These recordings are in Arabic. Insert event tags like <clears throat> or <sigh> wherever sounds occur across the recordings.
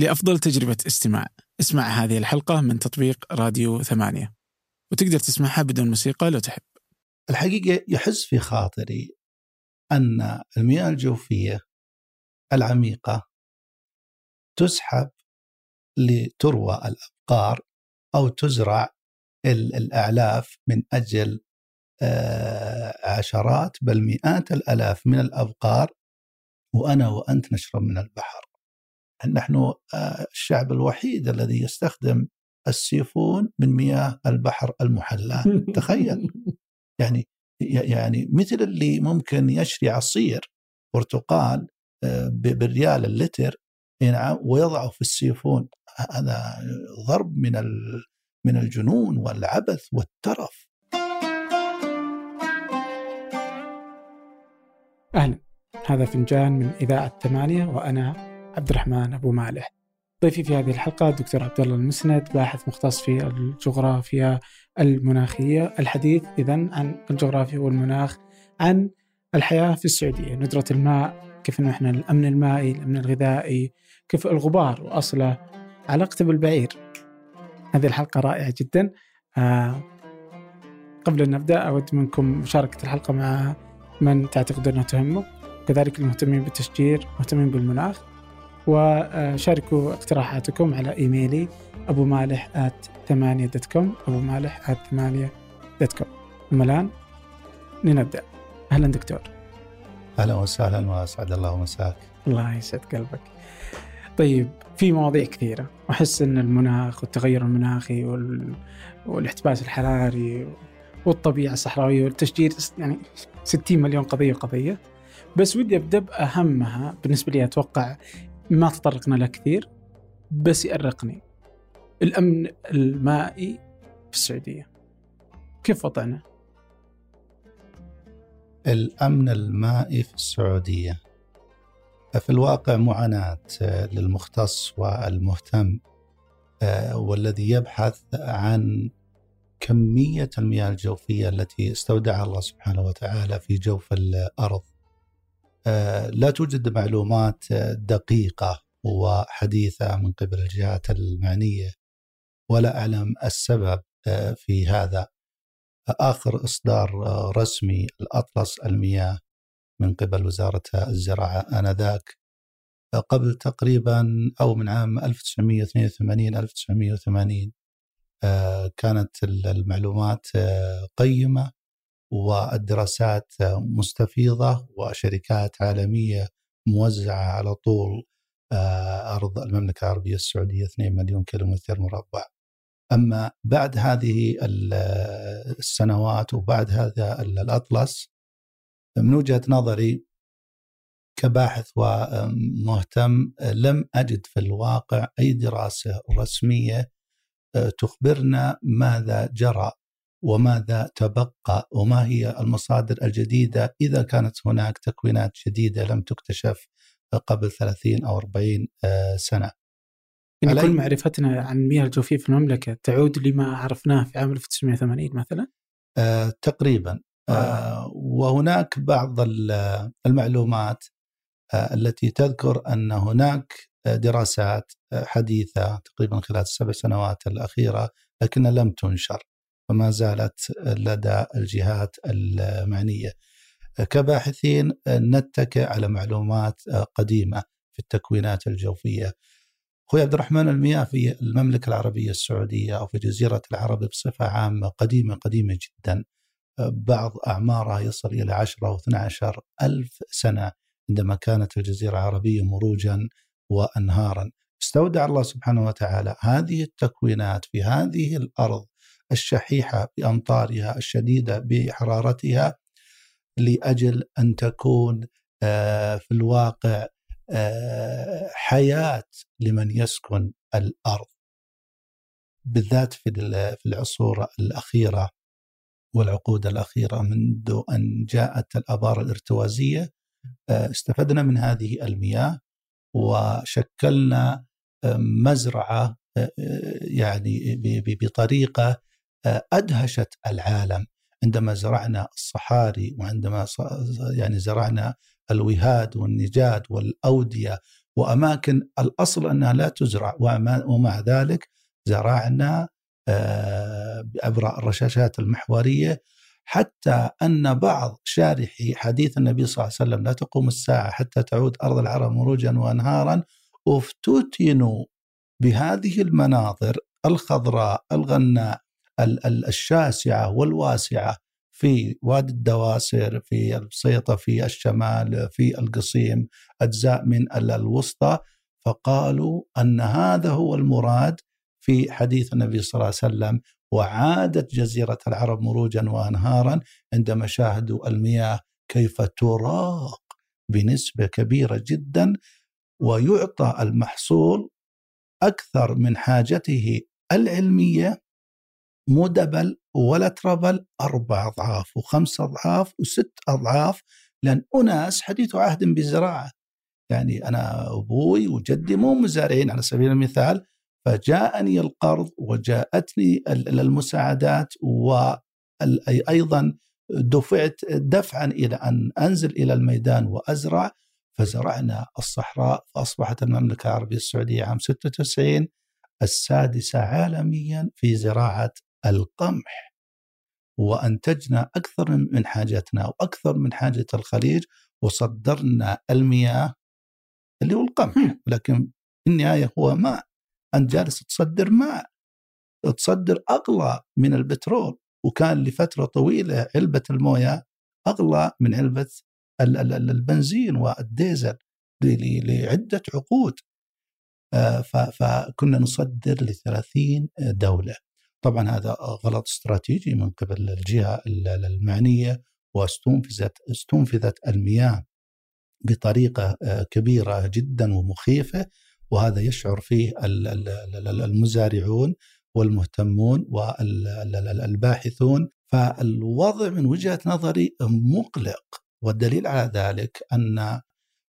لأفضل تجربة استماع. اسمع هذه الحلقة من تطبيق راديو ثمانية. وتقدر تسمعها بدون موسيقى لو تحب. الحقيقة يحس في خاطري أن المياه الجوفية العميقة تسحب لتروى الأبقار أو تزرع الأعلاف من أجل آه، عشرات بل مئات الألاف من الأبقار. وأنا وأنت نشرب من البحر. نحن آه، الشعب الوحيد الذي يستخدم السيفون من مياه البحر المحلاة <laughs> تخيل. يعني يعني مثل اللي ممكن يشري عصير برتقال آه، بالريال اللتر ويضعه في السيفون. هذا ضرب من من الجنون والعبث والترف. أهلا. هذا فنجان من إذاعة ثمانية وأنا عبد الرحمن أبو مالح. ضيفي في هذه الحلقة الدكتور عبد الله المسند باحث مختص في الجغرافيا المناخية الحديث. إذا عن الجغرافيا والمناخ عن الحياة في السعودية ندرة الماء كيف أنه إحنا الأمن المائي الأمن الغذائي كيف الغبار وأصله علاقته بالبعير هذه الحلقة رائعة جدا. آه قبل أن نبدأ أود منكم مشاركة الحلقة مع من تعتقدون أنها تهمه كذلك المهتمين بالتشجير مهتمين بالمناخ. وشاركوا اقتراحاتكم على إيميلي أبو مالح at ثمانية dot com أبو مالح at ثمانية dot com أما الآن لنبدأ. أهلا دكتور. أهلا وسهلا وأسعد الله مساك. الله يسعد قلبك. طيب في مواضيع كثيرة. أحس أن المناخ والتغير المناخي وال... والاحتباس الحراري والطبيعة الصحراوية والتشجير يعني 60 مليون قضية وقضية. بس ودي أبدأ بأهمها بالنسبة لي أتوقع ما تطرقنا له كثير بس يأرقني. الأمن المائي في السعودية. كيف وضعنا؟ الأمن المائي في السعودية. في الواقع معاناة للمختص والمهتم آه، والذي يبحث عن كمية المياه الجوفية التي استودعها الله سبحانه وتعالى في جوف الأرض. آه، لا توجد معلومات دقيقة وحديثة من قبل الجهات المعنية ولا أعلم السبب آه، في هذا. آخر إصدار رسمي الأطلس المياه من قبل وزارة الزراعة آنذاك. قبل تقريبا أو من عام 1982 1980 آه، كانت المعلومات آه، قيمة والدراسات مستفيضة وشركات عالمية موزعة على طول آه، أرض المملكة العربية السعودية 2 مليون كيلومتر مربع. أما بعد هذه السنوات وبعد هذا الأطلس من وجهة نظري كباحث ومهتم لم أجد في الواقع أي دراسة رسمية آه، تخبرنا ماذا جرى. وماذا تبقى وما هي المصادر الجديدة إذا كانت هناك تكوينات جديدة لم تكتشف قبل 30 أو 40 آه، سنة. يعني كل معرفتنا عن المياه الجوفية في المملكة تعود لما عرفناه في عام 1980 مثلا؟ آه تقريبا آه، وهناك بعض المعلومات آه، التي تذكر أن هناك دراسات آه، حديثة تقريبا خلال السبع سنوات الأخيرة لكن لم تنشر فما زالت لدى الجهات المعنية. كباحثين نتكئ على معلومات قديمة في التكوينات الجوفية. أخوي عبد الرحمن المياه في المملكة العربية السعودية أو في جزيرة العرب بصفة عامة قديمة قديمة جدا. بعض أعمارها يصل إلى 10 و12 ألف سنة عندما كانت الجزيرة العربية مروجا وأنهارا استودع الله سبحانه وتعالى هذه التكوينات في هذه الأرض الشحيحة بأمطارها الشديدة بحرارتها لأجل أن تكون آه، في الواقع آه، حياة لمن يسكن الأرض. بالذات في العصور الأخيرة والعقود الأخيرة منذ أن جاءت الآبار الارتوازية آه، استفدنا من هذه المياه وشكلنا مزرعة آه، يعني بطريقة أدهشت العالم عندما زرعنا الصحاري وعندما يعني زرعنا الوهاد والنجاد والأودية وأماكن الأصل أنها لا تزرع ومع ذلك زرعنا آه، عبر الرشاشات المحورية حتى أن بعض شارحي حديث النبي صلى الله عليه وسلم لا تقوم الساعة حتى تعود أرض العرب مروجا وانهارا افتتنوا بهذه المناظر الخضراء الغناء الشاسعة والواسعة في وادي الدواسر في البسيطه في الشمال في القصيم أجزاء من الوسطى. فقالوا أن هذا هو المراد في حديث النبي صلى الله عليه وسلم وعادت جزيرة العرب مروجا وانهارا عندما شاهدوا المياه كيف تراق بنسبة كبيرة جدا ويعطى المحصول أكثر من حاجته العلمية مو دبل ولا تربل أربع أضعاف وخمس أضعاف وست أضعاف لأن أناس حديث عهد بالزراعه يعني أنا أبوي وجدي مو مزارعين على سبيل المثال فجاءني القرض وجاءتني المساعدات وأيضا دفعت دفعا إلى أن أنزل إلى الميدان وأزرع. فزرعنا الصحراء فأصبحت المملكة العربية السعودية عام 96 السادسة عالميا في زراعة القمح وأنتجنا أكثر من حاجتنا وأكثر من حاجة الخليج وصدرنا المياه اللي هو القمح. لكن في النهاية هو ماء. أنت جالس تصدر ماء. تصدر أغلى من البترول. وكان لفترة طويلة علبة الموية أغلى من علبة البنزين والديزل لعدة عقود. آه، فكنا نصدر ل 30 دولة. طبعا هذا غلط استراتيجي من قبل الجهة المعنية واستنفذت استنفذت المياه بطريقة آه، كبيرة جدا ومخيفة وهذا يشعر فيه المزارعون والمهتمون والباحثون فالوضع من وجهة نظري مقلق والدليل على ذلك أن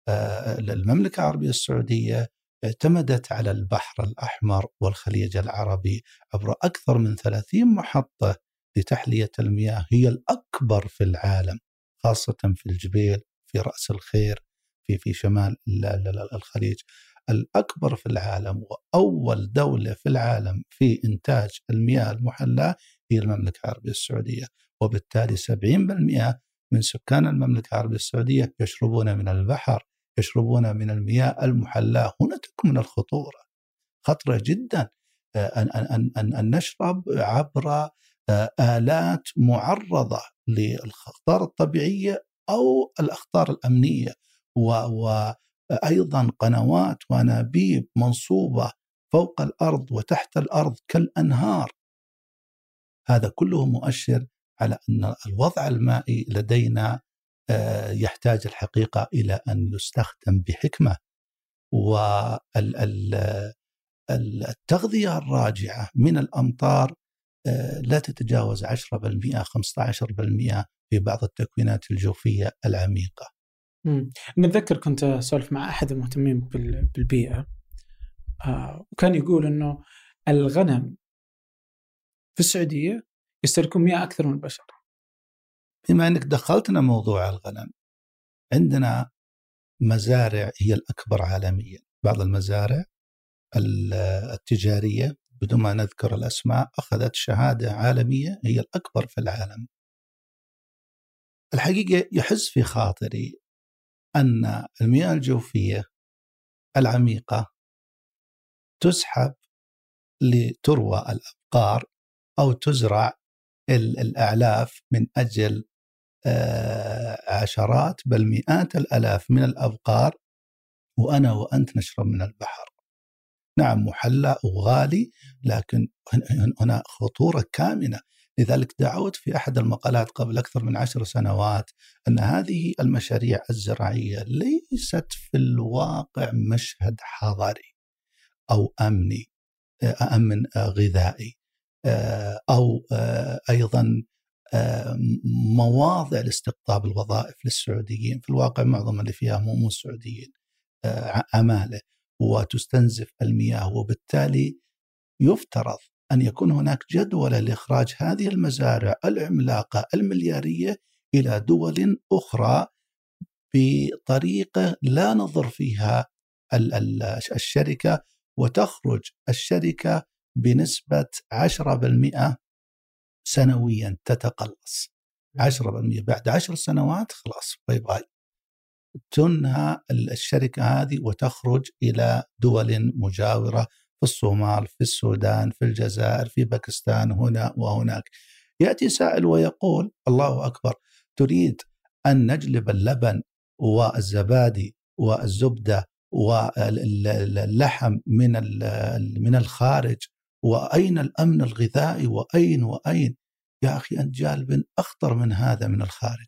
آه، المملكة العربية السعودية اعتمدت على البحر الأحمر والخليج العربي عبر أكثر من 30 محطة لتحلية المياه هي الأكبر في العالم خاصة في الجبيل في رأس الخير في في شمال الخليج. الأكبر في العالم وأول دولة في العالم في إنتاج المياه المحلاة هي المملكة العربية السعودية وبالتالي 70% من سكان المملكة العربية السعودية يشربون من البحر يشربون من المياه المحلاة. هنا تكمن الخطورة. خطرة جدا آه، أن, أن, أن, أن نشرب عبر آه، آلات معرضة للأخطار الطبيعية أو الأخطار الأمنية. و أيضا قنوات وأنابيب منصوبة فوق الأرض وتحت الأرض كالأنهار. هذا كله مؤشر على أن الوضع المائي لدينا يحتاج الحقيقة إلى أن يستخدم بحكمة والتغذيه الراجعة من الأمطار آه، لا تتجاوز 10% 15% في بعض التكوينات الجوفية العميقة. نتذكر كنت أسولف مع أحد المهتمين بالبيئة آه وكان يقول إنه الغنم في السعودية يستهلكون مياه أكثر من البشر. بما أنك دخلتنا موضوع الغنم عندنا مزارع هي الأكبر عالميا، بعض المزارع التجارية بدون ما نذكر الأسماء أخذت شهادة عالمية هي الأكبر في العالم. الحقيقة يحس في خاطري أن المياه الجوفية العميقة تسحب لتروى الأبقار أو تزرع الأعلاف من آه، عشرات بل مئات الألاف من الأبقار وأنا وأنت نشرب من البحر. نعم محلى وغالي لكن هنا خطورة كامنة. لذلك دعوت في أحد المقالات قبل أكثر من عشر سنوات أن هذه المشاريع الزراعية ليست في الواقع مشهد حضري أو أمني آه، غذائي آه، أو آه، أيضا مواضع لاستقطاب الوظائف للسعوديين. في الواقع معظم اللي فيها مو مو السعوديين عماله وتستنزف المياه وبالتالي يفترض أن يكون هناك جدولة لإخراج هذه المزارع العملاقة المليارية إلى دول أخرى بطريقة لا نضر فيها الشركة وتخرج الشركة بنسبة 10% سنويا تتقلص. 10% بعد 10 سنوات خلاص bye bye. تنهى الشركة هذه وتخرج إلى دول مجاورة في الصومال في السودان في الجزائر في باكستان هنا وهناك. يأتي سائل ويقول الله أكبر تريد أن نجلب اللبن والزبادي والزبدة واللحم من من الخارج وأين الأمن الغذائي؟ وأين وأين؟ يا أخي أنت جالب أخطر من هذا من الخارج.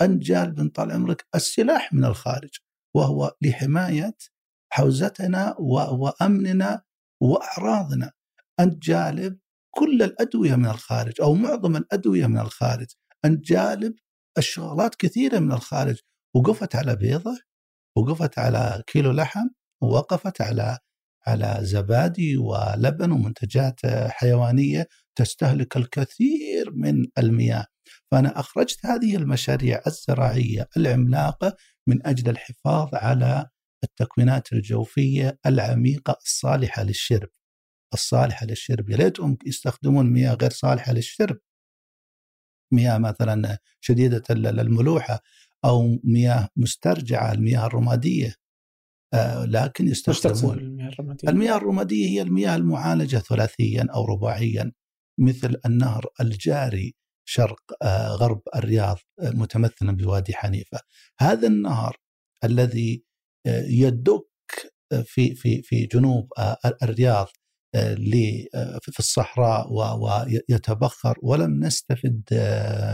أنت جالب طال عمرك السلاح من الخارج وهو لحماية حوزتنا وأمننا وأعراضنا. أنت جالب كل الأدوية من الخارج أو معظم الأدوية من الخارج. أنت جالب الشغلات كثيرة من الخارج. وقفت على بيضة وقفت على كيلو لحم ووقفت على على زبادي ولبن ومنتجات حيوانية تستهلك الكثير من المياه. فأنا أخرجت هذه المشاريع الزراعية العملاقة من أجل الحفاظ على التكوينات الجوفية العميقة الصالحة للشرب. الصالحة للشرب. يا ريتهم يستخدمون مياه غير صالحة للشرب. مياه مثلا شديدة الملوحه أو مياه مسترجعة المياه الرمادية. آه لكن يستخدمون المياه الرمادية؟ المياه الرمادية هي المياه المعالجة ثلاثيا أو رباعيا مثل النهر الجاري شرق آه غرب الرياض آه متمثلا بوادي حنيفة هذا النهر الذي آه يدك في في في جنوب الرياض في الصحراء ويتبخر ولم نستفد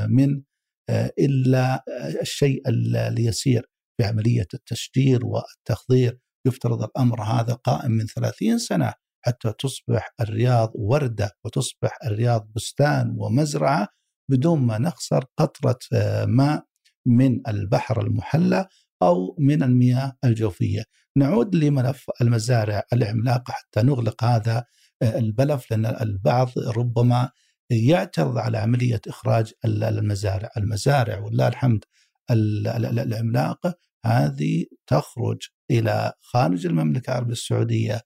من آه، إلا الشيء اليسير في عملية التشجير والتخضير يفترض الأمر هذا قائم من 30 سنة حتى تصبح الرياض وردة وتصبح الرياض بستان ومزرعة بدون ما نخسر قطرة آه، ماء من البحر المحلى أو من المياه الجوفية. نعود لملف المزارع العملاقة حتى نغلق هذا البلف لأن البعض ربما يعترض على عملية إخراج المزارع، المزارع ولله الحمد العملاقة هذه تخرج إلى خارج المملكة العربية السعودية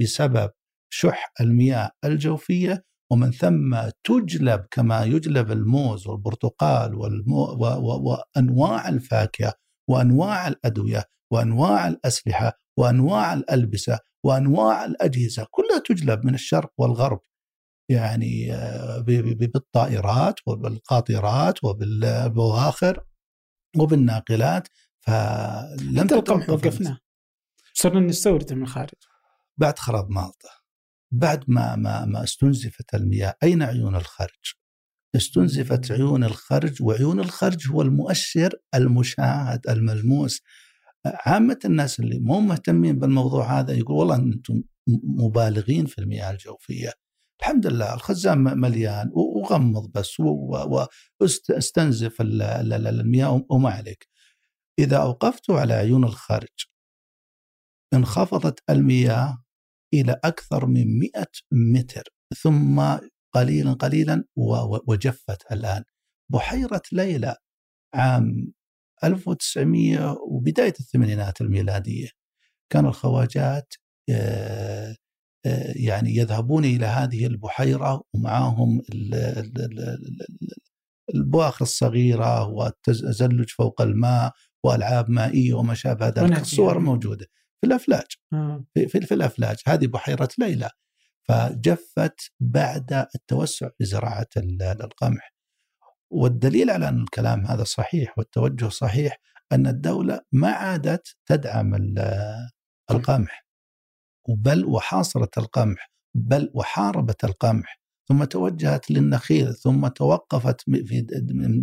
بسبب شح المياه الجوفية ومن ثم تجلب كما يجلب الموز والبرتقال والمو و و وأنواع الفاكهة وأنواع الأدوية وأنواع الأسلحة وأنواع الألبسة وأنواع الأجهزة كلها تجلب من الشرق والغرب. يعني آه، بالطائرات وبالقاطرات وبالبواخر وبالناقلات. فلم القمح وقفنا. صرنا نستورد من الخارج. بعد خراب مالطا. بعد ما ما ما استنزفت المياه أين عيون الخرج؟ استنزفت عيون الخرج وعيون الخرج هو المؤشر المشاهد الملموس. عامة الناس اللي مو مهتمين بالموضوع هذا يقول والله أنتم مبالغين في المياه الجوفية. الحمد لله الخزان مليان وغمض بس واستنزف المياه وما عليك. إذا أوقفته على عيون الخارج. انخفضت المياه إلى أكثر من 100 متر ثم قليلا قليلا وجفت الآن. بحيرة ليلى عام 1900 وبداية الثمانينات الميلادية. كان الخواجات آه، آه، يعني يذهبون إلى هذه البحيرة ومعهم البواخر الصغيرة والتزلج فوق الماء وألعاب مائية وما شابه ذلك الصور موجودة. في الأفلاج. آه. في, في, في الأفلاج. هذه بحيرة ليلى. فجفت بعد التوسع في زراعة القمح والدليل على أن الكلام هذا صحيح والتوجه صحيح أن الدولة ما عادت تدعم القمح بل وحاصرت القمح بل وحاربت القمح ثم توجهت للنخيل. ثم توقفت في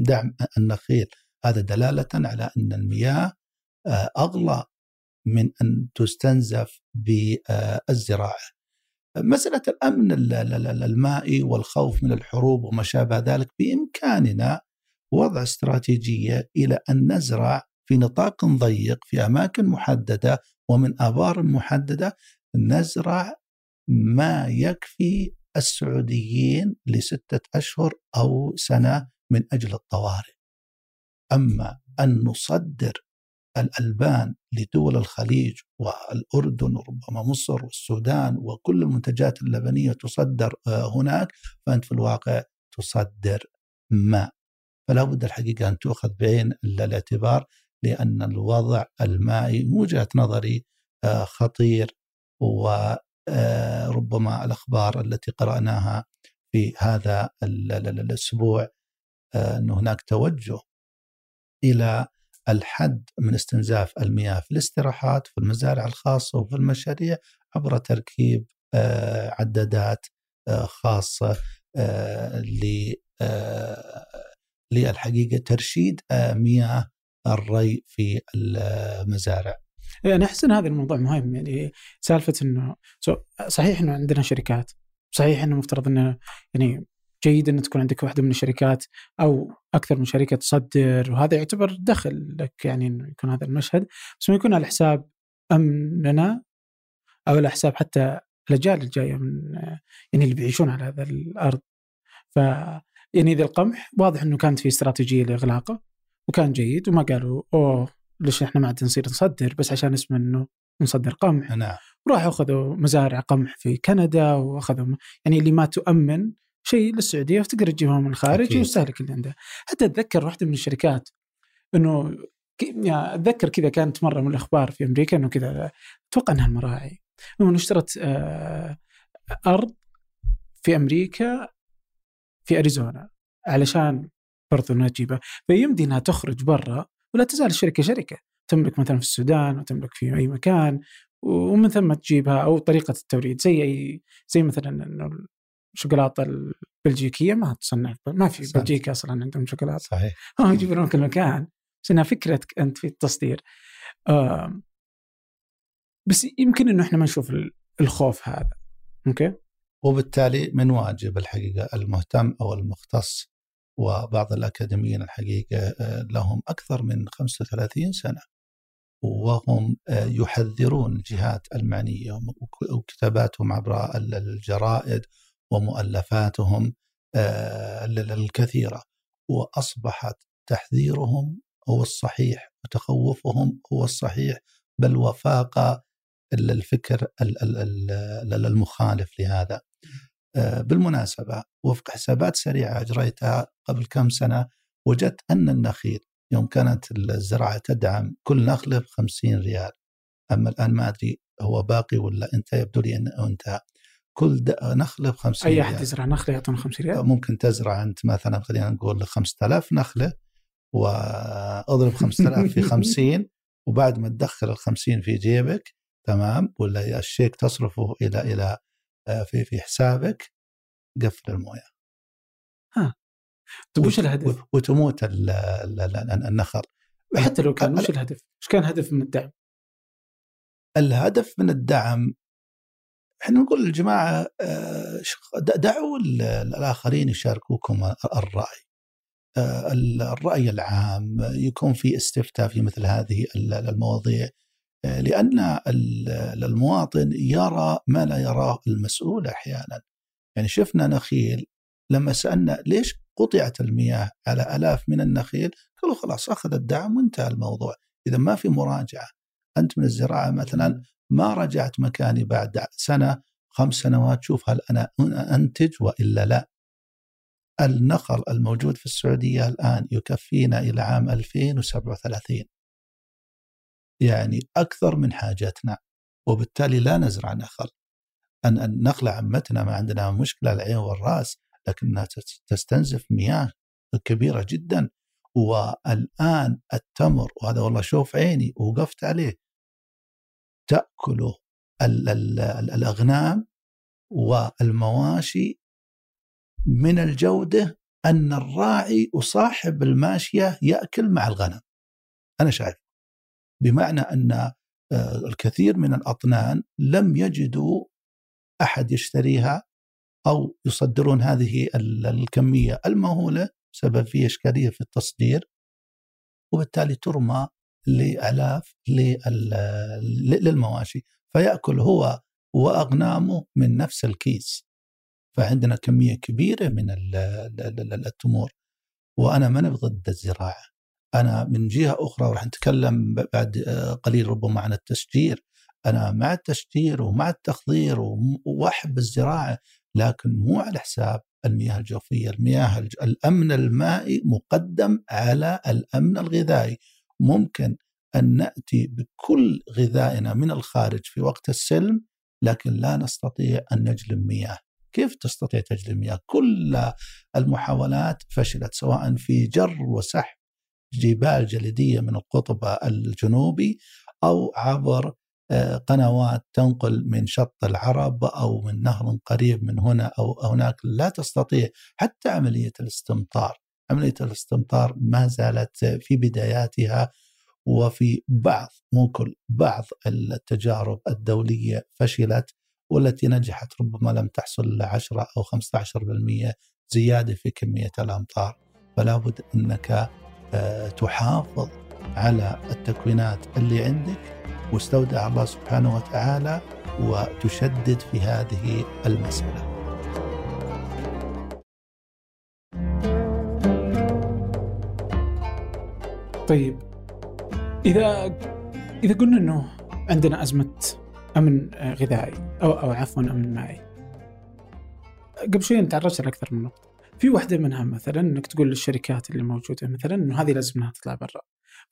دعم النخيل. هذا دلالة على أن المياه آه، أغلى من أن تستنزف بالزراعة. مسألة الأمن المائي والخوف من الحروب وما شابه ذلك بإمكاننا وضع استراتيجية إلى أن نزرع في نطاق ضيق في أماكن محددة ومن آبار محددة نزرع ما يكفي السعوديين لستة أشهر أو سنة من أجل الطوارئ. أما أن نصدر الألبان لدول الخليج والأردن وربما مصر والسودان وكل المنتجات اللبنية تصدر آه، هناك فأنت في الواقع تصدر ماء فلا بد الحقيقة أن تؤخذ بعين الاعتبار لأن الوضع المائي من وجهة نظري آه، خطير وربما الأخبار التي قرأناها في هذا الأسبوع أن هناك توجه إلى الحد من استنزاف المياه في الاستراحات في المزارع الخاصة وفي المشاريع عبر تركيب آه، عدادات آه، خاصة آه، للحقيقة ترشيد مياه الري في المزارع. أنا أحس إن هذا الموضوع مهم يعني سالفة إنه صحيح إنه عندنا شركات صحيح إنه مفترض إنه يعني جيد إن تكون عندك واحدة من الشركات أو أكثر من شركة تصدر وهذا يعتبر دخل لك يعني إنه يكون هذا المشهد. بس ما يكون على حساب أمننا أو على حساب حتى الأجيال الجاية من يعني اللي بيعيشون على هذا الأرض. ف يعني ذا القمح واضح إنه كانت في استراتيجية لإغلاقه وكان جيد وما قالوا أوه ليش إحنا ما عاد نصير نصدر؟ بس عشان اسمه إنه نصدر قمح. نعم. وراحوا أخذوا مزارع قمح في كندا وأخذوا يعني اللي ما تؤمن شيء للسعودية وتقدر تجيبها من الخارج ويستهلك اللي عنده. حتى أتذكر واحدة من الشركات إنه يعني أتذكر كذا كانت مرة من الأخبار في أمريكا إنه كذا أتوقع إنها المراعي. إنه اشترت آه، أرض في أمريكا في أريزونا علشان برضو إنها تجيبها فيمدي إنها تخرج برا ولا تزال الشركة شركة. تملك مثلا في السودان وتملك في أي مكان ومن ثم تجيبها أو طريقة التوريد. زي أي زي مثلا إنه الشوكولاته البلجيكيه ما تصنع ما في بلجيكا أصلا عندهم شوكولاتة. صحيح. <laughs> هم يجيبون كل مكان بس انها فكرتك أنت في التصدير. آه بس يمكن إنه إحنا ما نشوف الخوف هذا. أوكي؟ وبالتالي من واجب الحقيقة المهتم أو المختص وبعض الأكاديميين الحقيقة آه، لهم أكثر من 35 سنة. وهم آه، يحذرون الجهات المعنية وكتاباتهم عبر الجرائد ومؤلفاتهم آه، الكثيرة. وأصبحت تحذيرهم هو الصحيح وتخوفهم هو الصحيح بل وفاق الفكر المخالف لهذا. آه، بالمناسبة وفق حسابات سريعة أجريتها قبل كم سنة وجدت أن النخيل يوم كانت الزراعة تدعم كل نخلة ب 50 ريال. أما الآن ما أدري هو باقي ولا أنت؟ يبدو لي أنه انتهى. كل نخلة ب 50 أي أحد يزرع نخلة يعطون 50 ريال ممكن تزرع أنت مثلا خلينا نقول 5000 نخلة وأضرب 5000 في <laughs> 50 وبعد ما تدخل ال 50 في جيبك تمام ولا الشيك تصرفه إلى إلى آه، في في حسابك قفل الموية ها طيب وش الهدف؟ وتموت النخل حتى لو كان وش الهدف؟ وش كان الهدف من الدعم؟ الهدف من الدعم إحنا نقول للجماعة آه، دعوا الآخرين يشاركوكم الرأي. آه، الرأي العام يكون في استفتاء في مثل هذه المواضيع. لأن المواطن يرى ما لا يراه المسؤول أحيانا. يعني شفنا نخيل لما سألنا ليش قطعت المياه على ألاف من النخيل قالوا خلاص أخذ الدعم وانتهى الموضوع. إذا ما في مراجعة. أنت من الزراعة مثلا ما رجعت مكاني بعد سنة خمس سنوات شوف هل أنا أنتج وإلا لا. النخل الموجود في السعودية الآن يكفينا إلى عام 2037 يعني أكثر من حاجتنا وبالتالي لا نزرع نخل. أن النخلة عمتنا ما عندنا مشكلة العين والرأس لكنها تستنزف مياه كبيرة جدا. والآن التمر وهذا والله شوف عيني وقفت عليه. تأكله الأغنام والمواشي من الجودة أن الراعي وصاحب الماشية يأكل مع الغنم. أنا شايف. بمعنى أن آه، الكثير من الأطنان لم يجدوا أحد يشتريها أو يصدرون هذه الكمية المهولة بسبب في إشكالية في التصدير وبالتالي ترمى لالاف للمواشي فيأكل هو وأغنامه من نفس الكيس. فعندنا كمية كبيرة من التمور. وأنا من ضد الزراعة. أنا من جهة أخرى وراح نتكلم بعد قليل ربما عن التشجير. أنا مع التشجير ومع التخضير وأحب الزراعة لكن مو على حساب المياه الجوفية، المياه الأمن المائي مقدم على الأمن الغذائي، ممكن أن نأتي بكل غذائنا من الخارج في وقت السلم لكن لا نستطيع أن نجلب مياه، كيف تستطيع تجلب مياه؟ كل المحاولات فشلت سواء في جر وسحب جبال جليدية من القطب الجنوبي أو عبر آه، قنوات تنقل من شط العرب أو من نهر قريب من هنا أو هناك. لا تستطيع حتى عملية الاستمطار، عملية الاستمطار ما زالت في بداياتها وفي بعض مو كل بعض التجارب الدولية فشلت والتي نجحت ربما لم تحصل إلا 10 أو 15% زيادة في كمية الأمطار، فلا بد أنك آه، تحافظ على التكوينات اللي عندك واستودع الله سبحانه وتعالى وتشدد في هذه المسألة. طيب. إذا إذا قلنا أنه عندنا أزمة أمن غذائي أو أو عفوا أمن مائي. قبل شوي تعرضت لأكثر من نقطة. في واحدة منها مثلا أنك تقول للشركات اللي موجودة مثلا أنه هذه لازم انها تطلع برا.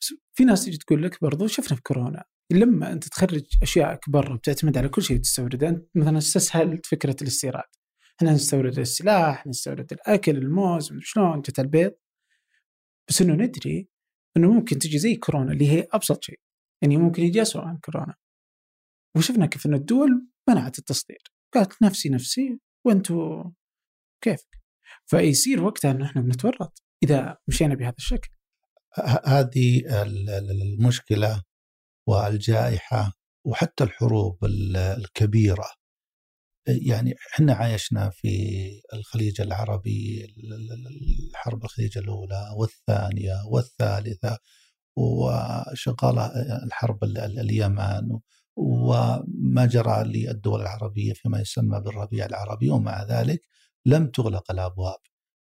بس في ناس تجي تقول لك برضو شفنا في كورونا لما أنت تخرج اشيائك برا بتعتمد على كل شيء تستورده. أنت مثلا استسهلت فكرة الاستيراد؟ إحنا نستورد السلاح نستورد الأكل الموز شلون جت البيض. بس إنه ندري إنه ممكن تجي زي كورونا اللي هي أبسط شيء يعني ممكن يجي اسوء عن كورونا. وشفنا كيف ان الدول منعت التصدير قالت نفسي نفسي وأنتم كيفك؟ فيصير وقتها انه إحنا بنتورط إذا مشينا بهذا الشكل. هذه المشكلة والجائحة وحتى الحروب الكبيرة. يعني إحنا عايشنا في الخليج العربي الحرب الخليج الأولى والثانية والثالثة وشغالة الحرب اليمن وما جرى للدول العربية فيما يسمى بالربيع العربي ومع ذلك لم تغلق الأبواب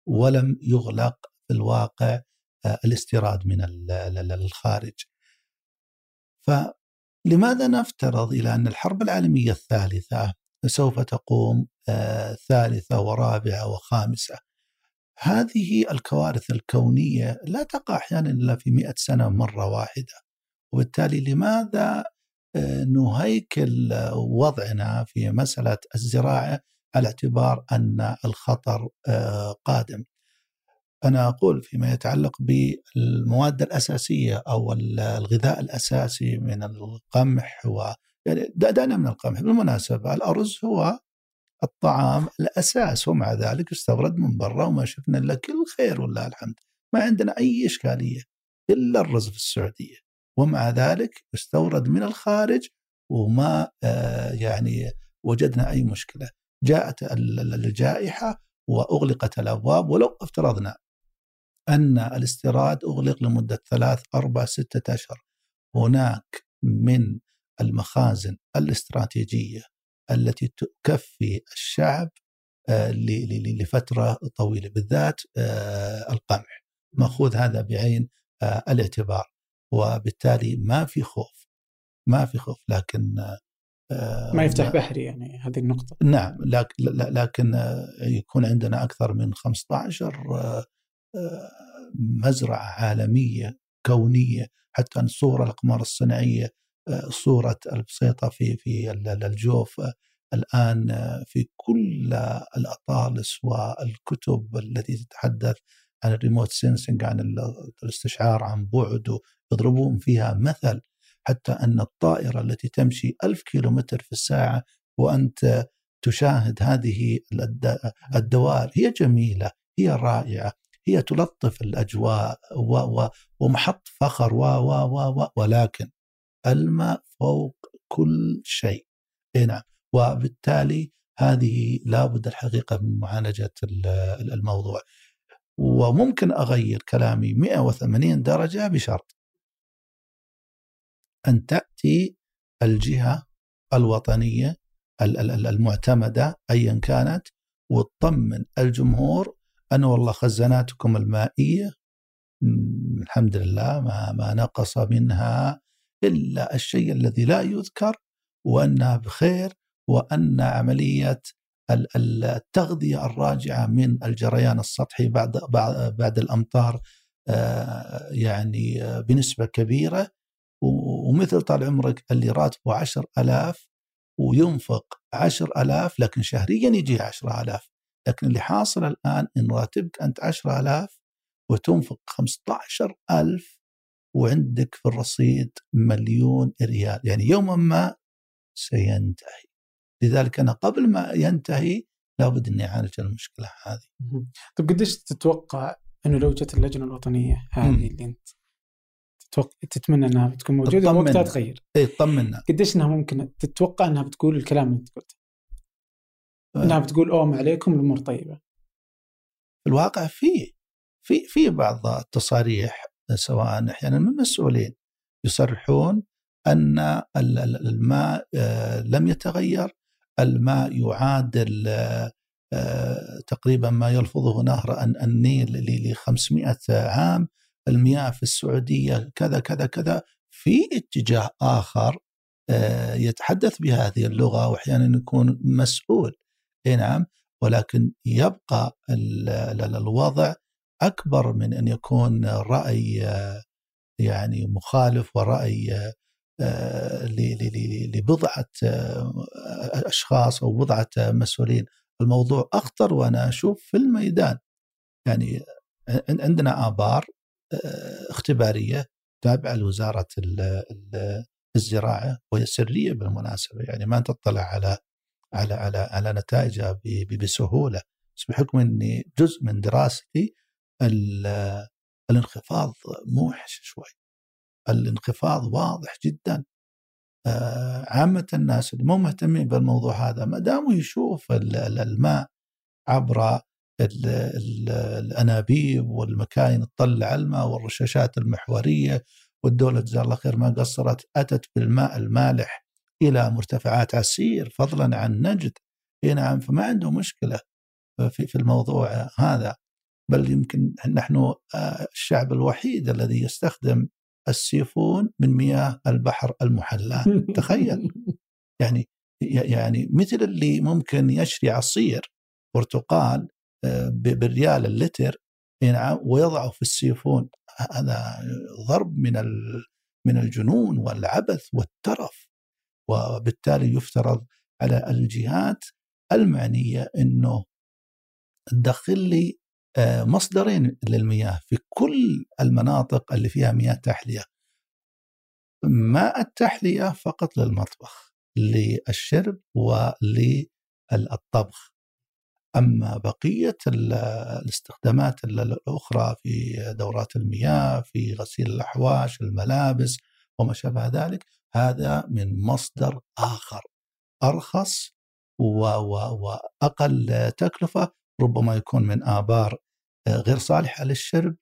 ولم يغلق في الواقع الاستيراد من الخارج. فلماذا نفترض إلى أن الحرب العالمية الثالثة سوف تقوم آه، ثالثة ورابعة وخامسة. هذه الكوارث الكونية لا تقع أحيانا إلا في مئة سنة مرة واحدة. وبالتالي لماذا آه، نهيكل وضعنا في مسألة الزراعة على اعتبار أن الخطر آه، قادم؟ أنا أقول فيما يتعلق بالمواد الأساسية أو الغذاء الأساسي من القمح يعني دعنا من القمح. بالمناسبة الأرز هو الطعام الأساس ومع ذلك استورد من برا وما شفنا إلا كل خير والله الحمد. ما عندنا أي إشكالية إلا الرز في السعودية. ومع ذلك استورد من الخارج وما آه، يعني وجدنا أي مشكلة. جاءت الجائحة وأغلقت الأبواب ولو افترضنا أن الاستيراد أغلق لمدة ثلاث أربع ستة أشهر. هناك من المخازن الاستراتيجية التي تكفي الشعب آه، لفترة طويلة بالذات آه، القمح. مأخوذ هذا بعين آه، الاعتبار. وبالتالي ما في خوف ما في خوف لكن ما يفتح بحري يعني هذه النقطة. نعم لكن, لكن يكون عندنا أكثر من 15 مزرعة عالمية كونية حتى أن صورة الأقمار الصناعية صورة البسيطة في في الجوف آه، الآن آه، في كل الأطالس والكتب التي تتحدث عن الريموت سينسنج عن الاستشعار عن بعد يضربون فيها مثل حتى أن الطائرة التي تمشي ألف كيلومتر في الساعة وأنت تشاهد هذه الدوائر هي جميلة هي رائعة هي تلطف و ومحط فخر و و و ولكن الماء فوق كل شيء. نعم. وبالتالي هذه لابد الحقيقة من معالجة الموضوع. وممكن أغير كلامي 180 درجة بشرط. أن تأتي الجهة الوطنية المعتمدة ايا كانت وتطمن الجمهور أن والله خزاناتكم المائية. الحمد لله ما, ما نقص منها. إلا الشيء الذي لا يذكر وأنها بخير وأن عملية التغذية الراجعة من الجريان السطحي بعد بعد الأمطار آه، يعني بنسبة كبيرة. ومثل طال عمرك اللي راتبه عشر ألاف وينفق عشر ألاف لكن شهريا يجي عشر ألاف. لكن اللي حاصل الآن إن راتبك أنت عشر ألاف وتنفق خمسة عشر ألف وعندك في الرصيد مليون ريال. يعني يوما ما سينتهي. لذلك أنا قبل ما ينتهي لابد أني أعالج المشكلة هذه. طيب قديش تتوقع أنه لو جت اللجنة الوطنية هذه اللي أنت تتوقع تتمنى إنها بتكون موجودة؟ وقتها تغير إي طمنا قديش إنها ممكن تتوقع إنها بتقول الكلام اللي أنت قلته؟ آه. إنها بتقول اوه ما عليكم الأمور طيبة. الواقع في في في بعض التصاريح سواء أحيانا من المسؤولين يصرحون أن الماء آه، لم يتغير الماء يعادل آه، تقريبا ما يلفظه نهر النيل ل 500 عام المياه في السعودية كذا كذا كذا. في اتجاه آخر آه، يتحدث بهذه اللغة واحيانا يكون مسؤول. اي نعم ولكن يبقى الوضع أكبر من أن يكون رأي آه، يعني مخالف ورأي آه، لبضعة أشخاص أو بضعة مسؤولين. الموضوع أخطر وأنا أشوف في الميدان. يعني عندنا آبار اختبارية تابعة لوزارة الزراعة وهي سرية بالمناسبة. يعني ما تطلع على على على على نتائجها بسهولة. بس بحكم إني جزء من دراستي الانخفاض موحش شوي. الانخفاض واضح جدا. آه، عامة الناس اللي مو مهتمين بالموضوع هذا ما داموا يشوف الماء عبر الأنابيب والمكاين تطلع الماء والرشاشات المحورية والدولة جزاها الله خير ما قصرت أتت بالماء المالح إلى مرتفعات عسير فضلا عن نجد. اي نعم فما عنده مشكلة في في الموضوع هذا. بل يمكن نحن آه، الشعب الوحيد الذي يستخدم السيفون من مياه البحر المحلاة تخيل. <laughs> يعني يعني مثل اللي ممكن يشري عصير برتقال بالريال اللتر نعم ويضعه في السيفون. هذا ضرب من من الجنون والعبث والترف. وبالتالي يفترض على الجهات المعنية إنه تدخل لي آه، مصدرين للمياه في كل المناطق اللي فيها مياه تحلية. ماء التحلية فقط للمطبخ للشرب وللطبخ. أما بقية الاستخدامات الأخرى في دورات المياه في غسيل الأحواش الملابس وما شابه ذلك هذا من مصدر آخر أرخص وأقل تكلفة ربما يكون من آبار غير صالحه للشرب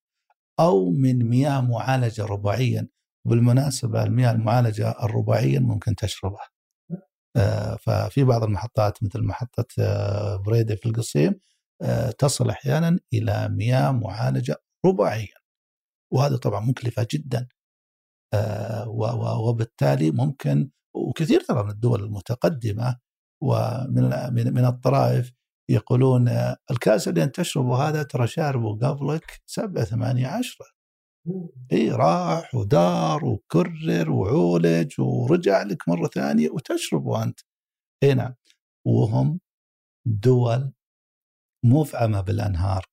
أو من مياه معالجة رباعيا. بالمناسبه المياه المعالجة الرباعيا ممكن تشربها. آه، ففي بعض المحطات مثل محطة آه، بريدة في القصيم آه، تصل أحيانا إلى مياه معالجة رباعيا. وهذا طبعا مكلفة جدا. وبالتالي ممكن وكثير ترى من الدول المتقدمة ومن من الطرائف يقولون الكاس اللي أنت تشربه هذا ترى شاربه قبلك سبعة ثمانية عشرة. إي راح ودار وكرر وعولج ورجع لك مرة ثانية وتشرب وانت إي نعم. وهم دول مفعمة بالأنهار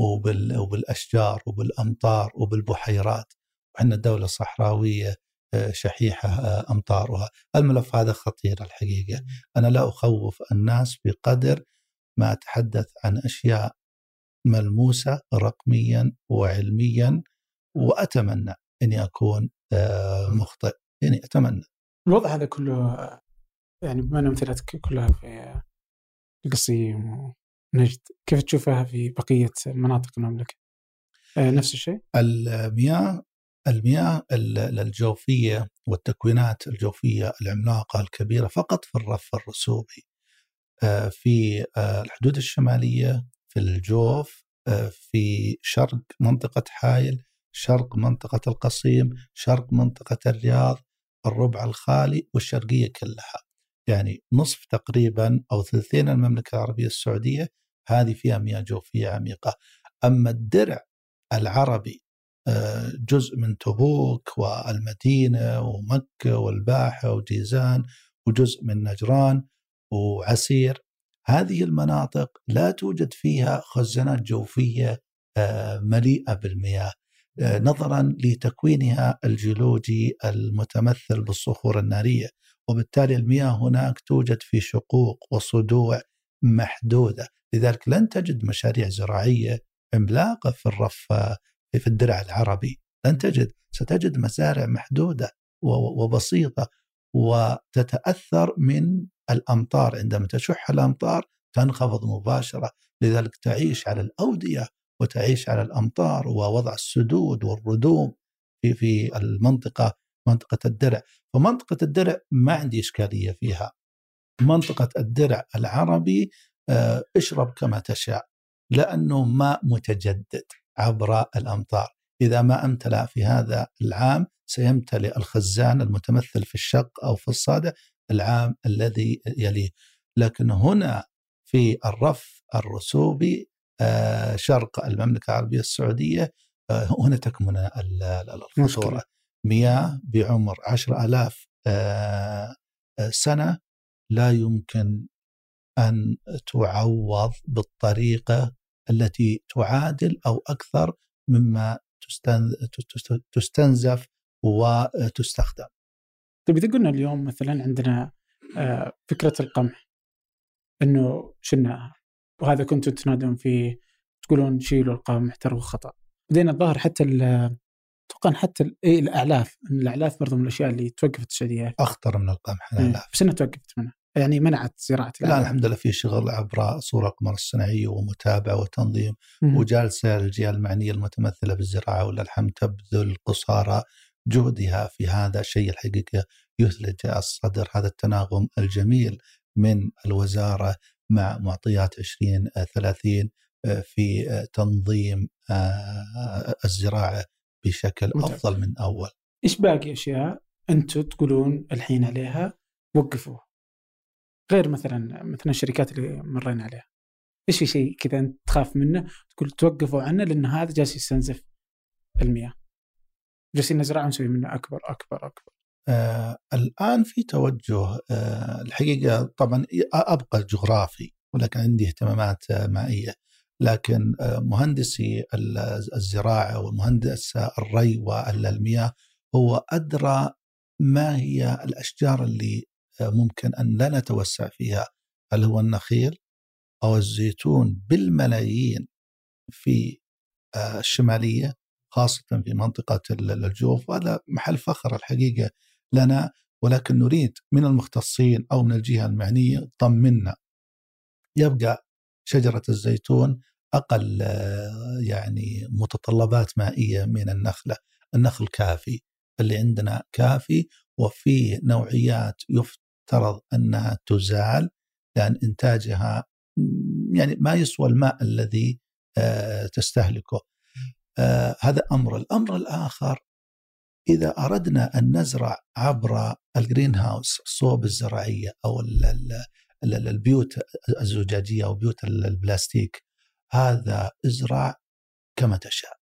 وبال وبالأشجار وبالأمطار وبالبحيرات. وعندنا دولة صحراوية آه، شحيحة آه، أمطارها، الملف هذا خطير الحقيقة، أنا لا أخوف الناس بقدر ما اتحدث عن أشياء ملموسة رقميا وعلميا وأتمنى إني أكون آه، مخطئ يعني أتمنى الوضع هذا كله يعني بما إن امثلتك كلها في القصيم ونجد كيف تشوفها في بقية مناطق المملكة؟ آه، نفس الشيء؟ المياه المياه الجوفية والتكوينات الجوفية العملاقة الكبيرة فقط في الرف الرسوبي في الحدود الشمالية في الجوف في شرق منطقة حائل شرق منطقة القصيم شرق منطقة الرياض الربع الخالي والشرقية كلها. يعني نصف تقريبا أو ثلثين المملكة العربية السعودية هذه فيها مياه جوفية عميقة. أما الدرع العربي آه، جزء من تبوك والمدينة ومكة والباحة وجيزان وجزء من نجران وعسير هذه المناطق لا توجد فيها خزانات جوفية آه، مليئة بالمياه. آه، نظرا لتكوينها الجيولوجي المتمثل بالصخور النارية وبالتالي المياه هناك توجد في شقوق وصدوع محدودة. لذلك لن تجد مشاريع زراعية عملاقة في الرف في الدرع العربي. لن تجد. ستجد مزارع محدودة وبسيطة وتتأثر من الأمطار. عندما تشح الأمطار تنخفض مباشرة. لذلك تعيش على الأودية وتعيش على الأمطار ووضع السدود والردوم في في المنطقة منطقة الدرع. فمنطقة الدرع ما عندي إشكالية فيها. منطقة الدرع العربي آه، اشرب كما تشاء لأنه ماء متجدد عبر الأمطار. إذا ما أمتلأ في هذا العام سيمتلئ الخزان المتمثل في الشق أو في الصادع العام الذي يليه. لكن هنا في الرف الرسوبي آه، شرق المملكة العربية السعودية آه، هنا تكمن الخطورة. مياه بعمر عشر ألاف آه، سنة لا يمكن أن تعوض بالطريقة التي تعادل أو أكثر مما تستنزف وتستخدم. طيب إذا قلنا اليوم مثلا عندنا فكرة القمح أنه شلناها وهذا كنتوا تنادون فيه تقولون شيلوا القمح ترى خطأ. بدينا الظاهر حتى أتوقع حتى اي الأعلاف الأعلاف برضو من الأشياء اللي توقفت السعوديه أخطر من القمح الاعلاف بس إنها توقفت منها يعني منعت زراعة الأعلاف. لا الحمد لله في شغل عبر صورة القمر الصناعية ومتابعة وتنظيم. مم. وجالسة الجهة المعنية المتمثلة بالزراعة ولا الحمد تبذل قصارى جهدها في هذا الشيء الحقيقة يثلج الصدر هذا التناغم الجميل من الوزارة مع معطيات 20 30 آه، في آه، تنظيم آه، الزراعة بشكل متعب. أفضل من أول. إيش باقي اشياء أنتم تقولون الحين عليها وقفوا غير مثلا مثلا الشركات اللي مرينا عليها. إيش في شيء كذا أنت تخاف منه تقول توقفوا عنه لأن هذا جالس يستنزف المياه. جالسين نزرعه ونسوي منه أكبر أكبر أكبر. آه الآن في توجه آه الحقيقة طبعا أبقى جغرافي ولكن عندي اهتمامات آه مائية. لكن آه مهندسي الزراعة ومهندس الري والمياه هو أدرى ما هي الأشجار اللي آه، ممكن أن لا نتوسع فيها. هل هو النخيل أو الزيتون بالملايين في آه، الشمالية؟ خاصة في منطقة الجوف وهذا محل فخر الحقيقة لنا ولكن نريد من المختصين أو من الجهة المعنيه طمنا يبقى شجرة الزيتون أقل يعني متطلبات مائية من النخلة، النخل كافي اللي عندنا كافي وفي نوعيات يفترض أنها تزال لأن إنتاجها يعني ما يسوى الماء الذي آه، تستهلكه. آه، هذا أمر، الأمر الآخر إذا أردنا أن نزرع عبر ال green house الصوب الزراعية أو البيوت الزجاجية أو بيوت البلاستيك هذا ازرع كما تشاء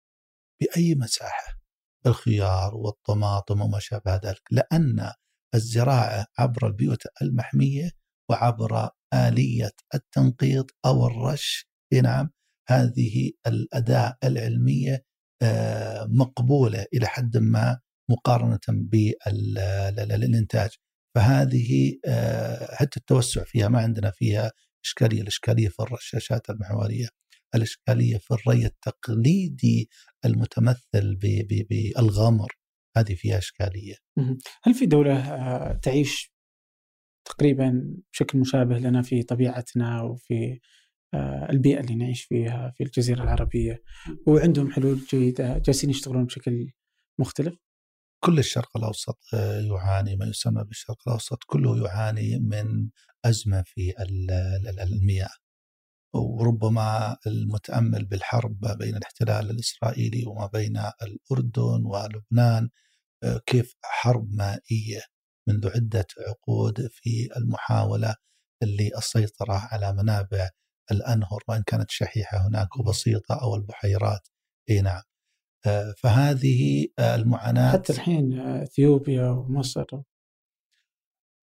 بأي مساحة؟ الخيار والطماطم وما شابه ذلك لأن الزراعة عبر البيوت المحمية وعبر آلية التنقيط أو الرش نعم هذه الأداة العلمية آه، مقبولة إلى حد ما مقارنة بالانتاج فهذه آه، حتى التوسع فيها ما عندنا فيها إشكالية، الإشكالية في الرشاشات المحورية، الإشكالية في الري التقليدي المتمثل بالغمر. هذه فيها إشكالية. هل في دولة آه، تعيش تقريبا بشكل مشابه لنا في طبيعتنا وفي البيئة اللي نعيش فيها في الجزيرة العربية وعندهم حلول جيدة جالسين يشتغلون بشكل مختلف؟ كل الشرق الأوسط آه، يعاني ما يسمى بالشرق الأوسط كله يعاني من أزمة في المياه وربما المتأمل بالحرب بين الاحتلال الإسرائيلي وما بين الأردن ولبنان آه، كيف حرب مائية منذ عدة عقود في المحاولة للسيطره على منابع الأنهر وإن كانت شحيحة هناك وبسيطة أو البحيرات. إي نعم. آه، فهذه المعاناة حتى الحين إثيوبيا ومصر.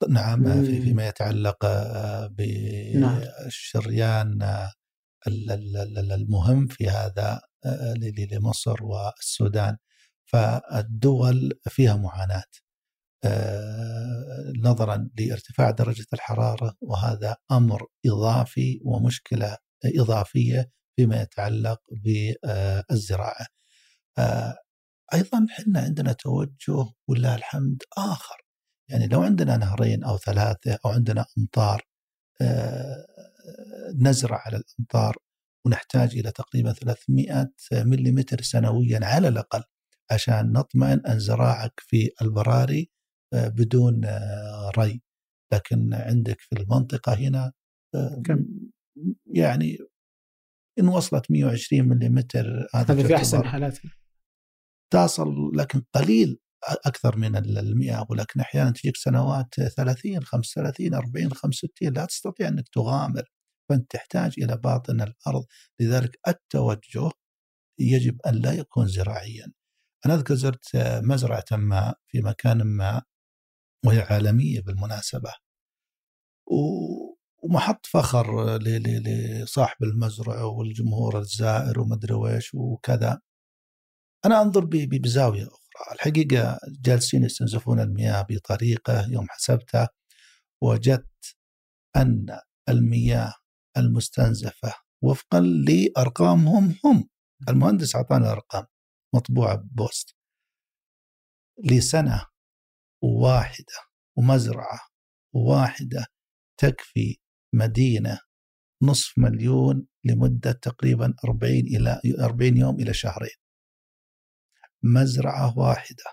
نعم في فيما يتعلق نعم. بالشريان المهم في هذا لمصر والسودان. فالدول فيها معاناة. نظرا لارتفاع درجة الحرارة وهذا أمر إضافي ومشكلة إضافية فيما يتعلق بالزراعة. أيضا إحنا عندنا توجه ولله الحمد آخر يعني لو عندنا نهرين أو ثلاثة أو عندنا أمطار نزرع على الأمطار ونحتاج إلى تقريبا 300 ملم سنويا على الأقل عشان نطمئن أن زراعك في البراري بدون ري. لكن عندك في المنطقة هنا كم؟ يعني إن وصلت 120 ملم هذا في أحسن حالاتنا تصل لكن قليل أكثر من ال100 ولكن أحيانا تجيك سنوات 30 35 40 65 لا تستطيع أنك تغامر. فأنت تحتاج إلى باطن الأرض. لذلك التوجه يجب أن لا يكون زراعيا. أنا أذكر زرت مزرعة ما في مكان ما. وهي عالمية بالمناسبة. ومحط فخر لصاحب المزرعة والجمهور الزائر ومدري ويش وكذا. أنا أنظر بزاوية أخرى، الحقيقة جالسين يستنزفون المياه بطريقة يوم حسبتها وجدت أن المياه المستنزفة وفقا لأرقامهم هم المهندس اعطانا ارقام مطبوعة ببوست لسنة واحدة ومزرعة واحدة تكفي مدينة نصف مليون لمدة تقريبا 40 إلى 40 يوم إلى شهرين. مزرعة واحدة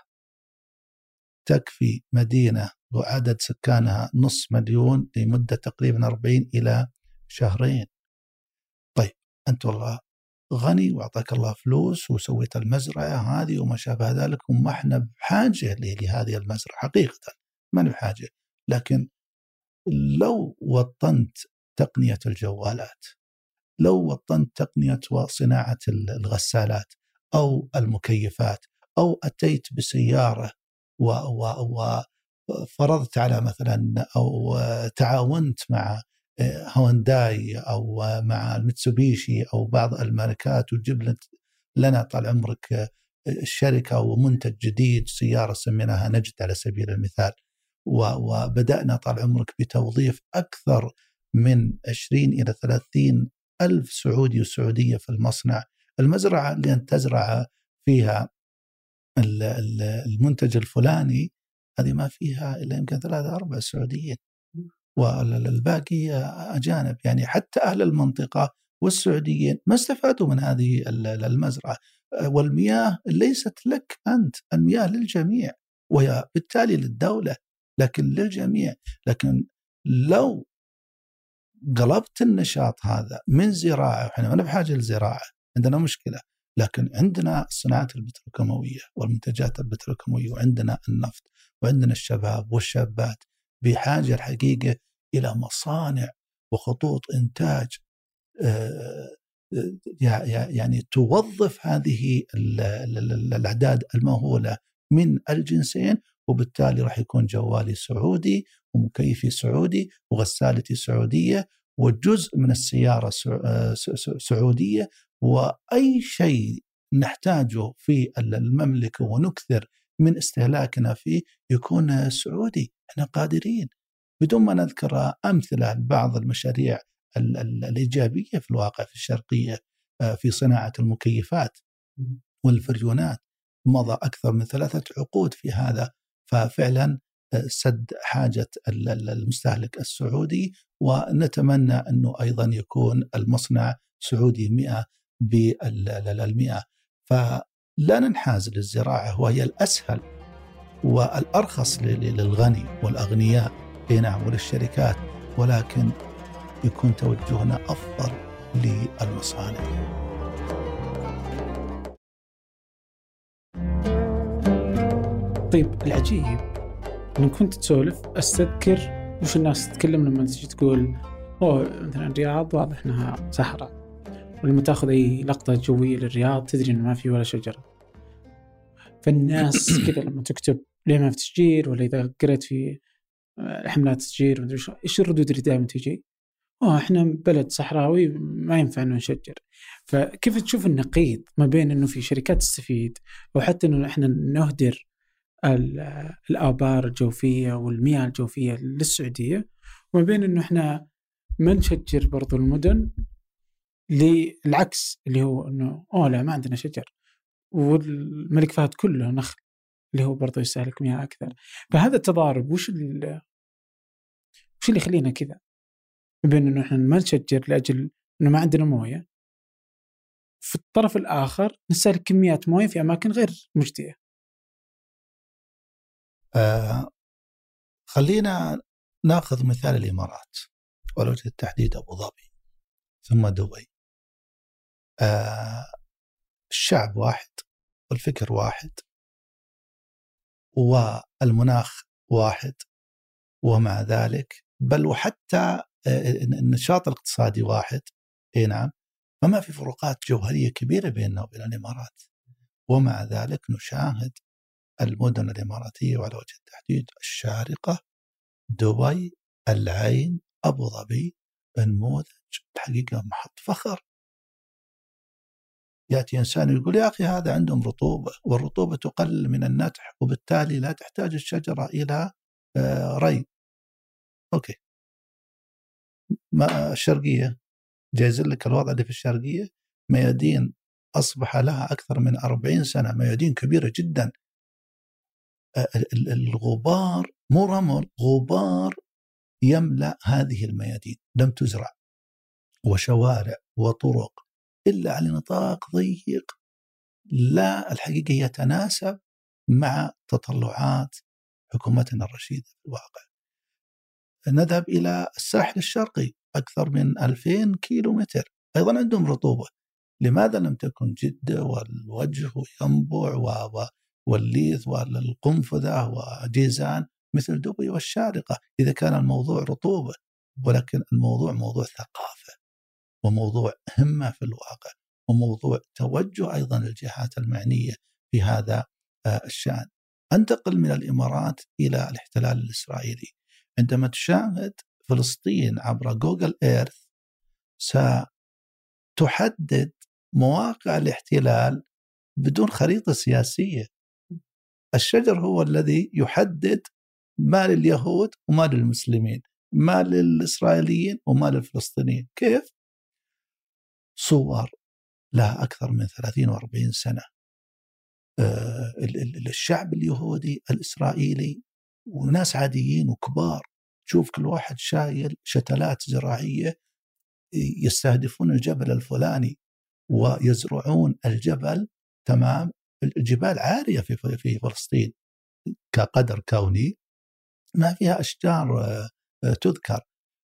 تكفي مدينة وعدد سكانها نصف مليون لمدة تقريبا 40 إلى شهرين طيب أنت والله غني وأعطاك الله فلوس وسويت المزرعة هذه وما شابه ذلك وما إحنا بحاجة لهذه المزرعة حقيقه ما بحاجة. لكن لو وطنت تقنية الجوالات لو وطنت تقنية وصناعه الغسالات أو المكيفات أو أتيت بسيارة وفرضت على مثلا أو تعاونت مع هونداي أو مع المتسوبيشي أو بعض الماركات وتجيب لنا طال عمرك الشركة ومنتج جديد سيارة سميناها نجد على سبيل المثال. وبدأنا طال عمرك بتوظيف أكثر من 20 إلى 30 ألف سعودي وسعودية في المصنع. المزرعة اللي أنت تزرع فيها المنتج الفلاني هذه ما فيها إلا يمكن ثلاثة أربع سعوديين. والباقي أجانب. يعني حتى أهل المنطقة والسعوديين ما استفادوا من هذه المزرعة. والمياه ليست لك أنت المياه للجميع وهي بالتالي للدولة لكن للجميع. لكن لو قلبت النشاط هذا من زراعة إحنا ما بحاجة للزراعة عندنا مشكلة. لكن عندنا الصناعات البتروكيماوية والمنتجات البتروكيماوية وعندنا النفط وعندنا الشباب والشابات. بحاجة الحقيقة إلى مصانع وخطوط إنتاج آه، يعني توظف هذه الأعداد المهولة من الجنسين وبالتالي راح يكون جوالي سعودي ومكيفي سعودي وغسالتي سعودية وجزء من السيارة آه، سعودية. وأي شيء نحتاجه في المملكة ونكثر من استهلاكنا فيه يكون سعودي. إحنا قادرين. بدون ما نذكر أمثلة لبعض المشاريع الإيجابية في الواقع في الشرقية آه، في صناعة المكيفات والفريونات مضى أكثر من ثلاثة عقود في هذا. ففعلا آه، سد حاجة المستهلك السعودي ونتمنى أنه أيضا يكون المصنع سعودي 100 بالمئة فلا ننحاز للزراعة وهي الأسهل. والأرخص للغني والأغنياء اي نعم وللشركات ولكن يكون توجهنا أفضل للمصانع. طيب العجيب إن كنت تسولف أستذكر وش الناس تتكلم لما تجي تقول أوه مثلا الرياض واضح إنها صحراء ولما تاخذ أي لقطة جوية للرياض تدري انه ما في ولا شجرة. فالناس <coughs> كذا لما تكتب ما في تشجير ولا إذا قريت في آه، حملات تشجير إيش الردود اللي دائما تجي؟ أوه إحنا بلد صحراوي ما ينفع إنه نشجر فكيف تشوف النقيض ما بين إنه في شركات تستفيد وحتى إنه إحنا نهدر الآبار الجوفية والمياه الجوفية للسعودية وما بين إنه إحنا ما نشجر برضو المدن للعكس اللي هو إنه أوه لا ما عندنا شجر والملك فهد كله نخل اللي هو برضه يستهلك مياه أكثر. فهذا التضارب وش وش اللي يخلينا كذا؟ بين إنه إحنا ما نشجر لأجل إنه ما عندنا موية في الطرف الآخر نستهلك كميات موية في أماكن غير مجدية. آه خلينا نأخذ مثال الإمارات ولو التحديد أبو ظبي ثم دبي. آه الشعب واحد والفكر واحد. والمناخ واحد ومع ذلك بل وحتى النشاط الاقتصادي واحد. إي نعم. فما في فروقات جوهرية كبيرة بيننا وبين الإمارات. ومع ذلك نشاهد المدن الإماراتية وعلى وجه التحديد الشارقة دبي العين أبو ظبي نموذج الحقيقة محط فخر. يأتي إنسان يقول يا أخي هذا عندهم رطوبة والرطوبة تقلل من النتح وبالتالي لا تحتاج الشجرة إلى آه، ري. أوكي. ما الشرقية؟ جايز لك الوضع اللي في الشرقية. ميادين أصبح لها أكثر من 40 سنة ميادين كبيرة جدا. آه، الغبار مو رمل غبار يملأ هذه الميادين. لم تزرع. وشوارع وطرق إلا على نطاق ضيق. لا الحقيقة يتناسب مع تطلعات حكومتنا الرشيدة في الواقع. نذهب إلى الساحل الشرقي أكثر من 2000 كيلو متر أيضا عندهم رطوبة. لماذا لم تكن جدة والوجه وينبع والليث والقنفذة وجيزان مثل دبي والشارقة؟ إذا كان الموضوع رطوبة ولكن الموضوع موضوع ثقافة وموضوع همه في الواقع وموضوع توجه أيضا الجهات المعنية في هذا آه، الشأن. أنتقل من الإمارات إلى الاحتلال الإسرائيلي. عندما تشاهد فلسطين عبر جوجل إيرث ستحدد مواقع الاحتلال بدون خريطة سياسية. الشجر هو الذي يحدد ما لليهود وما للمسلمين، ما للاسرائيليين وما للفلسطينيين، كيف؟ صور لها أكثر من 30 و40 سنة. آه، الشعب اليهودي الإسرائيلي وناس عاديين وكبار. تشوف كل واحد شايل شتلات زراعية يستهدفون الجبل الفلاني ويزرعون الجبل تمام؟ الجبال عالية في في فلسطين كقدر كوني. ما فيها أشجار آه، تذكر.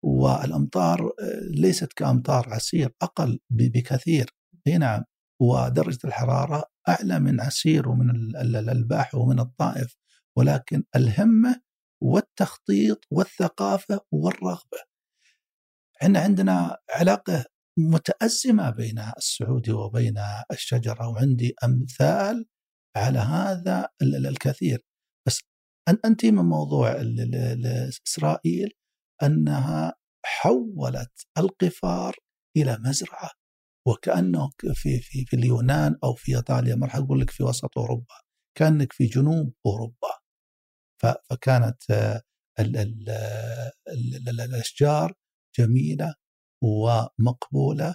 والأمطار آه، ليست كأمطار عسير أقل بكثير. اي نعم ودرجة الحرارة أعلى من عسير ومن الباحه ومن الطائف. ولكن الهمة والتخطيط والثقافة والرغبة. إحنا عندنا علاقة متأزمة بين السعودي وبين الشجرة وعندي أمثال على هذا الكثير. بس أنت من موضوع إسرائيل. أنها حولت القفار إلى مزرعة. وكأنه في في في اليونان أو في إيطاليا ما راح أقول لك في وسط أوروبا كأنك في جنوب أوروبا. فكانت ال ال الأشجار جميلة ومقبولة.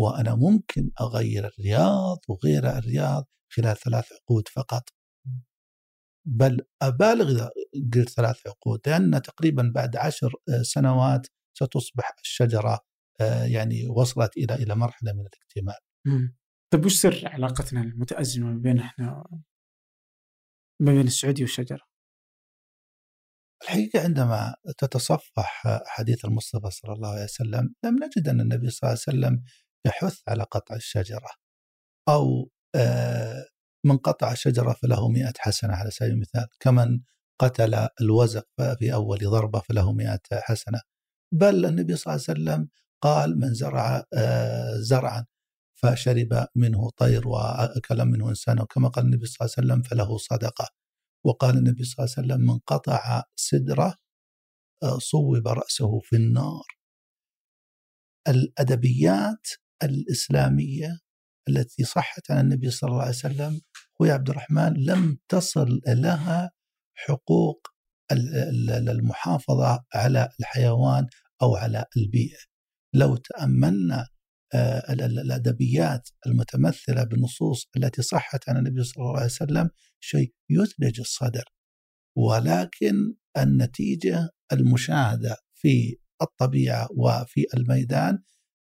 وأنا ممكن أغير الرياض وغير الرياض خلال ثلاث عقود فقط. بل أبالغ إذا قلت ثلاث عقود لأن تقريبا بعد عشر آه، سنوات ستصبح الشجرة آه، يعني وصلت إلى إلى مرحلة من الاكتمال طيب وش سر علاقتنا المتأزمة ما بين إحنا ما بين السعودية والشجرة؟ الحقيقة عندما تتصفح حديث المصطفى صلى الله عليه وسلم لم نجد أن النبي صلى الله عليه وسلم يحث على قطع الشجرة أو آه، من قطع شجرة فله مئة حسنة على سبيل المثال. كمن قتل الوزق في أول ضربة فله مئة حسنة. بل النبي صلى الله عليه وسلم قال من زرع آه، زرعا فشرب منه طير وأكل منه إنسان. وكما قال النبي صلى الله عليه وسلم فله صدقة. وقال النبي صلى الله عليه وسلم من قطع سدرة آه، صوب رأسه في النار. الأدبيات الإسلامية التي صحت عن النبي صلى الله عليه وسلم يا عبد الرحمن لم تصل لها حقوق المحافظة على الحيوان أو على البيئة. لو تأملنا آه، الأدبيات المتمثلة بالنصوص التي صحت عن النبي صلى الله عليه وسلم شيء يثلج الصدر. ولكن النتيجة المشاهدة في الطبيعة وفي الميدان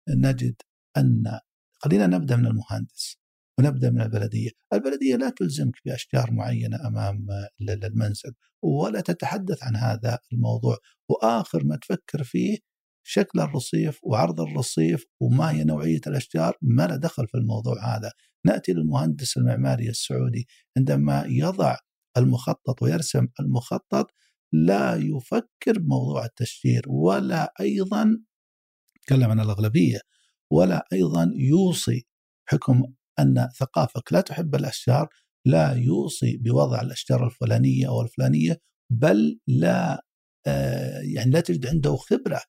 نجد أن خلينا نبدأ من المهندس ونبدأ من البلدية، البلدية لا تلزمك بأشجار معينة أمام المنزل ولا تتحدث عن هذا الموضوع، وآخر ما تفكر فيه شكل الرصيف وعرض الرصيف وما هي نوعية الأشجار ما له دخل في الموضوع هذا، نأتي للمهندس المعماري السعودي. عندما يضع المخطط ويرسم المخطط لا يفكر بموضوع التشجير ولا أيضا تكلم عن الأغلبية ولا أيضا يوصي حكم أن ثقافك لا تحب الأشجار لا يوصي بوضع الأشجار الفلانية أو الفلانية بل لا آه، يعني لا تجد عنده خبرة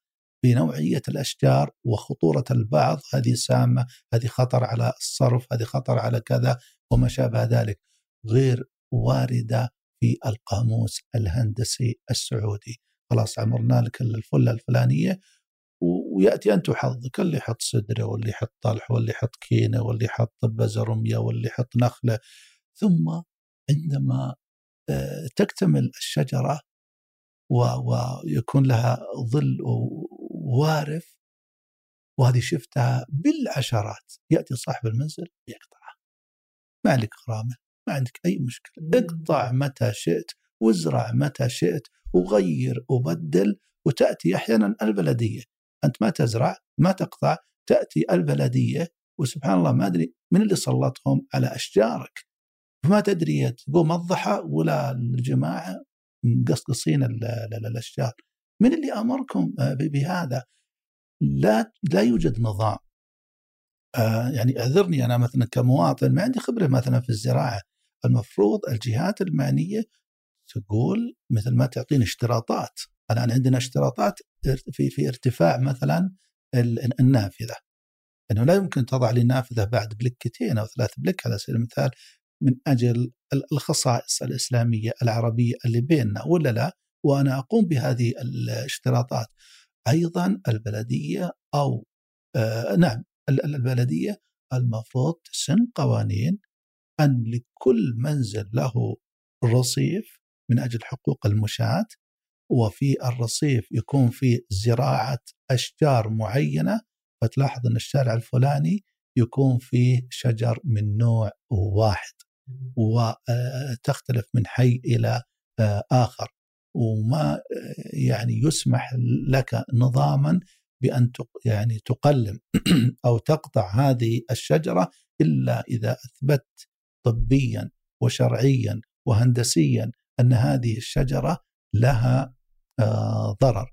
بنوعيه الأشجار وخطورة البعض. هذه سامة، هذه خطر على الصرف، هذه خطر على كذا وما شابه ذلك. غير واردة في القاموس الهندسي السعودي. خلاص عمرنا لك الفلة الفلانية. ويأتي انت وحظك اللي يحط سدره واللي يحط طلح واللي يحط كينة واللي يحط بزرميه واللي يحط نخلة. ثم عندما آه، تكتمل الشجرة ويكون لها ظل وارف وهذه شفتها بالعشرات. يأتي صاحب المنزل يقطعها. ما عندك غرامة ما عندك أي مشكلة. اقطع متى شئت وازرع متى شئت وغير وبدل وتأتي أحيانا البلدية. أنت ما تزرع ما تقطع تأتي البلدية وسبحان الله ما أدري من اللي سلطهم على أشجارك. فما تدري تقوم الضحى ولا الجماعة مقصقصين الأشجار. من اللي أمركم آه، بهذا؟ لا لا يوجد نظام. آه، يعني اعذرني أنا مثلا كمواطن ما عندي خبرة مثلا في الزراعة. المفروض الجهات المعنية تقول مثل ما تعطيني اشتراطات الآن عندنا اشتراطات في في ارتفاع مثلا النافذة إنه لا يمكن تضع لي نافذة بعد بلكتين أو ثلاث بلك على سبيل المثال من أجل الخصائص الإسلامية العربية اللي بيننا ولا لا؟ وأنا أقوم بهذه الاشتراطات. أيضا البلدية أو آه نعم البلدية المفروض تسن قوانين أن لكل منزل له رصيف من أجل حقوق المشاة وفي الرصيف يكون في زراعة أشجار معينة فتلاحظ أن الشارع الفلاني يكون فيه شجر من نوع واحد وتختلف من حي إلى آخر. وما يعني يسمح لك نظاما بأن يعني تقلم <clears throat> أو تقطع هذه الشجرة إلا إذا أثبت طبيا وشرعيا وهندسيا أن هذه الشجرة لها آه، ضرر.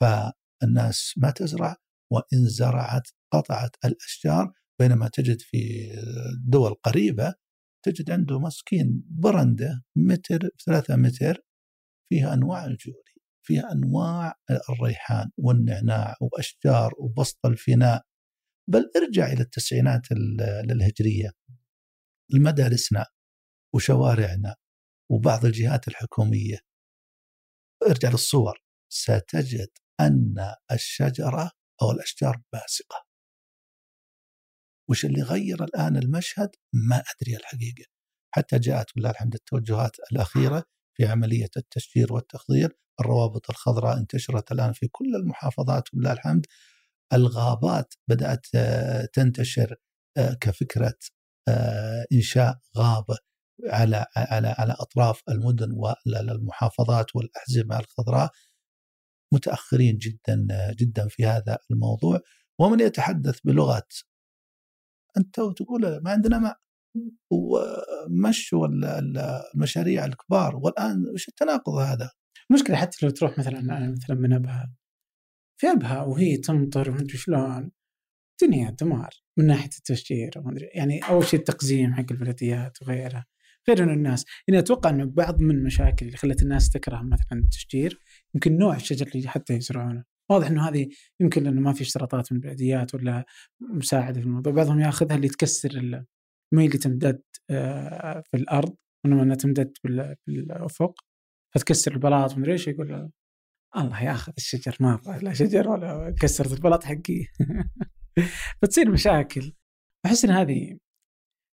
فالناس ما تزرع وإن زرعت قطعت الأشجار بينما تجد في دول قريبة تجد عنده مسكين برندة متر ثلاثة متر فيها أنواع الجوري فيها أنواع الريحان والنعناع وأشجار وبسط الفناء. بل ارجع إلى التسعينات الهجرية المدارسنا وشوارعنا. وبعض الجهات الحكومية. ارجع للصور. ستجد أن الشجرة أو الأشجار باسقة. وش اللي غير الآن المشهد؟ ما أدري الحقيقة. حتى جاءت بالله الحمد التوجهات الأخيرة في عملية التشجير والتخضير. الروابط الخضراء انتشرت الآن في كل المحافظات ولله الحمد. الغابات بدأت آه، تنتشر آه، كفكرة آه، إنشاء غابة. على على على أطراف المدن والمحافظات والأحزمة الخضراء متأخرين جدا جدا في هذا الموضوع ومن يتحدث بلغة أنت وتقول ما عندنا ماء ومشوا المشاريع الكبار والآن وش التناقض هذا؟ المشكلة حتى لو تروح مثلا مثلا من أبها في أبها وهي تمطر ومدري شلون دنيا دمار من ناحية التشجير ومدري يعني أول شيء التقزيم حق البلديات وغيرها غير إنه الناس. يعني أتوقع إنه بعض من المشاكل اللي خلت الناس تكره مثلا التشجير يمكن نوع الشجر اللي حتى يزرعونه. واضح إنه هذه يمكن لأنه ما في اشتراطات من البلديات ولا مساعدة في الموضوع. بعضهم يأخذها اللي تكسر المي اللي تمتد في الأرض انه إنها تمتد بالأفق فتكسر البلاط ومدري إيش يقول. الله يأخذ الشجر ما أبغى لا شجر ولا كسرت البلاط حقي. <laughs> فتصير مشاكل. أحس إن هذه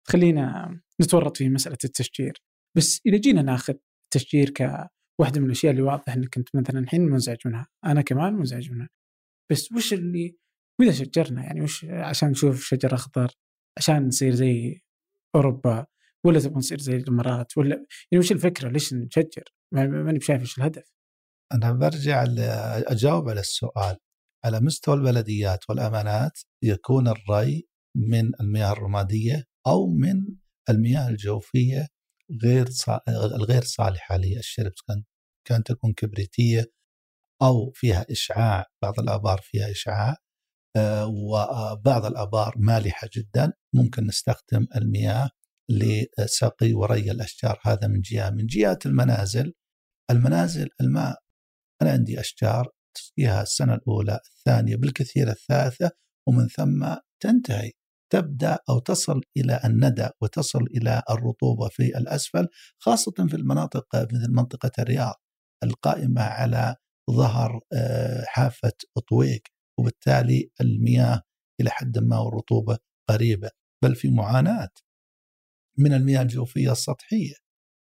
تخلينا نتورط في مسألة التشجير بس إذا جينا ناخذ التشجير كواحدة من الأشياء اللي واضح إنك انت مثلا الحين منزعج منها أنا كمان منزعج منها بس وش اللي وإذا شجرنا يعني وش عشان نشوف شجر أخضر عشان نصير زي أوروبا ولا تبغى نصير زي الإمارات ولا يعني وش الفكرة ليش نشجر؟ ماني بشايف إيش الهدف. أنا برجع أجاوب على السؤال على مستوى البلديات والأمانات يكون الري من المياه الرمادية أو من المياه الجوفية غير الغير صالحة للشرب كان كان تكون كبريتية أو فيها إشعاع بعض الآبار فيها إشعاع آه، وبعض الآبار مالحة جدا. ممكن نستخدم المياه لسقي وري الأشجار هذا من جهة. من جهه المنازل المنازل الماء. أنا عندي أشجار تسقيها السنة الأولى الثانية بالكثير الثالثة ومن ثم تنتهي. تبدأ أو تصل إلى الندى وتصل إلى الرطوبة في الأسفل خاصة في المناطق مثل منطقة الرياض القائمة على ظهر آه، حافة طويق وبالتالي المياه إلى حد ما والرطوبة قريبة بل في معاناة من المياه الجوفية السطحية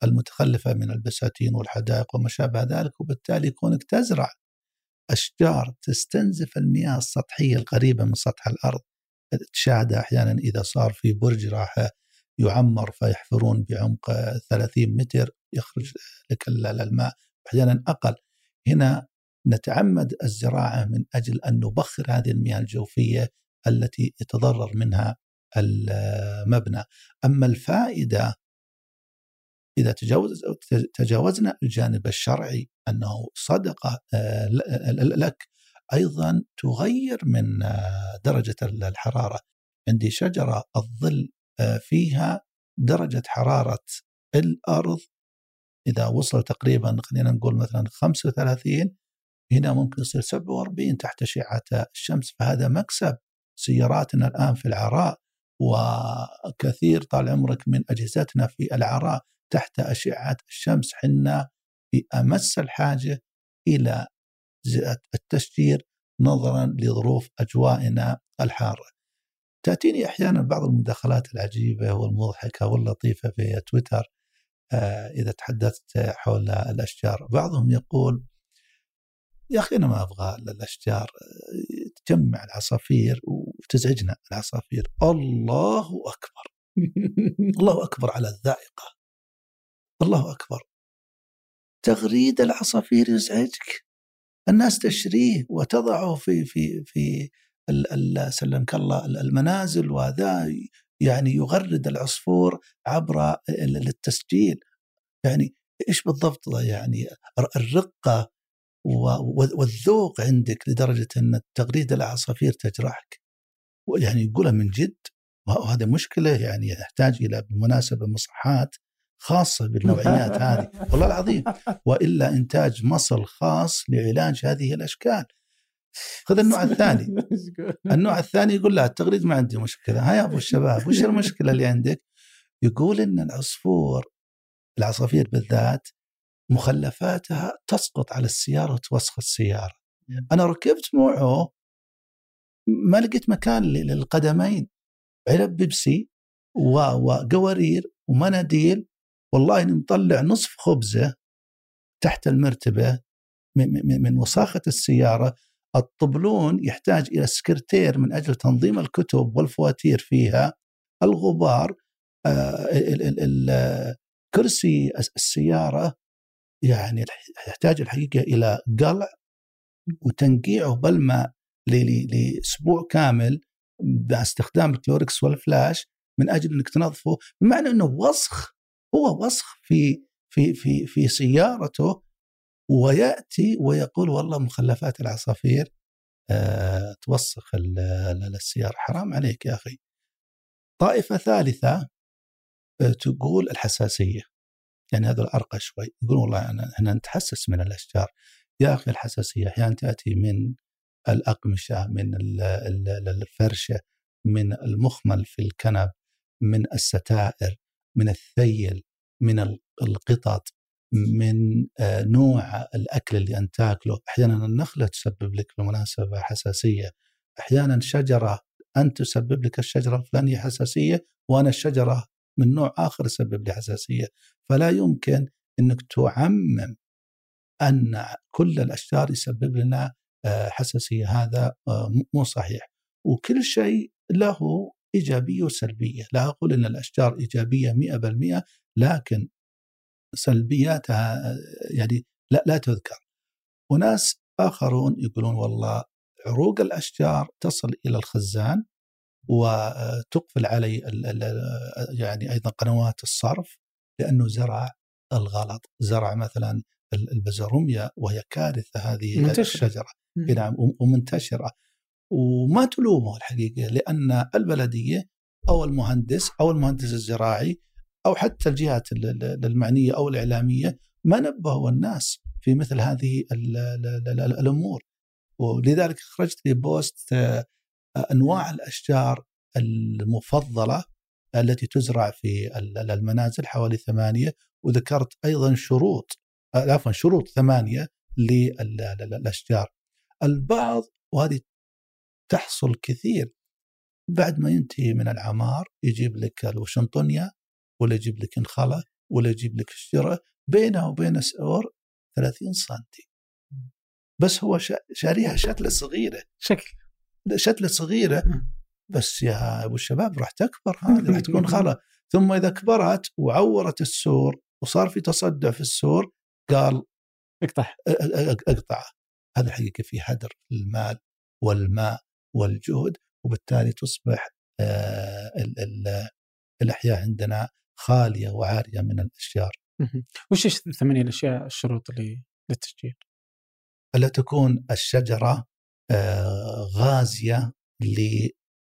المتخلفة من البساتين والحدائق وما شابه ذلك وبالتالي كونك تزرع أشجار تستنزف المياه السطحية القريبة من سطح الأرض. تشاهد أحيانا إذا صار في برج راح يعمر فيحفرون بعمق 30 متر يخرج لك الماء أحيانا أقل. هنا نتعمد الزراعة من أجل أن نبخر هذه المياه الجوفية التي يتضرر منها المبنى. أما الفائدة إذا تجاوز تجاوزنا الجانب الشرعي أنه صدقة آه، لك أيضا تغير من آه، درجة الحرارة. عندي شجرة الظل آه، فيها درجة حرارة الأرض. إذا وصل تقريبا خلينا نقول مثلا 35 هنا ممكن يصير 47 تحت أشعة الشمس. فهذا مكسب سياراتنا الآن في العراء وكثير طال عمرك من أجهزتنا في العراء تحت أشعة الشمس. حنا في أمس الحاجة إلى التشجير نظرا لظروف أجوائنا الحارة. تأتيني أحيانا بعض المداخلات العجيبة والمضحكة واللطيفة في تويتر آه، إذا تحدثت حول الأشجار، بعضهم يقول يا أخي أنا ما أبغى الأشجار تجمع العصافير وتزعجنا العصافير. الله أكبر. <laughs> الله أكبر على الذائقة. الله أكبر. تغريد العصافير يزعجك؟ الناس تشريه وتضعه في في في سلمك الله المنازل وهذا يعني يغرد العصفور عبر التسجيل. يعني إيش بالضبط يعني الرقة والذوق عندك لدرجة أن تغريد العصافير تجرحك؟ يعني يقولها من جد؟ وهذا مشكلة يعني يحتاج إلى بالمناسبه مصحات خاصة بالنوعيات <laughs> هذه. والله العظيم. وإلا إنتاج مصل خاص لعلاج هذه الأشكال. خذ النوع <laughs> الثاني. النوع الثاني يقول لا التغريد ما عندي مشكلة. هيا أبو الشباب وش المشكلة اللي عندك؟ يقول إن العصفور العصافير بالذات مخلفاتها تسقط على السيارة وتوسخ السيارة. أنا ركبت معه ما لقيت مكان للقدمين. علب بيبسي وقوارير ومناديل والله إني مطلع نصف خبزة تحت المرتبة من وساخة السيارة. الطبلون يحتاج إلى سكرتير من أجل تنظيم الكتب والفواتير فيها. الغبار آه، كرسي السيارة يعني يحتاج الحقيقة إلى قلع وتنقيعه بالماء لأسبوع كامل باستخدام الكلوركس والفلاش من أجل إنك تنظفه. بمعنى إنه وسخ هو وسخ في في في في سيارته ويأتي ويقول والله مخلفات العصافير أه توسخ السيارة. حرام عليك يا أخي. طائفة ثالثة آه، تقول الحساسية. يعني هذا الارقى شوي. يقول والله إحنا نتحسس من الأشجار. يا أخي الحساسية أحيانا تأتي من الأقمشة من الفرشة من المخمل في الكنب من الستائر. من الثيل من القطط من آه، نوع الأكل اللي أنت تاكله. أحيانا النخلة تسبب لك بالمناسبه حساسية. أحيانا شجرة أنت تسبب لك الشجرة الفلانيه حساسية وأنا الشجرة من نوع آخر يسبب لي حساسية. فلا يمكن إنك تعمم أن كل الأشجار يسبب لنا آه، حساسية. هذا آه، مو صحيح. وكل شيء له إيجابية وسلبية، لا أقول إن الأشجار إيجابية 100% لكن سلبياتها يعني لا لا تذكر. وناس آخرون يقولون والله عروق الأشجار تصل إلى الخزان وتقفل علي يعني أيضا قنوات الصرف لأنه زرع الغلط، زرع مثلا البزروميا وهي كارثة هذه منتشرة. الشجرة. نعم ومنتشرة. وما تلومه الحقيقة لأن البلدية أو المهندس أو المهندس الزراعي أو حتى الجهات المعنية أو الإعلامية ما نبهوا الناس في مثل هذه الأمور. ولذلك خرجت لي بوست آه، أنواع الأشجار المفضلة التي تزرع في المنازل حوالي ثمانية وذكرت أيضا شروط آه، عفوا شروط ثمانية للاشجار البعض وهذه تحصل كثير. بعد ما ينتهي من العمار يجيب لك الوشنطونيا ولا يجيب لك انخله ولا يجيب لك الشجره بينه وبين سور 30 سم بس هو شاريها شتلة صغيرة. شكل. شتلة صغيرة. بس يا أبو الشباب راح تكبر هذه راح تكون <laughs> خلا ثم إذا كبرت وعورت السور وصار في تصدع في السور قال اقطع. اقطعه هذا الحقيقة في هدر المال والماء. والجهد وبالتالي تصبح آه، الأحياء عندنا خالية وعارية من الأشجار. وش الثمانيه الأشياء الشروط اللي للتشجير؟ ألا تكون الشجرة آه، غازية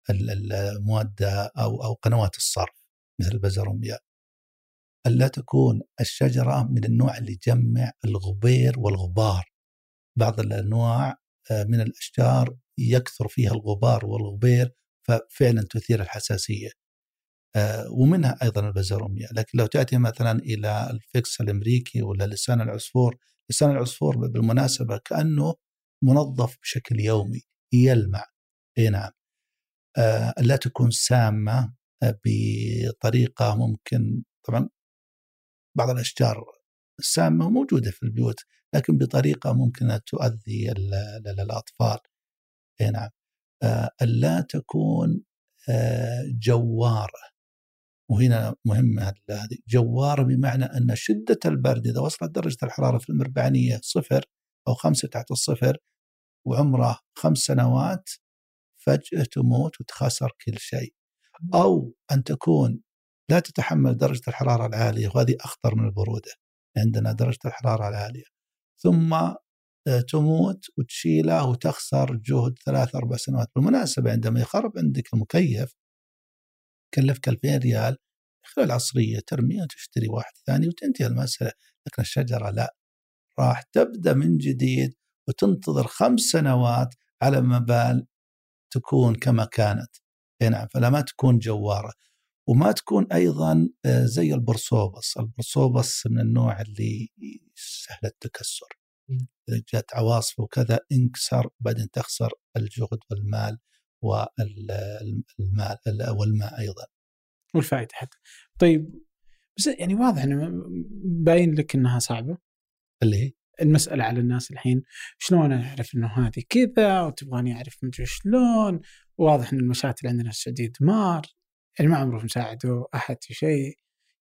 للمواد أو أو قنوات الصرف مثل البزروميا. ألا تكون الشجرة من النوع اللي يجمع الغبير والغبار. بعض الأنواع من الأشجار يكثر فيها الغبار والغبير ففعلا تثير الحساسية. آه، ومنها أيضا البزروميا، لكن لو تأتي مثلا إلى الفيكس الأمريكي ولا لسان العصفور، لسان العصفور بالمناسبة كأنه منظف بشكل يومي يلمع أي نعم. آه، لا تكون سامة بطريقة ممكن طبعا بعض الأشجار السامه موجوده في البيوت لكن بطريقة ممكن تؤذي الأطفال. أي نعم. آه لا تكون آه جوارة. وهنا مهمه هذه جوارة بمعنى أن شدة البرد إذا وصلت درجة الحرارة في المربعانيه صفر أو خمسة تحت الصفر وعمره خمس سنوات فجأة تموت وتخسر كل شيء. أو أن تكون لا تتحمل درجة الحرارة العالية وهذه أخطر من البرودة. عندنا درجة الحرارة العالية. ثم آه، تموت وتشيله وتخسر جهد ثلاث أربع سنوات. بالمناسبة عندما يخرب عندك المكيف كلفك 2000 ريال خلال العصرية ترميه وتشتري واحد ثاني وتنتهي المسألة. لكن الشجرة لا. راح تبدأ من جديد وتنتظر خمس سنوات على ما بال تكون كما كانت. نعم فلا ما تكون جوارة. وما تكون أيضا آه، زي البرصوبس، البرصوبس من النوع اللي سهل التكسر. إذا جات عواصف وكذا انكسر بعدين تخسر الجهد والمال والمال والماء أيضا. والفائدة حتى. طيب بس يعني واضح إنه باين لك إنها صعبة. اللي هي؟ المسألة على الناس الحين شلون أعرف أنه هذه كذا وتبغاني أعرف مدري شلون واضح أن المشاتل عندنا في السعودية دمار يعني ما عمره مساعده أحد في شيء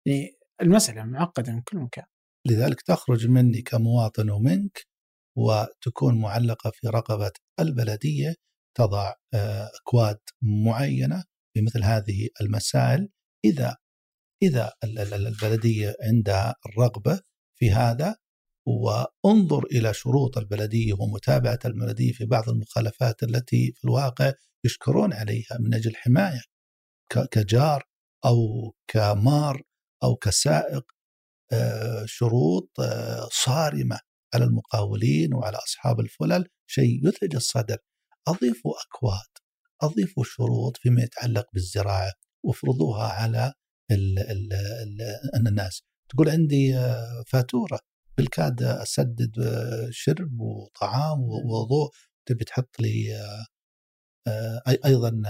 يعني المسألة معقدة من كل مكان لذلك تخرج مني كمواطن ومنك وتكون معلقة في رقبة البلدية تضع آه، أكواد معينة في مثل هذه المسائل. إذا إذا البلدية عندها الرغبة في هذا وانظر إلى شروط البلدية ومتابعة البلدية في بعض المخالفات التي في الواقع يشكرون عليها من أجل حماية كجار أو كمار أو كسائق. شروط آه، صارمة على المقاولين وعلى أصحاب الفلل شيء يثلج الصدر. اضيفوا أكواد اضيفوا شروط فيما يتعلق بالزراعة وافرضوها على ال ال ال الناس. تقول عندي آه، فاتورة بالكاد أسدد شرب وطعام ووضوء تبي تحط لي أيضا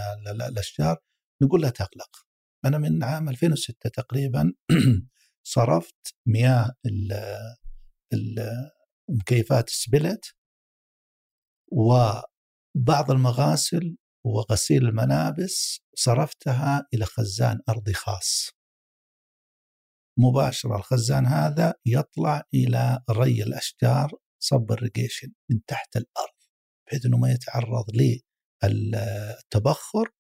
الأشجار؟ نقول لا تقلق. أنا من عام 2006 تقريبا <clears throat> صرفت مياه المكيفات السبلت وبعض المغاسل وغسيل الملابس صرفتها إلى خزان أرضي خاص. مباشرة الخزان هذا يطلع إلى ري الأشجار sub irrigation من تحت الأرض بحيث إنه ما يتعرض للتبخر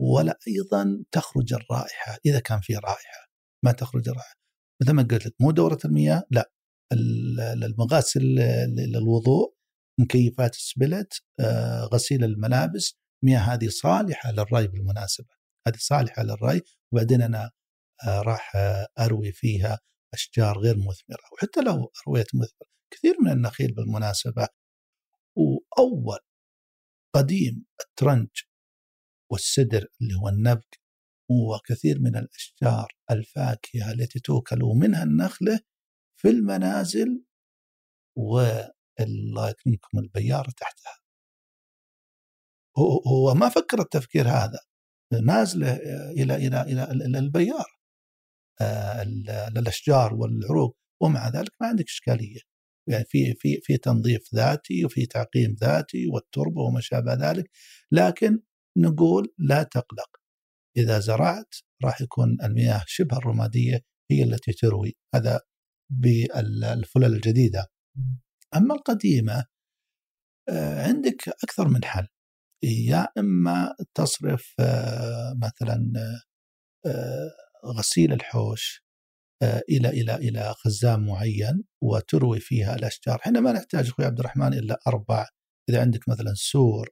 ولا أيضا تخرج الرائحة إذا كان في رائحة ما تخرج الرائحة. مثل ما قلت لك مو دورة المياه لا. المغاسل للوضوء مكيفات ال split آه، غسيل الملابس المياه هذه صالحة للري بالمناسبة. هذه صالحة للري وبعدين أنا آه، راح آه، أروي فيها أشجار غير مثمرة وحتى لو أرويت مثمرة كثير من النخيل بالمناسبة. وأول قديم الترنج والسدر اللي هو النبق وكثير من الأشجار الفاكهة التي توكل ومنها النخلة في المنازل والله يكرمكم البياره تحتها. هو ما فكر التفكير هذا نازلة إلى إلى إلى البيار آه، الاشجار والعروق ومع ذلك ما عندك إشكالية. يعني في في في تنظيف ذاتي وفي تعقيم ذاتي والتربة وما شابه ذلك لكن نقول لا تقلق. إذا زرعت راح يكون المياه شبه الرمادية هي التي تروي هذا بالفلل الجديدة. أما القديمة آه، عندك أكثر من حل. يا إما تصرف آه، مثلا غسيل الحوش آه، إلى إلى إلى خزان معين وتروي فيها الأشجار، إحنا ما نحتاج أخوي عبد الرحمن الا أربع إذا عندك مثلا سور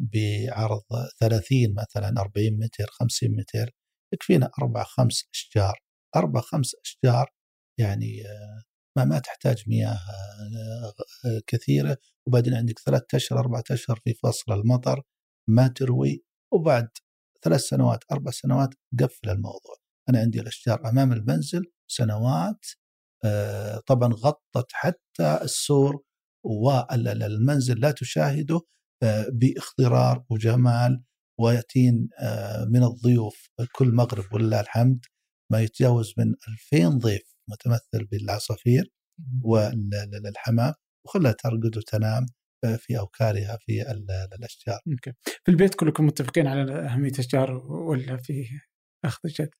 بعرض 30 مثلا 40 متر 50 متر يكفينا أربع خمس أشجار، أربع خمس أشجار يعني آه، ما ما تحتاج مياه آه، كثيرة. وبعدين عندك ثلاثة أشهر أربعة أشهر في فصل المطر ما تروي. وبعد ثلاث سنوات أربع سنوات قفل الموضوع. أنا عندي الأشجار أمام المنزل سنوات آه، طبعا غطت حتى السور والمنزل لا تشاهده. آه، باخضرار وجمال ويأتين آه، من الضيوف كل مغرب ولله الحمد ما يتجاوز من 2000 ضيف متمثل بالعصافير والحمام وخلها ترقد وتنام في أوكارها في الأشجار. في البيت كلكم متفقين على أهمية الأشجار ولا في أخذ جد؟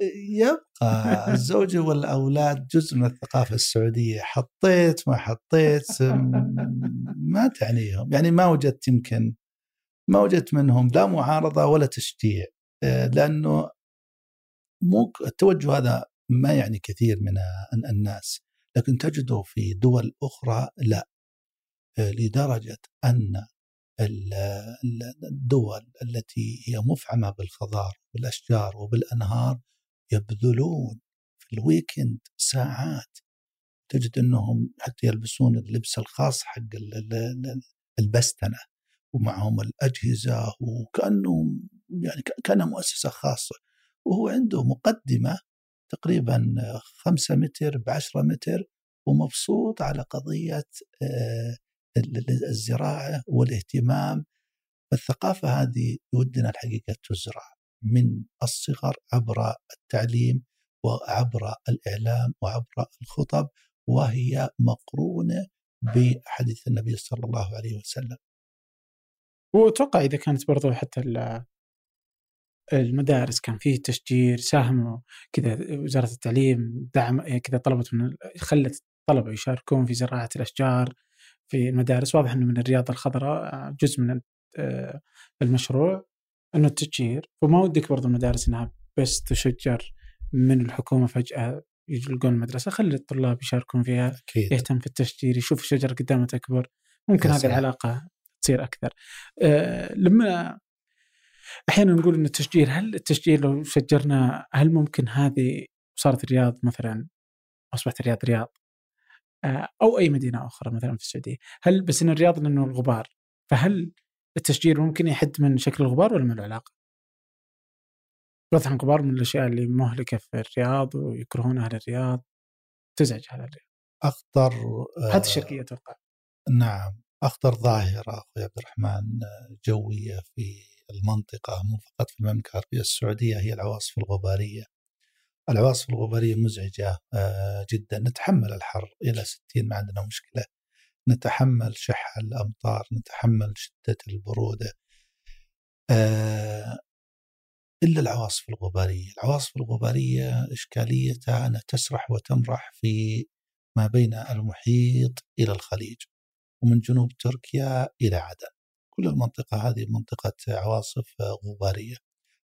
يبقى الزوجة والأولاد جزء من الثقافة السعودية. حطيت ما حطيت ما تعنيهم. يعني ما وجدت يمكن ما وجدت منهم لا معارضة ولا تشجيع. آه، لأنه مو التوجه هذا ما يعني كثير من الناس. لكن تجده في دول أخرى لا. آه، لدرجة أن الدول التي هي مفعمة بالخضار والأشجار وبالأنهار يبذلون في الويكند ساعات. تجد إنهم حتى يلبسون اللبس الخاص حق البستنة ومعهم الأجهزة وكأنهم يعني كأنها مؤسسة خاصة. وهو عنده مقدمة تقريبا خمسة متر بعشرة متر ومبسوط على قضية آه، الزراعة والاهتمام. الثقافة هذه ودنا الحقيقة تزرع من الصغر عبر التعليم وعبر الإعلام وعبر الخطب وهي مقرونة بحديث النبي صلى الله عليه وسلم. وأتوقع إذا كانت برضو حتى المدارس كان فيه تشجير ساهموا كذا وزارة التعليم دعم كذا طلبت من خلت الطلبة يشاركون في زراعة الأشجار في المدارس. واضح إنه من الرياضه الخضراء جزء من آه، المشروع. أنه التشجير وما ودك برضو المدارس إنها بس تشجر من الحكومة فجأة يلقون المدرسة. خلي الطلاب يشاركون فيها أكيد. يهتم في التشجير يشوف الشجرة قدامه تكبر. ممكن هذه العلاقة تصير أكثر. أه لما أحيانا نقول إن التشجير هل التشجير لو شجرنا هل ممكن هذه صارت الرياض مثلا؟ أصبحت الرياض رياض. أه أو أي مدينة أخرى مثلا في السعودية. هل بس إن الرياض لأنه الغبار فهل التشجير ممكن يحد من شكل الغبار ولا ما له علاقه؟ واضح الغبار من الأشياء اللي مهلكة في الرياض ويكرهون أهل الرياض تزعج أهل الرياض أخطر حتى الشرقيه أتوقع نعم أخطر ظاهرة أخوي عبد الرحمن جوية في المنطقة مو فقط في المملكة العربية السعودية هي العواصف الغبارية. العواصف الغبارية مزعجة آه، جدا نتحمل الحر إلى 60 ما عندنا مشكلة. نتحمل شح الأمطار، نتحمل شدة البرودة. آه، إلا العواصف الغبارية، العواصف الغبارية إشكاليتها أنها تسرح وتمرح في ما بين المحيط إلى الخليج ومن جنوب تركيا إلى عدن. كل المنطقة هذه منطقة عواصف غبارية.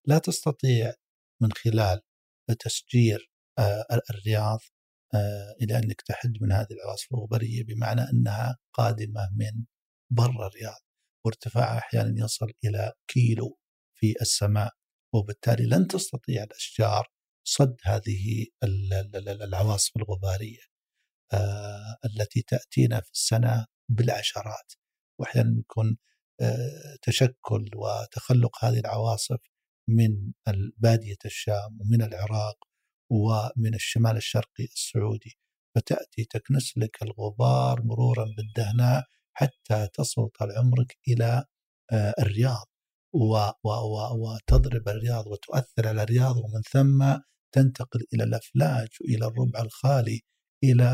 لا تستطيع من خلال تسجير آه، الرياض إلى أنك تحد من هذه العواصف الغباريه بمعنى أنها قادمة من برا الرياض وارتفاعها أحيانا يصل إلى كيلو في السماء وبالتالي لن تستطيع الأشجار صد هذه العواصف الغبارية آه، التي تأتينا في السنة بالعشرات واحيانا يكون آه، تشكل وتخلق هذه العواصف من باديه الشام ومن العراق ومن الشمال الشرقي السعودي فتأتي تكنس لك الغبار مرورا بالدهناء حتى تصل طال عمرك إلى آه، الرياض وتضرب الرياض وتؤثر على الرياض ومن ثم تنتقل إلى الأفلاج وإلى الربع الخالي إلى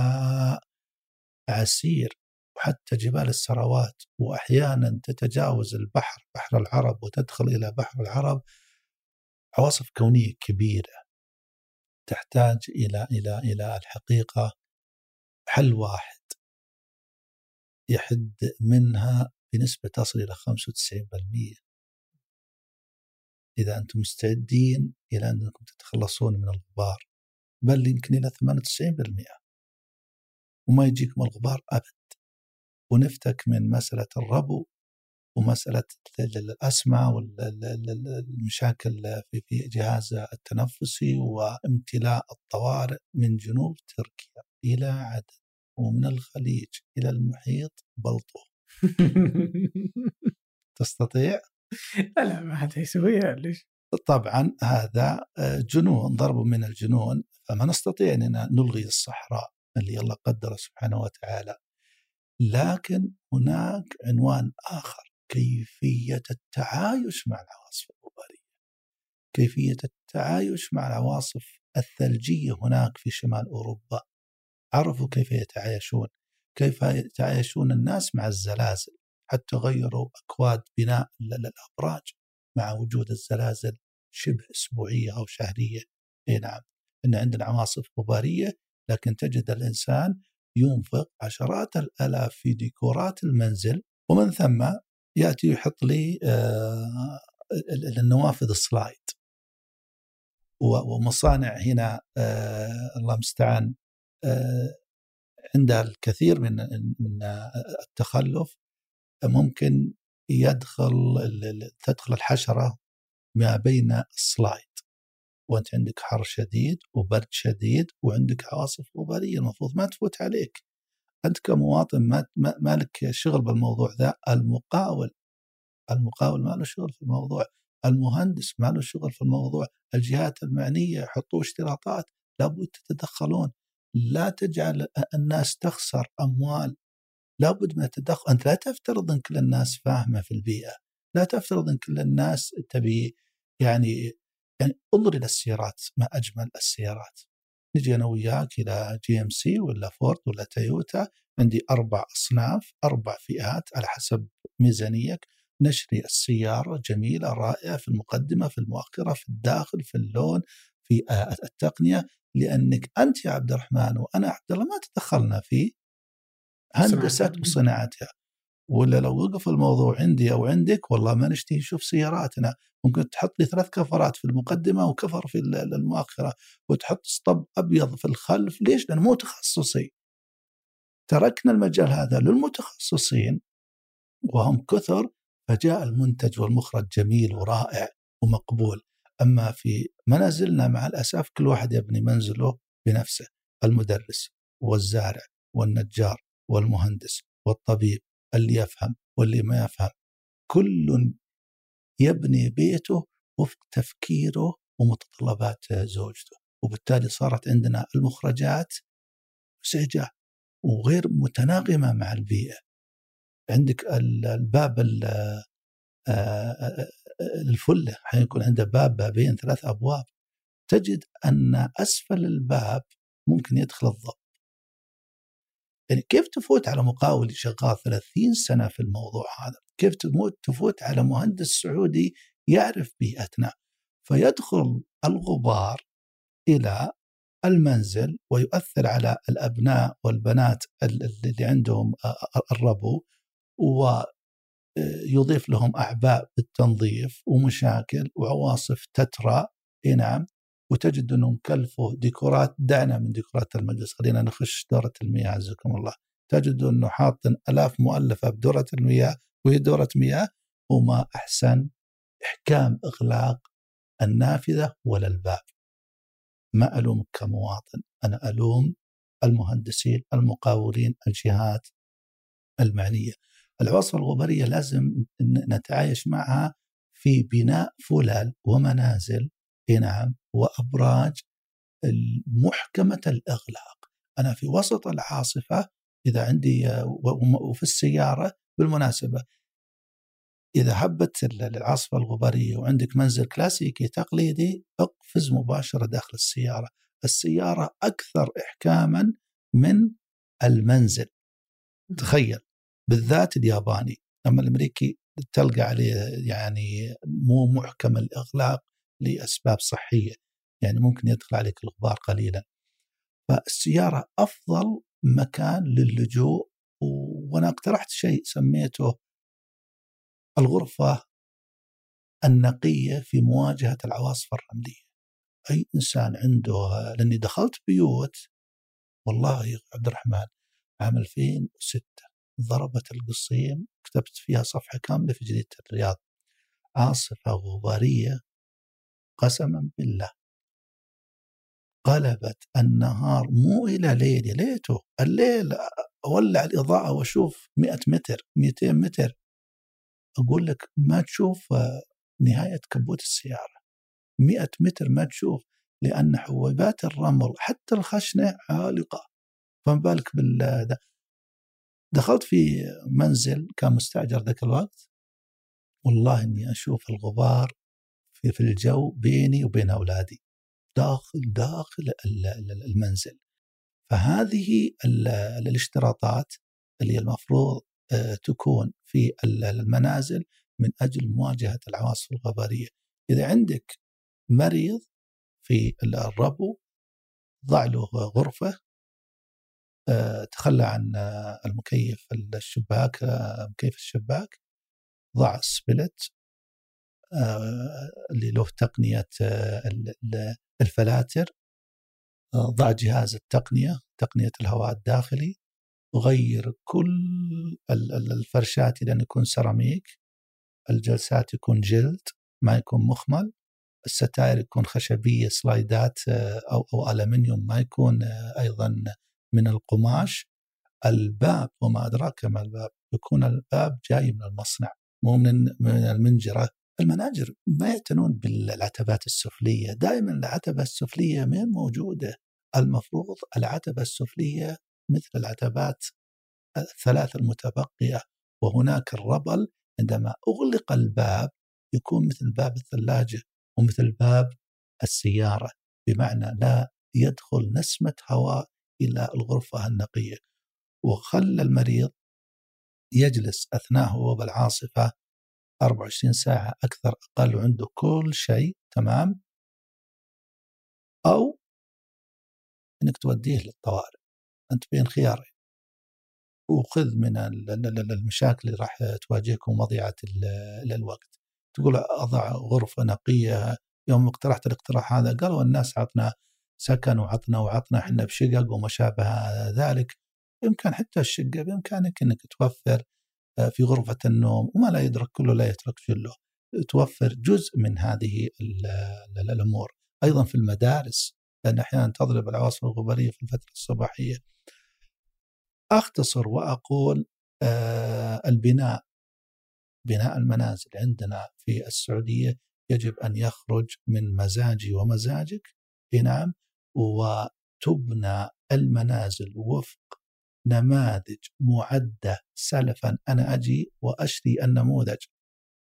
عسير وحتى جبال السروات وأحيانا تتجاوز البحر بحر العرب وتدخل إلى بحر العرب. عواصف كونية كبيرة. تحتاج إلى إلى إلى الحقيقة حل واحد يحد منها بنسبة تصل إلى 95% إذا أنتم مستعدين إلى أنكم تتخلصون من الغبار بل يمكن إلى 98% وما يجيكم الغبار أبد. ونفتك من مسألة الربو. ومسألة الأسمى والمشاكل في جهاز التنفسي وامتلاء الطوارئ من جنوب تركيا إلى عدن ومن الخليج إلى المحيط بلطو <laughs> تستطيع؟ لا ما حد يسويها ليش؟ طبعا هذا آه، جنون ضرب من الجنون فما نستطيع اننا نلغي الصحراء اللي الله قدره سبحانه وتعالى لكن هناك عنوان آخر كيفية التعايش مع العواصف الغبارية. كيفية التعايش مع العواصف الثلجية هناك في شمال أوروبا. عرفوا كيف يتعايشون. كيف يتعايشون الناس مع الزلازل. حتى غيروا أكواد بناء الأبراج مع وجود الزلازل شبه أسبوعية أو شهرية. أي نعم. إن عندنا عواصف غبارية لكن تجد الإنسان ينفق عشرات الآلاف في ديكورات المنزل ومن ثم يأتي يحط لي آه النوافذ السلايد. ومصانع هنا آه الله المستعان آه عندها الكثير من من التخلف ممكن يدخل تدخل الحشرة ما بين السلايد. وأنت عندك حر شديد وبرد شديد وعندك عواصف غبارية المفروض ما تفوت عليك. أنت كمواطن ما, ما لك شغل بالموضوع ذا المقاول المقاول ما له شغل في الموضوع المهندس ما له شغل في الموضوع الجهات المعنية يحطوا اشتراطات لابد تتدخلون. لا تجعل الناس تخسر أموال. لابد من التدخل. أنت لا تفترض إن كل الناس فاهمة في البيئة. لا تفترض إن كل الناس تبي يعني يعني انظر إلى السيارات ما أجمل السيارات. نجي أنا وياك إلى GMC ولا فورد ولا تويوتا عندي أربع أصناف أربع فئات على حسب ميزانيتك نشري السيارة جميلة رائعة في المقدمة في المؤخرة في الداخل في اللون في التقنية. لأنك أنت يا عبد الرحمن وأنا عبد الله ما تدخلنا في هندسة وصناعتها. ولا لو وقف الموضوع عندي أو عندك والله ما نشتهي. نشوف سياراتنا ممكن تحط لي ثلاث كفرات في المقدمة وكفر في المؤخرة وتحط اسطب أبيض في الخلف. ليش؟ لأنه مو تخصصي. تركنا المجال هذا للمتخصصين وهم كثر فجاء المنتج والمخرج جميل ورائع ومقبول. أما في منازلنا مع الأسف كل واحد يبني منزله بنفسه المدرس والزارع والنجار والمهندس والطبيب اللي يفهم واللي ما يفهم. كل يبني بيته وفق تفكيره ومتطلبات زوجته. وبالتالي صارت عندنا المخرجات مزعجة وغير متناغمة مع البيئة. عندك الباب الفلة حيكون عنده باب بابين ثلاث أبواب. تجد أن أسفل الباب ممكن يدخل الضب يعني كيف تفوت على مقاول شغال 30 سنة في الموضوع هذا؟ كيف تموت تفوت على مهندس سعودي يعرف بيئتنا فيدخل الغبار إلى المنزل ويؤثر على الأبناء والبنات اللي عندهم الربو ويضيف لهم أعباء بالتنظيف ومشاكل وعواصف تترى. نعم. وتجد أنهم كلفوا ديكورات دعنا من ديكورات المجلس. خلينا نخش دورة المياه عزكم الله. تجد أنه حاط آلاف مؤلفة بدورة المياه وهي دورة مياه وما أحسن إحكام إغلاق النافذة ولا الباب. ما ألومك كمواطن؟ أنا ألوم المهندسين المقاولين الجهات المعنية. العواصف الغبرية لازم نتعايش معها في بناء فلل ومنازل. نعم؟ وأبراج محكمه الاغلاق أنا في وسط العاصفة إذا عندي وفي السيارة بالمناسبة إذا هبت العاصفة الغبارية وعندك منزل كلاسيكي تقليدي أقفز مباشرة داخل السيارة. السيارة أكثر احكاما من المنزل. تخيل بالذات الياباني. أما الأمريكي تلقى عليه يعني مو محكم الاغلاق لأسباب صحية يعني ممكن يدخل عليك الغبار قليلا. فالسيارة أفضل مكان للجوء وأنا اقترحت شيء سميته الغرفة النقية في مواجهة العواصف الرملية. أي إنسان عنده لأني دخلت بيوت والله يا عبد الرحمن عام 2006 ضربت القصيم كتبت فيها صفحة كاملة في جريدة الرياض. عاصفه غبارية قسما بالله. قلبت النهار مو إلى ليل يا ليته. الليل أولع الإضاءة وأشوف 100 متر 200 متر. أقول لك ما تشوف نهاية كبوت السيارة. 100 متر ما تشوف لأن حبيبات الرمل حتى الخشنة عالقة. فما بالك بال دخلت في منزل كان مستأجر ذاك الوقت. والله إني أشوف الغبار في, في الجو بيني وبين أولادي داخل داخل المنزل. فهذه الاشتراطات اللي المفروض آه، تكون في المنازل من أجل مواجهة العواصف الغبارية. إذا عندك مريض في الربو ضع له غرفة آه، تخلى عن آه، المكيف الشباك مكيف الشباك ضع سبلت اللي له تقنية الفلاتر. ضع جهاز التقنية تقنية الهواء الداخلي. غير كل الفرشات إلى أن يكون سيراميك. الجلسات يكون جلد ما يكون مخمل. الستائر يكون خشبية سلايدات أو أو ألمنيوم ما يكون أيضا من القماش. الباب وما أدراك ما الباب يكون الباب جاي من المصنع مو من من المنجرة. المناجر ما يعتنون بالعتبات السفلية. دائما العتبة السفلية ما موجودة. المفروض العتبة السفلية مثل العتبات الثلاث المتبقية وهناك الربل عندما أغلق الباب يكون مثل باب الثلاجة ومثل باب السيارة بمعنى لا يدخل نسمة هواء إلى الغرفة النقية. وخلى المريض يجلس أثناء هو بالعاصفة 24 ساعة أكثر أقل وعنده كل شيء تمام؟ أو أنك توديه للطوارئ. أنت بين خيارين. وخذ من المشاكل اللي راح تواجهك ومضيعة الوقت. تقول أضع غرفة نقية. يوم اقترحت الاقتراح هذا قالوا الناس عطنا سكن وعطنا وعطنا إحنا بشقق وما شابه ذلك. بإمكان حتى الشقة بإمكانك إنك توفر في غرفة النوم وما لا يدرك كله لا يترك جله توفر جزء من هذه الأمور. أيضا في المدارس لأن أحيانا تضرب العواصف الغبارية في الفترة الصباحية. أختصر وأقول آه، البناء. بناء المنازل عندنا في السعودية يجب أن يخرج من مزاجي ومزاجك نعم وتبنى المنازل وفق نماذج معدة سلفا أنا أجي وأشري النموذج.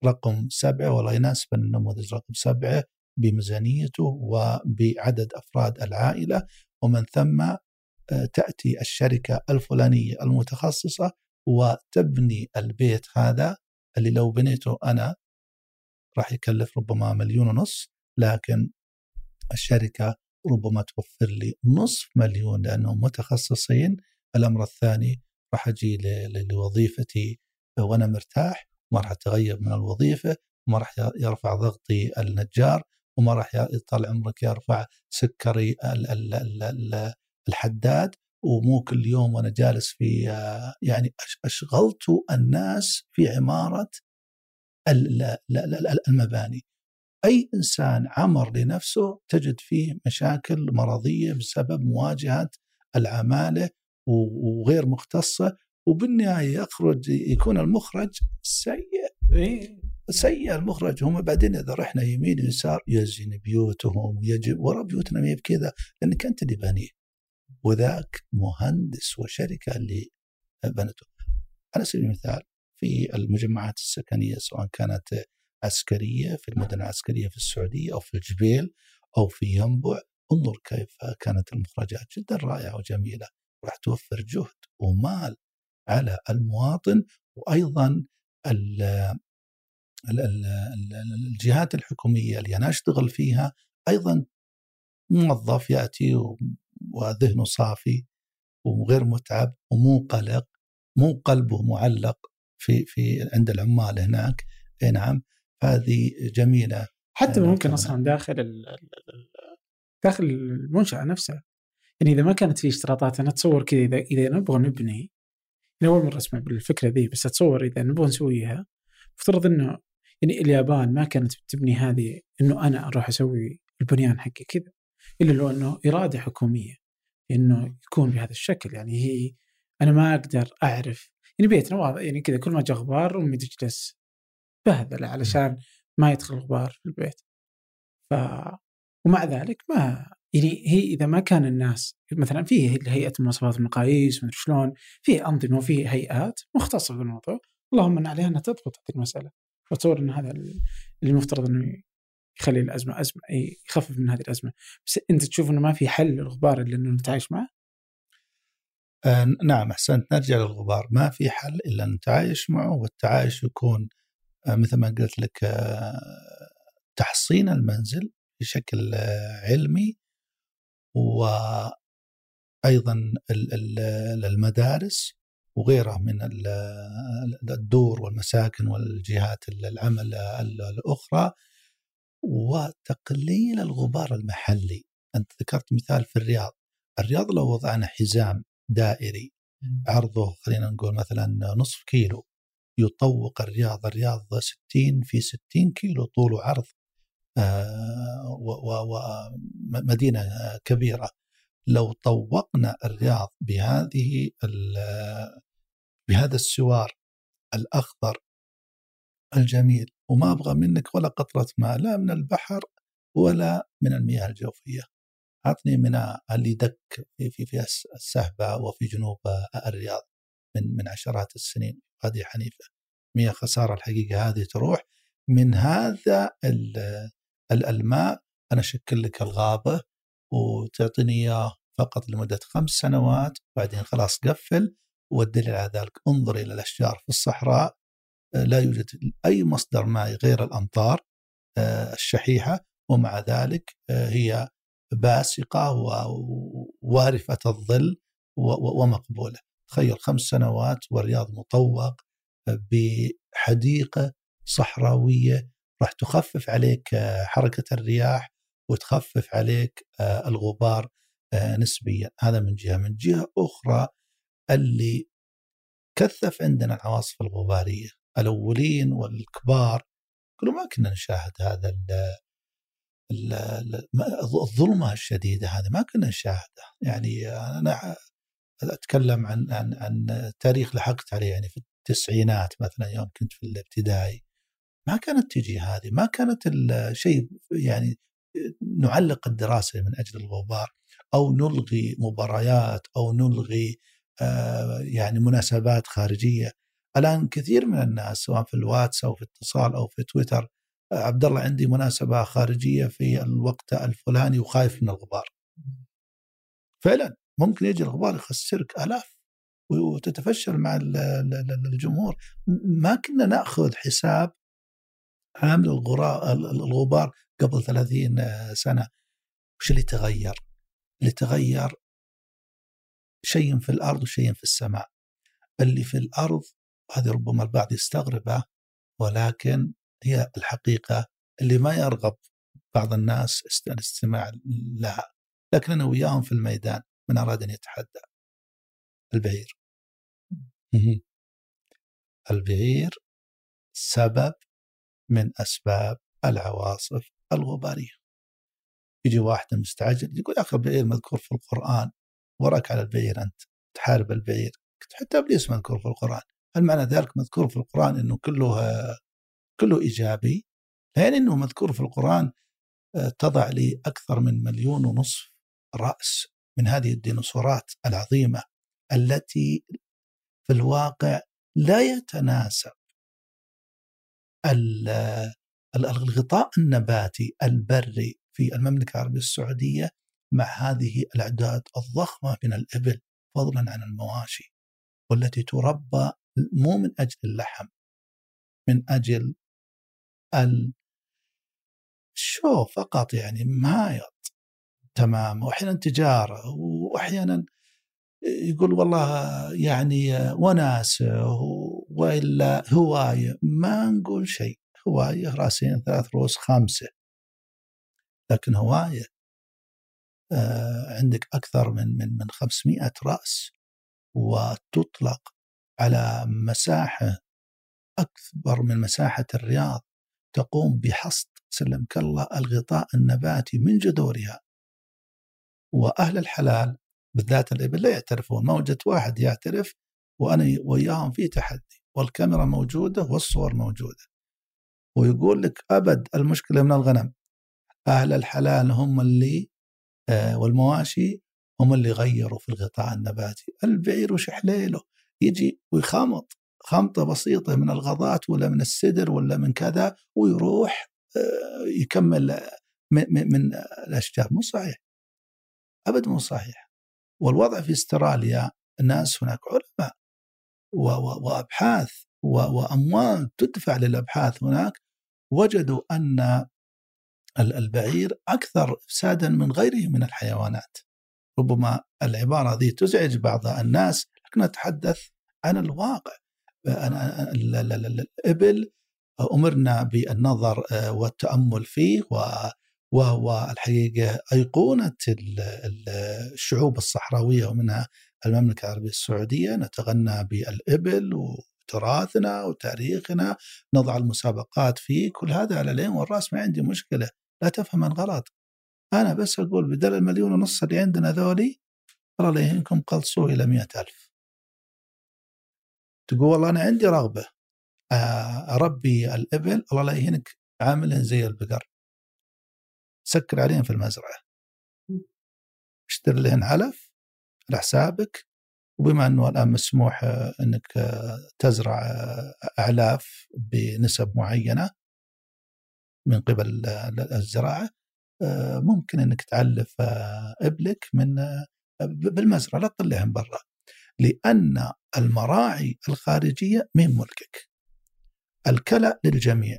رقم سبعة والله يناسب النموذج رقم سبعة بميزانيته وبعدد أفراد العائلة ومن ثم آه، تأتي الشركة الفلانية المتخصصة وتبني البيت هذا اللي لو بنيته أنا راح يكلف ربما مليون ونص لكن الشركة ربما توفر لي نصف مليون لأنهم متخصصين. الأمر الثاني راح أجي لوظيفتي وأنا مرتاح ما راح أتغير من الوظيفة وما راح يرفع ضغطي النجار وما راح طال عمرك يرفع سكري الحداد ومو كل يوم وأنا جالس في يعني أشغلت الناس في عمارة المباني. أي إنسان عمر لنفسه تجد فيه مشاكل مرضية بسبب مواجهة العمالة وغير مختصة وبالنهاية يخرج يكون المخرج سيء. إيه. سيء المخرج. هم بعدين إذا رحنا يمين يسار يزين بيوتهم ويجب ورا بيوتنا ما بكذا لأنك أنت اللي بنيه وذاك مهندس وشركة اللي بنته. على سبيل المثال في المجمعات السكنية سواء كانت عسكرية في المدن العسكرية في السعودية أو في الجبيل أو في ينبع انظر كيف كانت المخرجات. جدا رائعة وجميلة. راح توفر جهد ومال على المواطن وأيضا الجهات الحكومية اللي أنا أشتغل فيها أيضا موظف يأتي وذهنه صافي وغير متعب ومو قلق مو قلبه معلق في في عند العمال هناك. أي نعم هذه جميلة. حتى ممكن أصلا داخل داخل المنشأة نفسها. يعني إذا ما كانت في اشتراطات أنا أتصور كذا إذا إذا نبغى نبني أنا أول مرة أسمع بالفكرة ذي بس أتصور إذا نبغى نسويها افترض إنه يعني اليابان ما كانت تبني هذه إنه أنا أروح أسوي البنيان حقي كذا إلا لو إنه إرادة حكومية إنه يكون بهذا الشكل. يعني هي أنا ما أقدر أعرف يعني بيتنا واضح يعني كذا كل ما جاء غبار أمي تجلس بهذله علشان ما يدخل غبار في البيت. ف ومع ذلك ما يعني هي إذا ما كان الناس مثلا في هيئة المواصفات والمقاييس ومدري شلون في أنظمة وفي هيئات مختصة في الموضوع اللهم إن عليها أنها تضبط هذه المسألة. وأتصور إن هذا اللي المفترض إنه يخلي الأزمة أزمة يخفف من هذه الأزمة. بس أنت تشوف إنه ما في حل للغبار الا إنه نتعايش معه؟ آه نعم أحسنت. نرجع للغبار. ما في حل إلا نتعايش معه والتعايش يكون آه مثل ما قلت لك آه تحصين المنزل بشكل آه علمي. وأيضا المدارس وغيرها من الدور والمساكن والجهات العمل الأخرى. وتقليل الغبار المحلي. أنت ذكرت مثال في الرياض. الرياض لو وضعنا حزام دائري عرضه خلينا نقول مثلا نصف كيلو يطوق الرياض الرياض 60 في 60 كيلو طول وعرض ومدينة كبيرة. لو طوقنا الرياض بهذه بهذا السوار الأخضر الجميل وما أبغى منك ولا قطرة ماء لا من البحر ولا من المياه الجوفية. أعطني من اللي دك في في في السهبة وفي جنوب الرياض من من عشرات السنين. هذه حنيفة مياه خسارة الحقيقة هذه تروح. من هذا الماء أنا أشكل لك الغابة وتعطيني إياه فقط لمدة خمس سنوات بعدين خلاص قفل والدليل على ذلك انظر إلى الأشجار في الصحراء لا يوجد أي مصدر ماء غير الأمطار الشحيحة ومع ذلك هي باسقة ووارفة الظل ومقبولة. تخيل خمس سنوات والرياض مطوق بحديقة صحراوية راح تخفف عليك حركة الرياح وتخفف عليك الغبار نسبيا. هذا من جهة. من جهة أخرى اللي كثف عندنا العواصف الغبارية. الأولين والكبار كلهم ما كنا نشاهد هذا الظلمة الشديدة هذه ما كنا نشاهدها. يعني أنا أتكلم عن عن عن تاريخ لحقت عليه يعني في التسعينات مثلا يوم كنت في الابتدائي. ما كانت تجي هذه ما كانت الشيء يعني نعلق الدراسة من أجل الغبار أو نلغي مباريات أو نلغي آه، يعني مناسبات خارجية الآن كثير من الناس سواء في الواتس أو في اتصال أو في تويتر عبد الله عندي مناسبة خارجية في الوقت الفلاني وخايف من الغبار. فعلا ممكن يجي الغبار يخسرك آلاف وتتفشل مع الجمهور ما كنا نأخذ حساب عامل الغبار قبل 30 سنة. وش اللي تغير؟ اللي تغير شيء في الأرض وشيء في السماء. اللي في الأرض هذه ربما البعض يستغربه ولكن هي الحقيقة اللي ما يرغب بعض الناس الاستماع لها. لكن أنا وياهم في الميدان من أراد أن يتحدى. البعير. البعير سبب من أسباب العواصف الغبارية. يجي واحد مستعجل يقول يا أخي البعير مذكور في القرآن وراك على البعير أنت تحارب البعير. حتى إبليس مذكور في القرآن. هل معنى ذلك مذكور في القرآن إنه كله كله إيجابي؟ لأن أنه مذكور في القرآن آه، تضع لي أكثر من مليون ونصف رأس من هذه الديناصورات العظيمة التي في الواقع لا يتناسب الغطاء النباتي البري في المملكة العربية السعودية مع هذه الأعداد الضخمة من الإبل فضلا عن المواشي والتي تربى مو من أجل اللحم من أجل الشو فقط يعني مهايط تمام واحيانا تجارة واحيانا يقول والله يعني وناس وإلا هواية ما نقول شيء. هواية راسين ثلاث رؤوس خمسة. لكن هواية آه، عندك أكثر من من من 500 رأس وتطلق على مساحة أكبر من مساحة الرياض. تقوم بحصد سلمك الله الغطاء النباتي من جذورها. وأهل الحلال بالذات الإبل لا يعترفون. ما وجدت واحد يعترف وأنا وياهم في تحدي. والكاميرا موجودة والصور موجودة. ويقول لك أبد المشكلة من الغنم أهل الحلال هم اللي آه، والمواشي هم اللي غيروا في الغطاء النباتي. البعير وش حليله؟ يجي ويخامط خمطة بسيطة من الغضات ولا من السدر ولا من كذا ويروح آه، يكمل من الأشجار. مو صحيح. أبدا مو صحيح. والوضع في استراليا الناس هناك علماء. وأبحاث وأموال تدفع للأبحاث هناك وجدوا أن البعير أكثر إفسادا من غيره من الحيوانات. ربما العبارة ذي تزعج بعض الناس لكن نتحدث عن الواقع. الإبل أمرنا بالنظر آه، والتأمل فيه وهو الحقيقة أيقونة الشعوب الصحراوية ومنها المملكة العربية السعودية نتغنى بالإبل وتراثنا وتاريخنا نضع المسابقات فيه كل هذا على العين والرأس ما عندي مشكلة لا تفهم غلط أنا بس أقول بدل المليون ونص اللي عندنا ذولي الله لا يهينكم قلصوه إلى مئة ألف. تقول والله أنا عندي رغبة آه، أربي الإبل الله لا يهينك عاملهم زي البقر. سكر عليهم في المزرعة. اشتري لهن علف على حسابك وبما إنه الآن مسموح آه، إنك آه، تزرع اعلاف بنسب معينة من قبل الزراعة ممكن إنك تعلف إبلك من بالمزرعة لا تطلعهم برا لأن المراعي الخارجية من ملكك. الكلى للجميع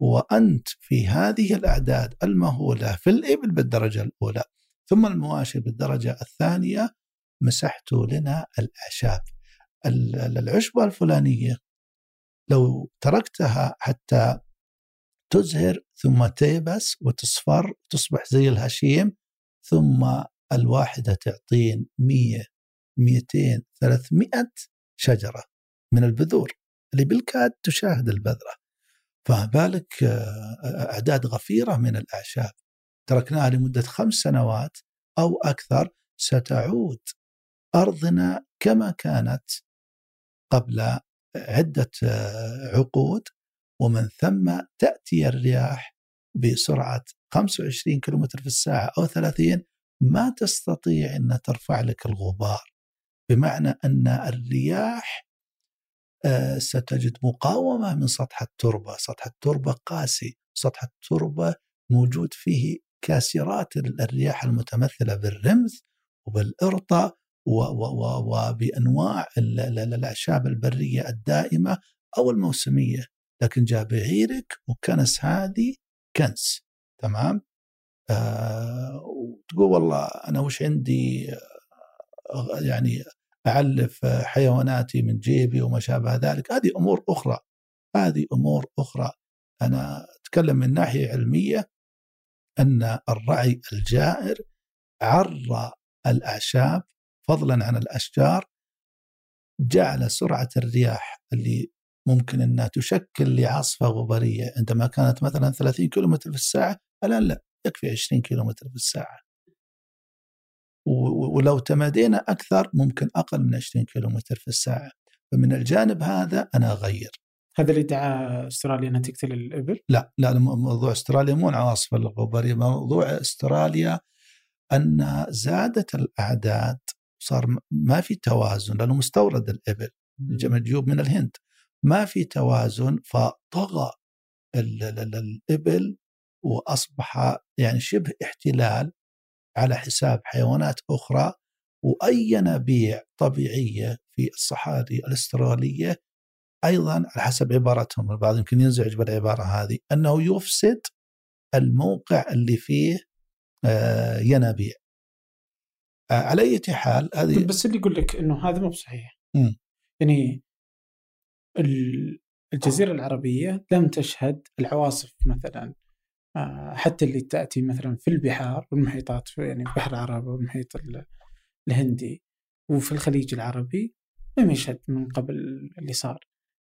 وأنت في هذه الأعداد المهولة في الإبل بالدرجة الأولى ثم المواشي بالدرجة الثانية مسحتوا لنا الأعشاب. العشبة الفلانية لو تركتها حتى تزهر ثم تيبس وتصفر تصبح زي الهشيم ثم الواحدة تعطين 100 200 300 شجرة من البذور اللي بالكاد تشاهد البذرة. فما بالك آه، أعداد غفيرة من الأعشاب. تركناها لمدة خمس سنوات أو أكثر ستعود أرضنا كما كانت قبل عدة آه، عقود ومن ثم تأتي الرياح بسرعة 25 كم في الساعة أو 30 ما تستطيع أن ترفع لك الغبار. بمعنى أن الرياح آه، ستجد مقاومة من سطح التربة. سطح التربة قاسي. سطح التربة موجود فيه كاسرات الرياح المتمثلة بالرمز وبالإرطة وبأنواع الأعشاب البرية الدائمة أو الموسمية. لكن جاء بعيرك وكنس هذه كنس. تمام؟ آه وتقول والله أنا وش عندي؟ آه يعني أعلف حيواناتي من جيبي وما شابه ذلك. هذه أمور أخرى. هذه أمور أخرى. أنا أتكلم من ناحية علمية أن الرعي الجائر عرى الأعشاب فضلا عن الأشجار جعل سرعة الرياح اللي ممكن أنها تشكل لعاصفة غبارية. عندما كانت مثلا 30 كيلومتر في الساعة الآن لا يكفي 20 كيلومتر في الساعة. ولو تمادينا أكثر ممكن أقل من 20 كيلومتر في الساعة. فمن الجانب هذا أنا أغير. هذا اللي دعا أستراليا أنها تقتل الإبل؟ لا لا موضوع أستراليا مو العواصف الغبارية، موضوع أستراليا ان زادت الأعداد صار ما في توازن لأنه مستورد الإبل مجيوب من الهند. ما في توازن فطغى الإبل وأصبح يعني شبه احتلال على حساب حيوانات أخرى وأي ينابيع طبيعية في الصحاري الأسترالية أيضا على حسب عبارتهم البعض يمكن ينزعج بالعبارة هذه أنه يفسد الموقع اللي فيه آه، ينابيع. على أي حال هذه بس اللي يقول لك إنه هذا مو بصحيح. يعني الجزيرة العربية لم تشهد العواصف مثلا. آه، حتى اللي تأتي مثلا في البحار والمحيطات يعني بحر العرب والمحيط الهندي وفي الخليج العربي لم يشهد من قبل اللي صار.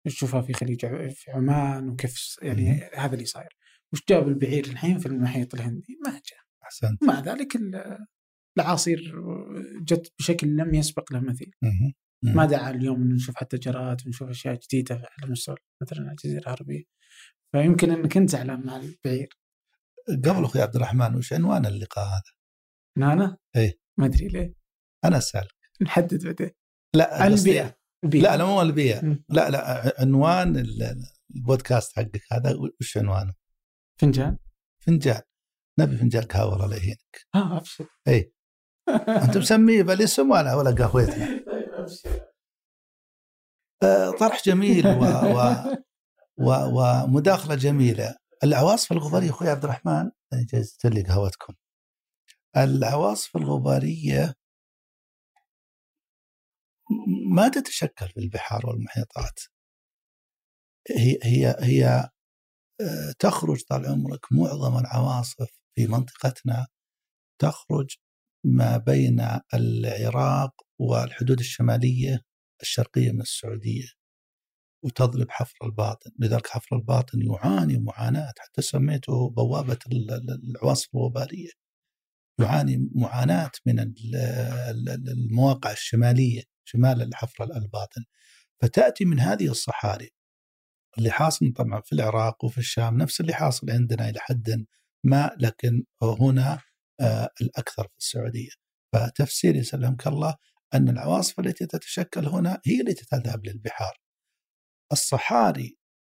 نشوفها في خليج في عمان وكيف يعني مم. هذا اللي صاير. وش جاب البعير الحين في المحيط الهندي؟ ما جاء. أحسنت. مع ذلك العاصير جت بشكل لم يسبق له مثيل. ما دعا اليوم نشوف حتى جرات ونشوف أشياء جديدة على مستوى مثلا الجزيرة العربية. فيمكن انك انت زعلان مع البعير. قبل أخوي عبد الرحمن وش عنوان اللقاء هذا؟ أنا؟ إيه. ما أدري ليه. أنا أسألك. نحدد بعدين. لا البيئه لا لا مو البيئه لا لا عنوان البودكاست حقك هذا وش عنوانه؟ فنجان. فنجان. نبي فنجان قهوه الله يهينك. آه أبشر. اي <laughs> انت مسميه بالاسم ولا ولا قهوتنا؟ طيب آه، طرح جميل و, و, و ومداخلة جميلة. العواصف الغبارية أخوي عبد الرحمن جزت لي قهوتكم. العواصف الغبارية ما تتشكل في البحار والمحيطات. هي هي هي آه، تخرج طال عمرك معظم العواصف في منطقتنا تخرج ما بين العراق والحدود الشمالية الشرقية من السعودية وتضرب حفر الباطن. لذلك حفر الباطن يعاني معاناة حتى سميته بوابة العواصف الوبالية. يعاني معاناة من المواقع الشمالية شمال الحفر الباطن. فتأتي من هذه الصحاري. اللي حاصل طبعا في العراق وفي الشام نفس اللي حاصل عندنا إلى حد ما لكن هنا آه الأكثر في السعودية. فتفسير يسلمك الله أن العواصف التي تتشكل هنا هي التي تذهب للبحار. الصحاري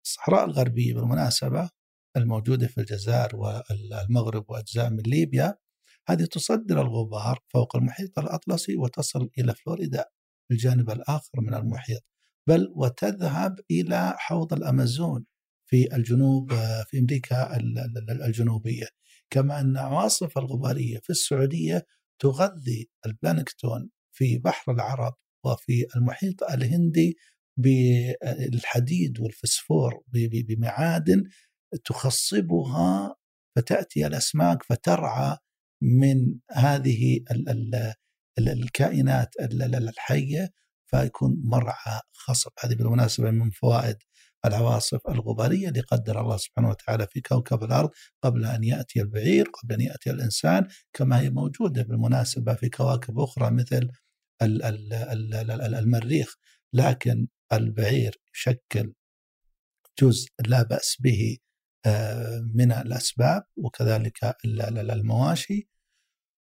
الصحراء الغربية بالمناسبة الموجودة في الجزائر والمغرب وأجزاء من ليبيا هذه تصدر الغبار فوق المحيط الأطلسي وتصل إلى فلوريدا الجانب الآخر من المحيط بل وتذهب إلى حوض الأمازون في الجنوب في أمريكا الجنوبية. كما أن عواصف الغبارية في السعودية تغذي البلانكتون في بحر العرب وفي المحيط الهندي بالحديد والفسفور بمعادن تخصبها فتأتي الأسماك فترعى من هذه الكائنات الحية فيكون مرعى خصب هذه بالمناسبة من فوائد العواصف الغبارية اللي قدر الله سبحانه وتعالى في كوكب الأرض قبل أن يأتي البعير قبل أن يأتي الإنسان كما هي موجودة بالمناسبة في كواكب أخرى مثل المريخ. لكن البعير يشكل جزء لا بأس به آه، من الأسباب وكذلك المواشي.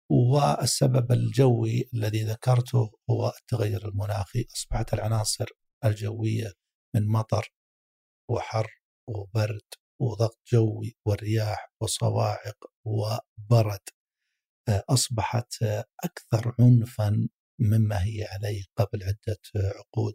والسبب الجوي الذي ذكرته هو التغير المناخي. أصبحت العناصر الجوية من مطر وحر وبرد وضغط جوي ورياح وصواعق وبرد آه، أصبحت أكثر عنفا مما هي عليه قبل عدة عقود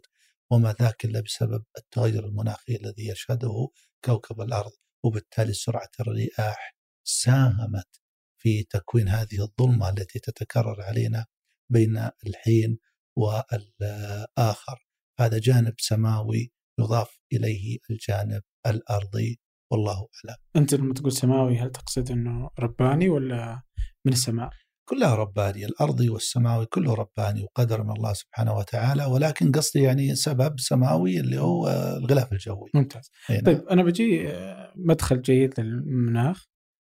وما ذاك إلا بسبب التغير المناخي الذي يشهده كوكب الأرض وبالتالي سرعة الرياح ساهمت في تكوين هذه الظلمة التي تتكرر علينا بين الحين والآخر. هذا جانب سماوي يضاف إليه الجانب الأرضي والله أعلم. أنت لما تقول سماوي هل تقصد إنه رباني ولا من السماء؟ كلها ربانية الأرضي والسماوي كله رباني وقدر من الله سبحانه وتعالى ولكن قصدي يعني سبب سماوي اللي هو الغلاف الجوي ممتاز هنا. طيب أنا بجي آه، مدخل جيد للمناخ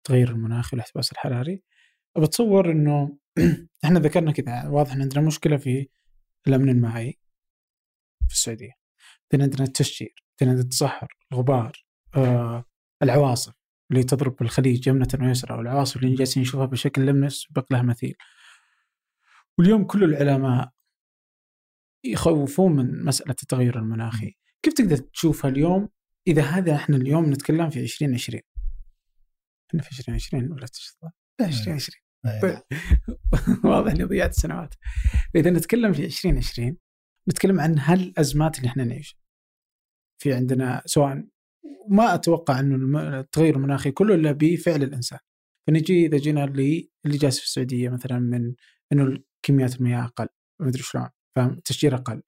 تغير المناخ والاحتباس الحراري بتصور أنه <clears throat> إحنا ذكرنا كذا واضح أن عندنا مشكلة في الأمن المائي في السعودية بعدين عندنا التشجير بعدين عندنا التصحر الغبار آه، العواصف اللي تضرب بالخليج يمنة ويسرى والعواصف اللي جالسين نشوفها بشكل لم يسبق له مثيل. واليوم كل العلماء يخوفون من مسألة التغير المناخي. كيف تقدر تشوفها اليوم إذا هذا إحنا اليوم نتكلم في 2020 إحنا في 2020 ولا 2020 طيب. <laughs> واضح إني ضيعت سنوات. فاذا نتكلم في 2020 نتكلم عن هالأزمات اللي إحنا نعيش في عندنا سواء ما أتوقع إنه التغير المناخي كله إلا بفعل الإنسان. فنجي إذا جينا اللي اللي جالس في السعودية مثلا من إنه كميات المياه أقل ما أدري شلون فالتشجير أقل.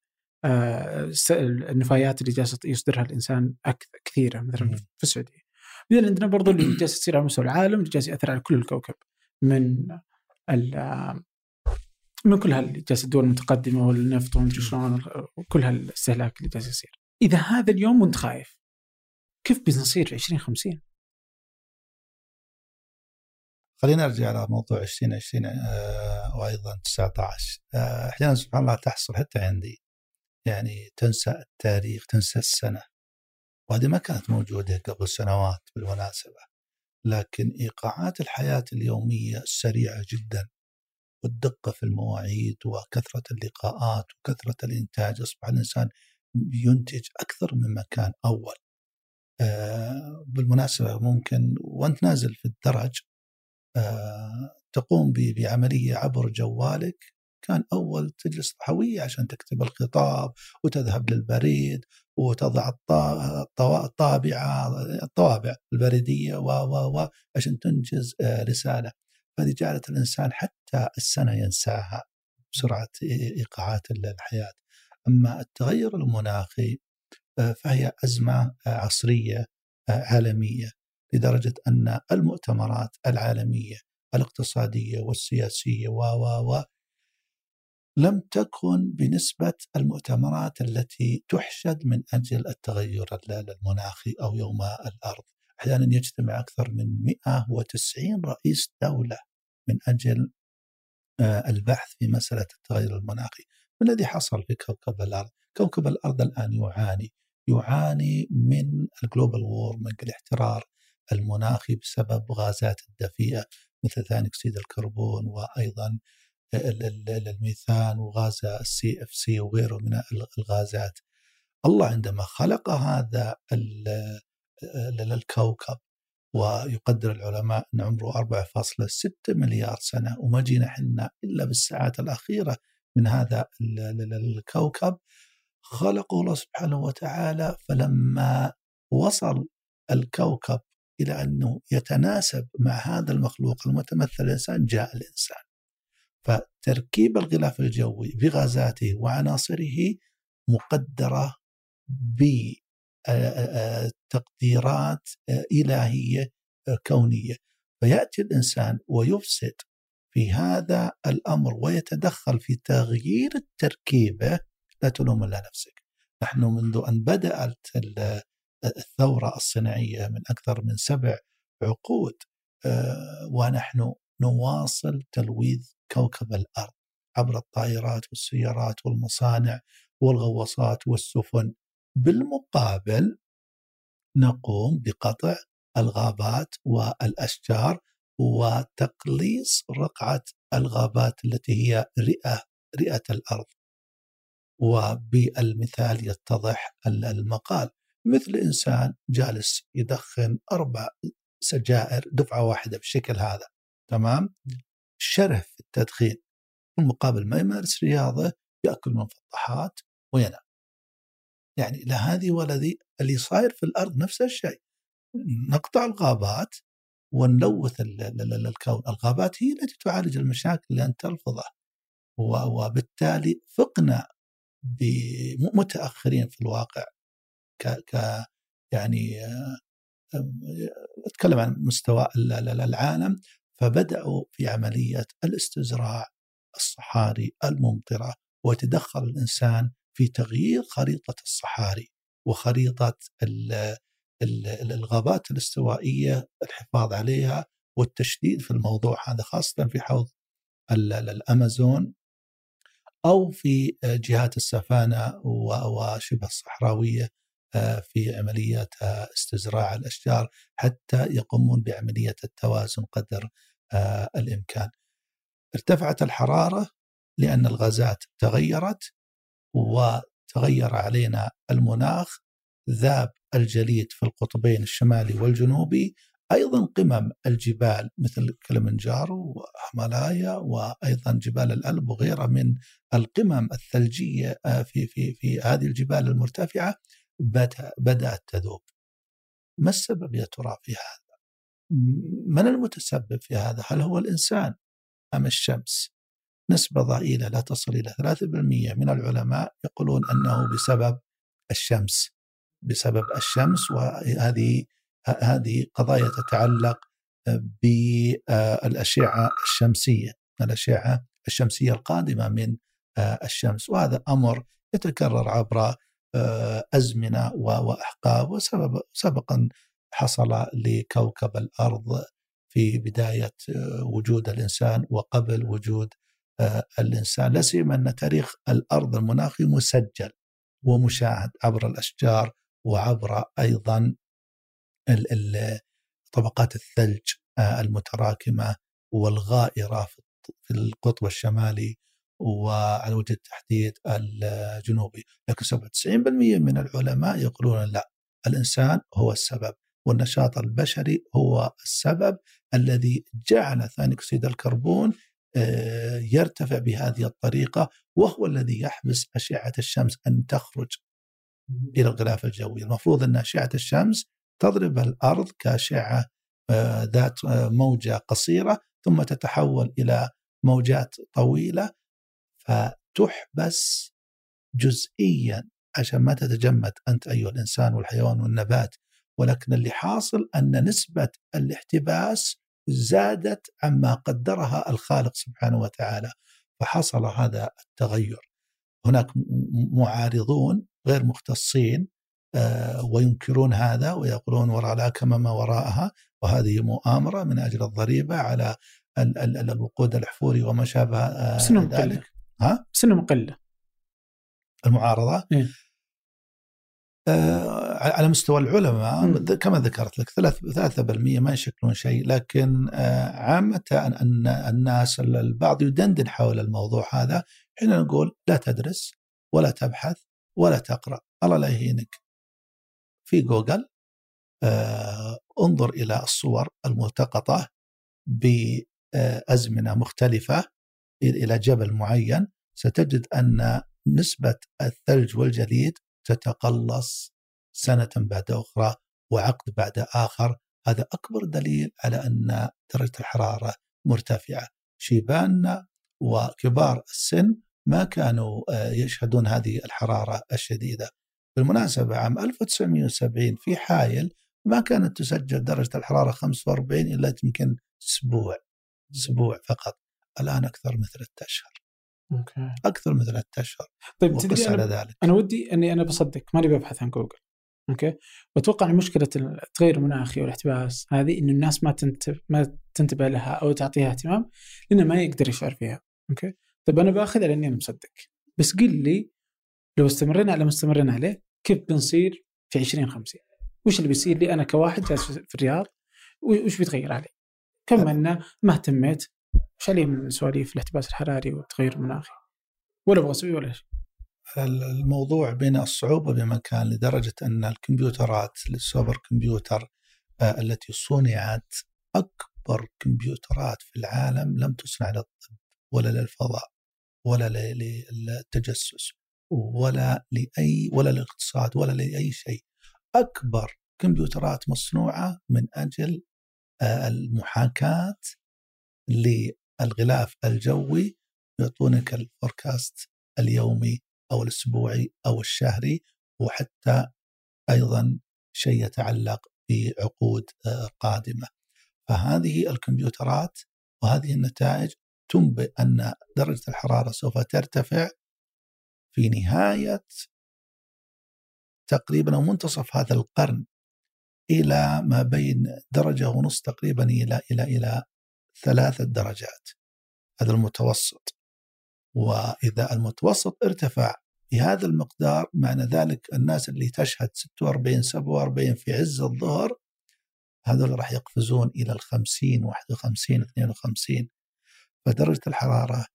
آه النفايات اللي جالسه يصدرها الإنسان أكثر كثيرة مثلا في السعودية. بعدين عندنا برضو اللي جالس يصير على مستوى العالم اللي جالس يأثر على كل الكوكب. من من كل هال جالس الدول المتقدمة والنفط ومدري شلون وكل هالاستهلاك اللي جالس يصير. إذا هذا اليوم وأنت خايف كيف بنصير في 2050 خلينا نرجع على موضوع 2020 آه وأيضا 19 آه أحيانا سبحان الله تحصل حتى عندي يعني تنسى التاريخ تنسى السنة. وهذه ما كانت موجودة قبل سنوات بالمناسبة لكن إيقاعات الحياة اليومية السريعه جدا. والدقة في المواعيد وكثرة اللقاءات وكثرة الإنتاج أصبح الإنسان ينتج أكثر مما كان أول. آه، بالمناسبة ممكن وأنت نازل في الدرج آه، تقوم بعملية عبر جوالك كان أول تجلس طحوية عشان تكتب الخطاب وتذهب للبريد وتضع الطابعة الطوابع البريدية و و و عشان تنجز آه، رسالة. هذه جعلت الإنسان حتى السنة ينساها بسرعة إيقاعات الحياة. أما التغير المناخي فهي أزمة عصرية عالمية لدرجة أن المؤتمرات العالمية الاقتصادية والسياسية و و و لم تكن بنسبة المؤتمرات التي تحشد من أجل التغير المناخي أو يوم الأرض. أحيانا يجتمع أكثر من 190 رئيس دولة من أجل البحث في مسألة التغير المناخي ما الذي حصل في كوكب الأرض كوكب الأرض الآن يعاني يعاني من ال global warming الاحترار المناخي بسبب غازات الدفيئة مثل ثاني أكسيد الكربون وأيضا الميثان وغاز ال CFC وغيره من الغازات. الله عندما خلق هذا الكوكب ويقدر العلماء أن عمره 4.6 مليار سنة وما جينا إحنا إلا بالساعات الأخيرة من هذا الكوكب. خلقه الله سبحانه وتعالى فلما وصل الكوكب إلى أنه يتناسب مع هذا المخلوق المتمثل الإنسان جاء الإنسان. فتركيب الغلاف الجوي بغازاته وعناصره مقدرة بتقديرات إلهية كونية. فيأتي الإنسان ويفسد في هذا الأمر ويتدخل في تغيير التركيبة لا تلوم إلا نفسك. نحن منذ أن بدأت الثورة الصناعية من أكثر من سبع عقود ونحن نواصل تلويث كوكب الأرض عبر الطائرات والسيارات والمصانع والغواصات والسفن. بالمقابل نقوم بقطع الغابات والأشجار وتقليص رقعة الغابات التي هي رئة رئة الأرض. وبالمثال يتضح المقال. مثل إنسان جالس يدخن أربع سجائر دفعة واحدة بالشكل هذا تمام؟ شره في التدخين. بالمقابل ما يمارس رياضة يأكل منفطحات وينام. يعني لا هذه ولا ذي اللي صاير في الأرض نفس الشيء. نقطع الغابات ونلوث الكون. الغابات هي التي تعالج المشاكل اللي أنت تلفظه وبالتالي فقنا متأخرين في الواقع. ك, ك يعني أتكلم عن مستوى العالم. فبدأوا في عملية الاستزراع الصحاري الممطرة. ويتدخل الإنسان في تغيير خريطة الصحاري وخريطة الغابات الاستوائية الحفاظ عليها والتشديد في الموضوع هذا خاصة في حوض الأمازون أو في جهات السفانة وشبه الصحراوية آه، في عملية آه، استزراع الأشجار حتى يقومون بعملية التوازن قدر آه، الإمكان. ارتفعت الحرارة لأن الغازات تغيرت وتغير علينا المناخ ذاب الجليد في القطبين الشمالي والجنوبي أيضا قمم الجبال مثل كلمنجارو وهيمالايا وأيضا جبال الألب وغيرها من القمم الثلجية في في في هذه الجبال المرتفعة بدأت تذوب ما السبب يا ترى في هذا؟ من المتسبب في هذا؟ هل هو الإنسان أم الشمس؟ نسبة ضئيلة لا تصل إلى 3% من العلماء يقولون أنه بسبب الشمس بسبب الشمس وهذه هذه قضايا تتعلق بالأشعة الشمسية الأشعة الشمسية القادمة من الشمس. وهذا أمر يتكرر عبر أزمنة وأحقاب وسبب سبقا حصل لكوكب الأرض في بداية وجود الإنسان وقبل وجود آه، الإنسان. لا سيما أن تاريخ الأرض المناخي مسجل ومشاهد عبر الأشجار وعبر أيضا طبقات الثلج المتراكمة والغائرة في القطب الشمالي وعلى وجه التحديد الجنوبي. لكن 97% من العلماء يقولون لا الإنسان هو السبب والنشاط البشري هو السبب الذي جعل ثاني أكسيد الكربون آه، يرتفع بهذه الطريقة وهو الذي يحبس أشعة الشمس أن تخرج إلى الغلاف الجوي. المفروض أن أشعة الشمس تضرب الأرض كأشعة آه، ذات آه، موجة قصيرة ثم تتحول إلى موجات طويلة فتحبس جزئيا عشان ما تتجمد أنت أيها الإنسان والحيوان والنبات. ولكن اللي حاصل أن نسبة الاحتباس زادت عما قدرها الخالق سبحانه وتعالى فحصل هذا التغير. هناك معارضون غير مختصين آه، وينكرون هذا ويقولون وراء لا كما ما وراءها وهذه مؤامرة من أجل الضريبة على الوقود الأحفوري وما شابه آه، ذلك. ها؟ سنه مقله المعارضة؟ إيه؟ آه على مستوى العلماء م. كما ذكرت لك 3% ما يشكلون شيء لكن آه عامة أن الناس البعض يدندن حول الموضوع هذا حين نقول لا تدرس ولا تبحث ولا تقرأ الله لا يهينك في جوجل آه انظر إلى الصور الملتقطة بأزمنة مختلفة إلى جبل معين ستجد أن نسبة الثلج والجليد تتقلص سنة بعد أخرى وعقد بعد آخر. هذا أكبر دليل على أن درجة الحرارة مرتفعة. شيباننا وكبار السن ما كانوا آه، يشهدون هذه الحرارة الشديدة. بالمناسبة عام 1970 في حايل ما كانت تسجل درجة الحرارة 45 إلا يمكن أسبوع أسبوع فقط. الآن أكثر من ثلاثة أشهر. okay. أكثر من ثلاثة أشهر. طيب تدري أنا ذلك. أنا ودي إني أنا بصدق ماني ببحث عن جوجل okay؟ وأتوقع إن مشكلة التغير المناخي والاحتباس هذه إنه الناس ما تنتبه ما تنتبه لها أو تعطيها اهتمام لأنه ما يقدر يشعر فيها okay؟ طيب أنا باخذ على اني أنا مصدق. بس قل لي لو استمرينا على ما استمرينا عليه كيف بنصير في 2050 وش اللي بيصير لي أنا كواحد جالس في الرياض؟ وش بيتغير علي؟ كم أن ما اهتميت وش علي من سواليف الاحتباس الحراري والتغير المناخي. ولا أبغى أسوي ولا شيء. الموضوع بين الصعوبة بمكان لدرجة أن الكمبيوترات السوبر كمبيوتر آه، التي صنعت أكبر كمبيوترات في العالم لم تصنع للطب ولا للفضاء ولا للتجسس ولا لأي ولا للاقتصاد ولا لأي شيء. أكبر كمبيوترات مصنوعة من أجل آه، المحاكاة للغلاف الجوي يعطونك الفوركاست اليومي أو الأسبوعي أو الشهري وحتى أيضا شيء يتعلق بعقود آه، قادمة. فهذه الكمبيوترات وهذه النتائج تنبئ أن درجة الحرارة سوف ترتفع في نهاية تقريبا أو منتصف هذا القرن إلى ما بين درجة ونص تقريبا إلى إلى إلى ثلاثة درجات هذا المتوسط. وإذا المتوسط ارتفع بهذا المقدار معنى ذلك الناس اللي تشهد 46 47 في عز الظهر هذول راح يقفزون إلى ال 50 51 52 فدرجة الحرارة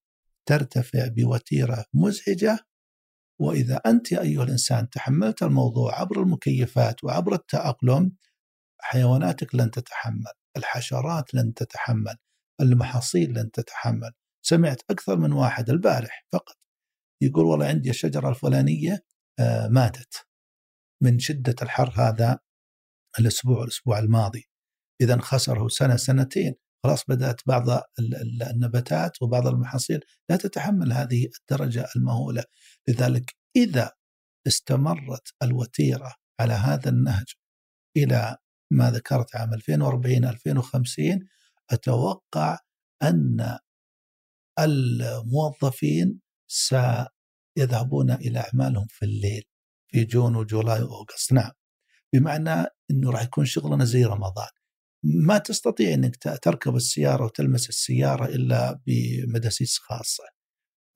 ترتفع بوتيرة مزعجة. وإذا أنت أيها الإنسان تحملت الموضوع عبر المكيفات وعبر التأقلم حيواناتك لن تتحمل الحشرات لن تتحمل المحاصيل لن تتحمل. سمعت أكثر من واحد البارح فقط يقول والله عندي الشجرة الفلانية آه، ماتت من شدة الحر هذا الأسبوع الأسبوع الماضي. إذا خسره سنة سنتين. خلاص بدأت بعض ال- ال- النباتات وبعض المحاصيل لا تتحمل هذه الدرجة المهولة. لذلك إذا استمرت الوتيرة على هذا النهج إلى ما ذكرت عام 2040 2050 أتوقع أن الموظفين سيذهبون إلى أعمالهم في الليل في جون وجولاي وأغسطس نعم بمعنى أنه راح يكون شغلنا زي رمضان. ما تستطيع أنك تركب السيارة وتلمس السيارة إلا بمداسيس خاصة.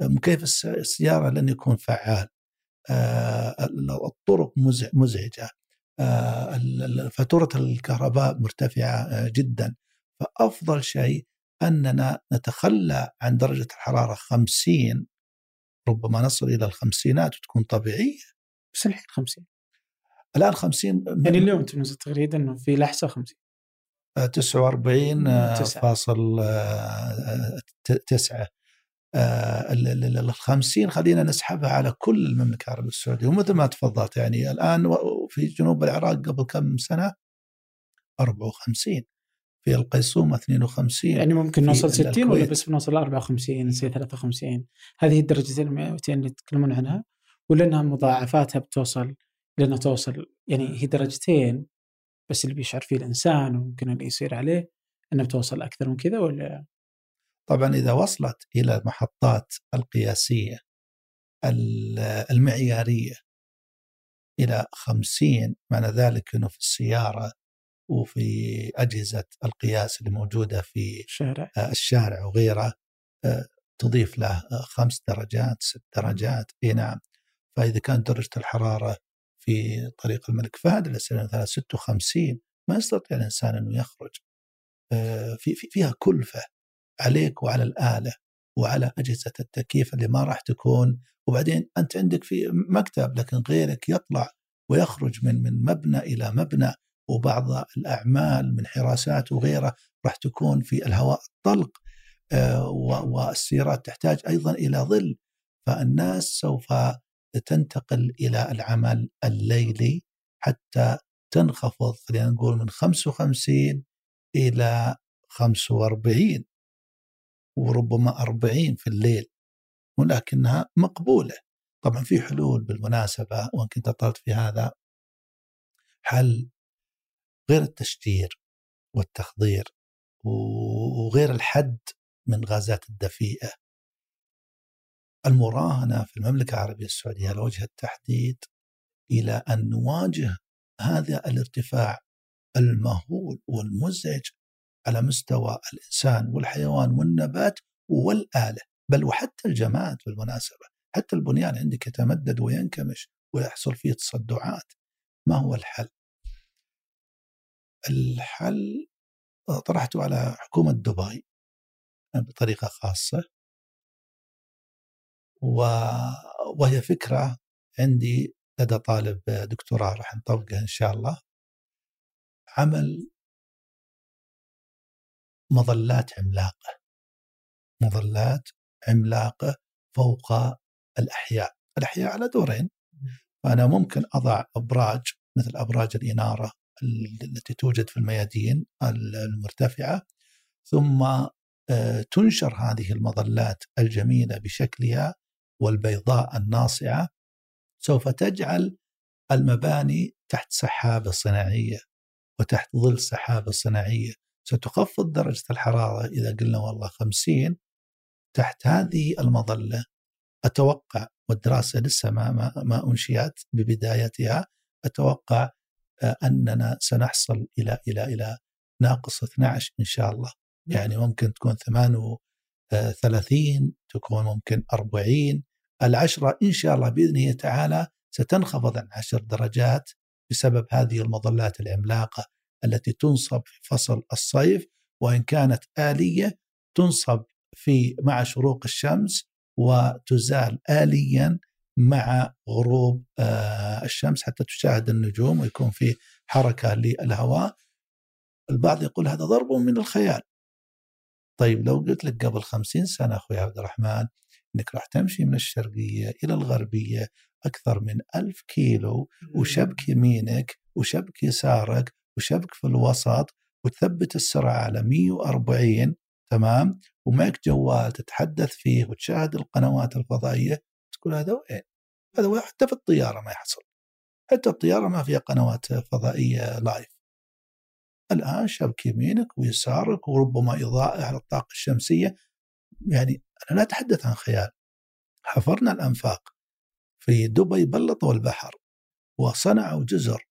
مكيف الس- السيارة لن يكون فعال؟ آه، الطرق مزع- مزعجة. آه، فاتورة الكهرباء مرتفعة آه، جدا. فأفضل شيء أننا نتخلى عن درجة الحرارة 50 ربما نصل إلى الخمسينات وتكون طبيعية. بس الحين 50 الآن 50 يعني اليوم تنزل تغريده انه في لحظه 50 آه، 49 آه، تسعة. فاصل آه، تسعة. آه، ال- ال- ال 50 خلينا نسحبها على كل المملكة العربية السعودية ومثل ما تفضلت. يعني الآن و- في جنوب العراق قبل كم سنة؟ 54 في القيصومة 52 يعني ممكن نوصل 60 ولا. بس بنوصل 54 زي 53 هذه الدرجتين المئويتين اللي يتكلمون عنها. ولا انها مضاعفاتها بتوصل لأنها توصل يعني هي درجتين بس اللي بيشعر فيه الإنسان وممكن اللي يصير عليه إنها بتوصل أكثر من كذا ولا؟ طبعا إذا وصلت إلى المحطات القياسية ال- المعيارية إلى 50 معنى ذلك أنه في السيارة وفي أجهزة القياس اللي موجودة في الشارع آه، الشارع وغيره آه، تضيف له آه، خمس درجات ست درجات. إي نعم. فإذا كانت درجة الحرارة في طريق الملك فهد عليه السلام مثلا 56 ما يستطيع الإنسان انه يخرج. في في- فيها كلفة عليك وعلى الآلة وعلى أجهزة التكييف اللي ما راح تكون. وبعدين أنت عندك في مكتب لكن غيرك يطلع ويخرج من من مبنى إلى مبنى. وبعض الأعمال من حراسات وغيره راح تكون في الهواء الطلق آه، والسيارات تحتاج أيضا إلى ظل. فالناس سوف تنتقل إلى العمل الليلي حتى تنخفض خلينا نقول من 55 إلى 45 وربما 40 في الليل ولكنها مقبولة. طبعا في حلول بالمناسبة وإن كنت أطلت في هذا حل غير التشجير والتخضير وغير الحد من غازات الدفيئة. المراهنه في المملكة العربية السعودية على وجه التحديد إلى أن نواجه هذا الارتفاع المهول والمزعج على مستوى الإنسان والحيوان والنبات والآلة بل وحتى الجماد بالمناسبه حتى البنيان عندك يتمدد وينكمش ويحصل فيه تصدعات. ما هو الحل؟ الحل طرحته على حكومة دبي بطريقة خاصة. وهي فكرة عندي لدى طالب دكتوراه راح نطبقها إن شاء الله. عمل مظلات عملاقة. مظلات عملاقة فوق الأحياء، الأحياء على دورين. فانا ممكن أضع أبراج مثل أبراج الإنارة. التي توجد في الميادين المرتفعة ثم آه، تنشر هذه المظلات الجميلة بشكلها والبيضاء الناصعة سوف تجعل المباني تحت سحابة صناعية وتحت ظل سحابة صناعية. ستخفض درجة الحرارة إذا قلنا والله 50 تحت هذه المظلة. أتوقع والدراسة لسه ما ما, ما أنشئت ببدايتها أتوقع أننا سنحصل إلى إلى إلى ناقص 12 إن شاء الله. يعني ممكن تكون 38 تكون ممكن 40 العشرة إن شاء الله بإذن الله تعالى ستنخفض عن عشر درجات بسبب هذه المظلات العملاقة التي تنصب في فصل الصيف وإن كانت آلية تنصب في مع شروق الشمس وتزال آليا مع غروب آه، الشمس حتى تشاهد النجوم ويكون في حركة للهواء. البعض يقول هذا ضرب من الخيال. طيب لو قلت لك قبل خمسين سنة أخوي عبد الرحمن أنك راح تمشي من الشرقية إلى الغربية أكثر من ألف كيلو وشبك يمينك وشبك يسارك وشبك في الوسط وتثبت السرعة على 140 تمام؟ ومعك جوال تتحدث فيه وتشاهد القنوات الفضائية. تقول هذا وين؟ هذا حتى في الطيارة ما يحصل. حتى الطيارة ما فيها قنوات فضائية لايف الآن شبك يمينك ويسارك وربما إضاءة على الطاقة الشمسية. يعني أنا لا أتحدث عن خيال. حفرنا الأنفاق في دبي بلطوا البحر وصنعوا جزر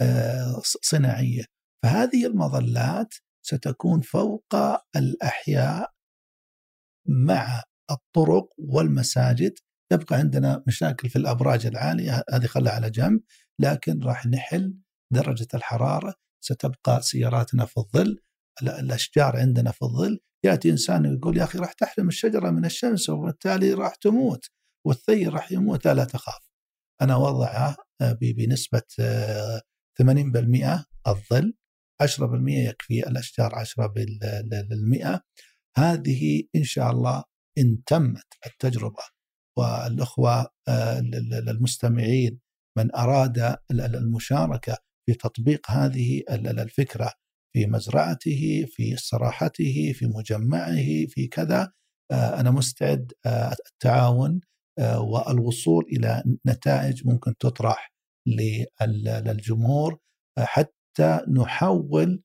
آه، صناعية. فهذه المظلات ستكون فوق الأحياء مع الطرق والمساجد. يبقى عندنا مشاكل في الأبراج العالية هذه خلها على جنب لكن راح نحل درجة الحرارة. ستبقى سياراتنا في الظل الأشجار عندنا في الظل. يأتي إنسان يقول يا أخي راح تحرم الشجرة من الشمس وبالتالي راح تموت والثير راح يموت لا, تخاف. أنا وضعه آه، بنسبة 80% آه، الظل 10% يكفي الأشجار 10% هذه إن شاء الله إن تمت التجربة. والأخوة آه، المستمعين من أراد المشاركة في تطبيق هذه الفكرة في مزرعته في استراحته في مجمعه في كذا آه، أنا مستعد آه، التعاون والوصول إلى نتائج ممكن تطرح للجمهور حتى نحول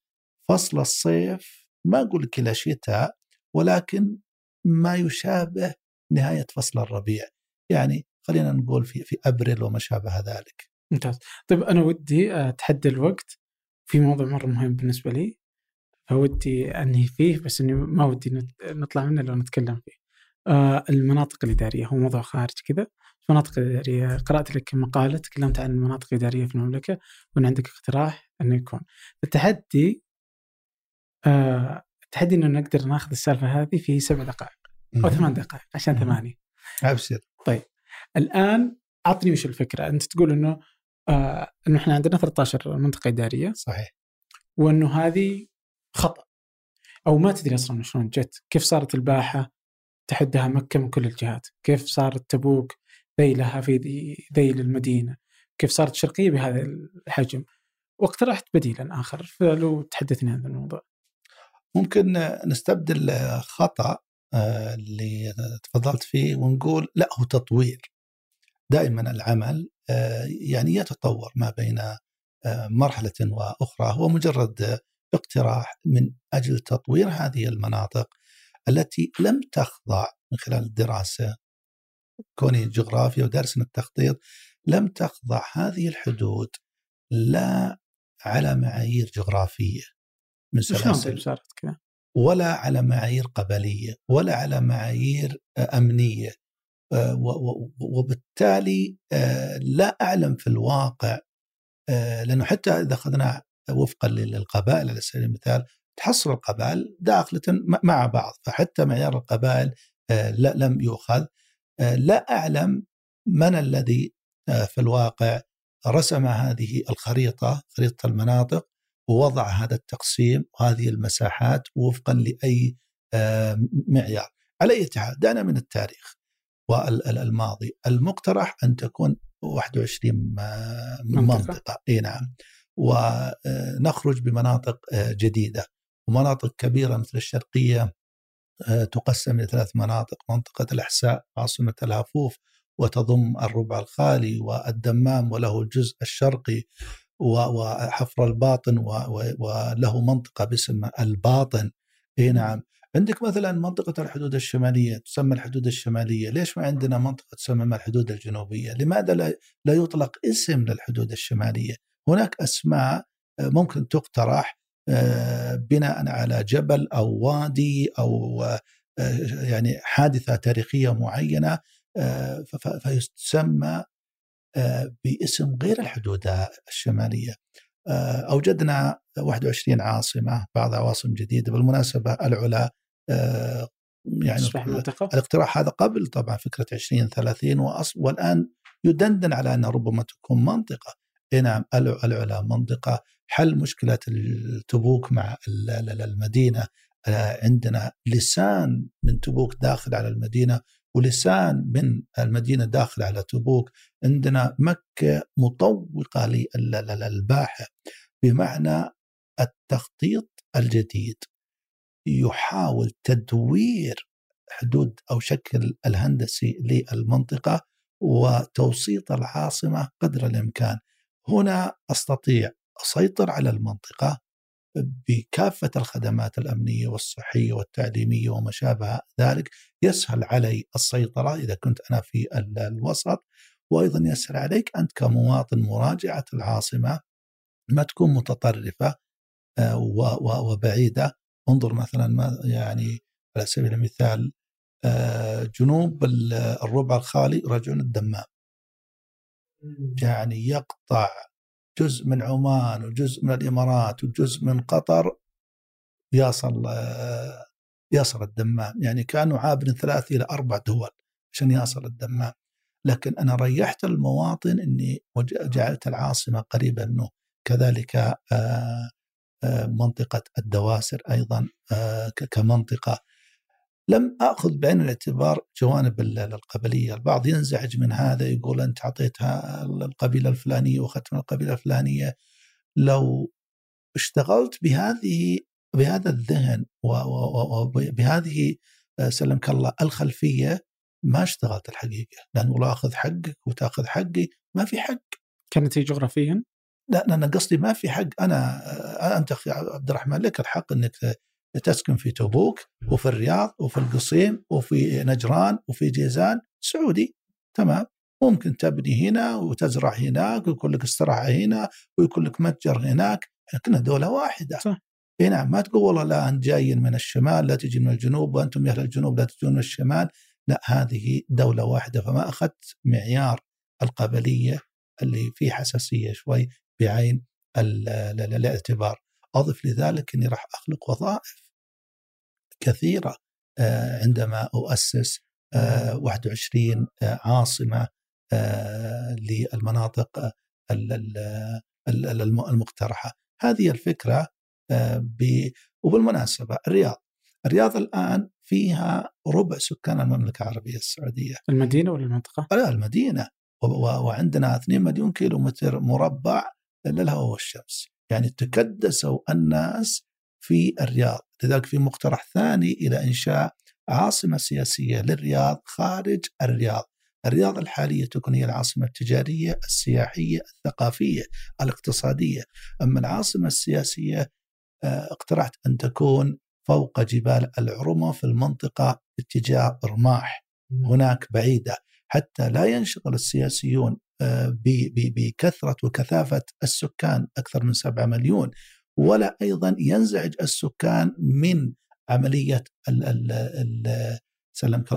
فصل الصيف ما أقول لك إلى شتاء ولكن ما يشابه نهاية فصل الربيع يعني خلينا نقول في في أبريل وما شابه ذلك. ممتاز. طيب أنا ودي أتحدى الوقت في موضوع مرة مهم بالنسبة لي فودي أنهي فيه بس إني ما ودي نطلع منه لو نتكلم فيه. آه المناطق الإدارية هو موضوع خارج كذا المناطق الإدارية قرأت لك مقالة تكلمت عن المناطق الإدارية في المملكة وإن عندك اقتراح إنه يكون التحدي آه التحدي إنه نقدر ناخذ السالفة هذه في سبع دقائق أو ثمان دقائق عشان ثمانية. أبشر. طيب الآن أعطني وش الفكرة. أنت تقول إنه آه إنه إحنا عندنا 13 منطقة إدارية صحيح. وإنه هذه خطأ أو ما تدري أصلا شلون جت. كيف صارت الباحة؟ تحدها مكة من كل الجهات. كيف صارت تبوك؟ ذيلها في ذيل المدينة. كيف صارت الشرقية بهذا الحجم؟ واقترحت بديلا آخر. فلو تحدثني عن هذا الموضوع. ممكن نستبدل خطأ آه، اللي تفضلت فيه ونقول لا هو تطوير. دائما العمل آه، يعني يتطور ما بين آه، مرحلة وأخرى. هو مجرد اقتراح من أجل تطوير هذه المناطق التي لم تخضع من خلال الدراسة كوني جغرافيا ودرس التخطيط لم تخضع هذه الحدود لا على معايير جغرافية من سلاسل. صارت كذا؟ ولا على معايير قبلية ولا على معايير أمنية. وبالتالي لا أعلم في الواقع لأنه حتى إذا أخذنا وفقا للقبائل على سبيل المثال تحصل القبائل داخلة مع بعض فحتى معيار القبائل لم يؤخذ. لا أعلم من الذي في الواقع رسم هذه الخريطة خريطة المناطق ووضع هذا التقسيم وهذه المساحات وفقا لأي معيار. على حال دعنا من التاريخ والماضي المقترح أن تكون 21 منطقة, منطقة. إي نعم. ونخرج بمناطق جديدة. ومناطق كبيرة مثل الشرقية تقسم إلى ثلاث مناطق. منطقة الأحساء عاصمة الهفوف وتضم الربع الخالي والدمام وله الجزء الشرقي. وحفر الباطن وله منطقة باسم الباطن. اي نعم. عندك مثلا منطقة الحدود الشمالية تسمى الحدود الشمالية ليش ما عندنا منطقة تسمى الحدود الجنوبية؟ لماذا لا يطلق اسم للحدود الشمالية؟ هناك أسماء آه، ممكن تقترح آه، بناء على جبل أو وادي أو آه، يعني حادثة تاريخية معينة فيسمى باسم غير الحدود الشمالية. أوجدنا 21 عاصمة بعض عواصم جديدة بالمناسبة العلا يعني الاقتراح هذا قبل طبعا فكرة 20 30 والآن يدندن على أنها ربما تكون منطقة. أي نعم العلا منطقة. حل مشكلة التبوك مع المدينة. عندنا لسان من تبوك داخل على المدينة ولسان من المدينة داخل على تبوك. عندنا مكة مطوقة للباحة بمعنى التخطيط الجديد. يحاول تدوير حدود أو شكل الهندسي للمنطقة وتوسيط العاصمة قدر الإمكان. هنا أستطيع أسيطر على المنطقة بكافة الخدمات الأمنية والصحية والتعليمية وما شابه ذلك. يسهل علي السيطرة إذا كنت أنا في الوسط. وأيضا يسهل عليك أنت كمواطن مراجعة العاصمة ما تكون متطرفة آه، وبعيدة. انظر مثلا ما يعني على سبيل المثال آه، جنوب الربع الخالي رجعون الدمام. يعني يقطع جزء من عمان وجزء من الإمارات وجزء من قطر يصل يصل الدمام. يعني كانوا عابر ثلاث إلى أربع دول عشان يصل الدمام. لكن أنا ريحت المواطن إني جعلت العاصمة قريبه منه. كذلك آه، آه، منطقة الدواسر أيضا آه، كمنطقة. لم آخذ بعين الاعتبار جوانب القبلية، البعض ينزعج من هذا يقول أنت أعطيتها القبيلة الفلانية وأخذت من القبيلة الفلانية. لو اشتغلت بهذه بهذا الذهن وبهذه آه، سلمك الله الخلفية ما اشتغلت الحقيقة، لأنه لو أخذ حقك وتأخذ حقي ما في حق. كانت هي جغرافيا؟ لا أنا قصدي ما في حق. أنا أنت أخي عبد الرحمن لك الحق إنك تسكن في تبوك وفي الرياض وفي القصيم وفي نجران وفي جيزان سعودي. تمام؟ ممكن تبني هنا وتزرع هناك ويكون لك استراحة هنا ويكون لك متجر هناك. كنا دولة واحدة. صح. إي نعم ما تقول والله لا انت جاي من الشمال لا تجي من الجنوب وأنتم يا أهل الجنوب لا تجون من الشمال. لا هذه دولة واحدة فما أخذت معيار القبلية اللي فيه حساسية شوي بعين الاعتبار. أضف لذلك إني راح أخلق وظائف كثيرة آه، عندما أؤسس 21 آه، آه، عاصمة للمناطق المقترحة. هذه الفكرة وبالمناسبة الرياض. الرياض الآن فيها ربع سكان المملكة العربية السعودية. المدينة ولا المنطقة؟ لا المدينة. وعندنا 2 مليون كيلو متر مربع للهواء والشمس. يعني تكدسوا الناس في الرياض. لذلك في مقترح ثاني إلى إنشاء عاصمة سياسية للرياض خارج الرياض. الرياض الحالية تكون هي العاصمة التجارية السياحية الثقافية الاقتصادية. أما العاصمة السياسية آه، اقترحت أن تكون فوق جبال العرمة في المنطقة اتجاه رماح. هناك بعيدة. حتى لا ينشغل السياسيون آه، بكثرة وكثافة السكان أكثر من سبعة مليون ولا أيضا ينزعج السكان من عملية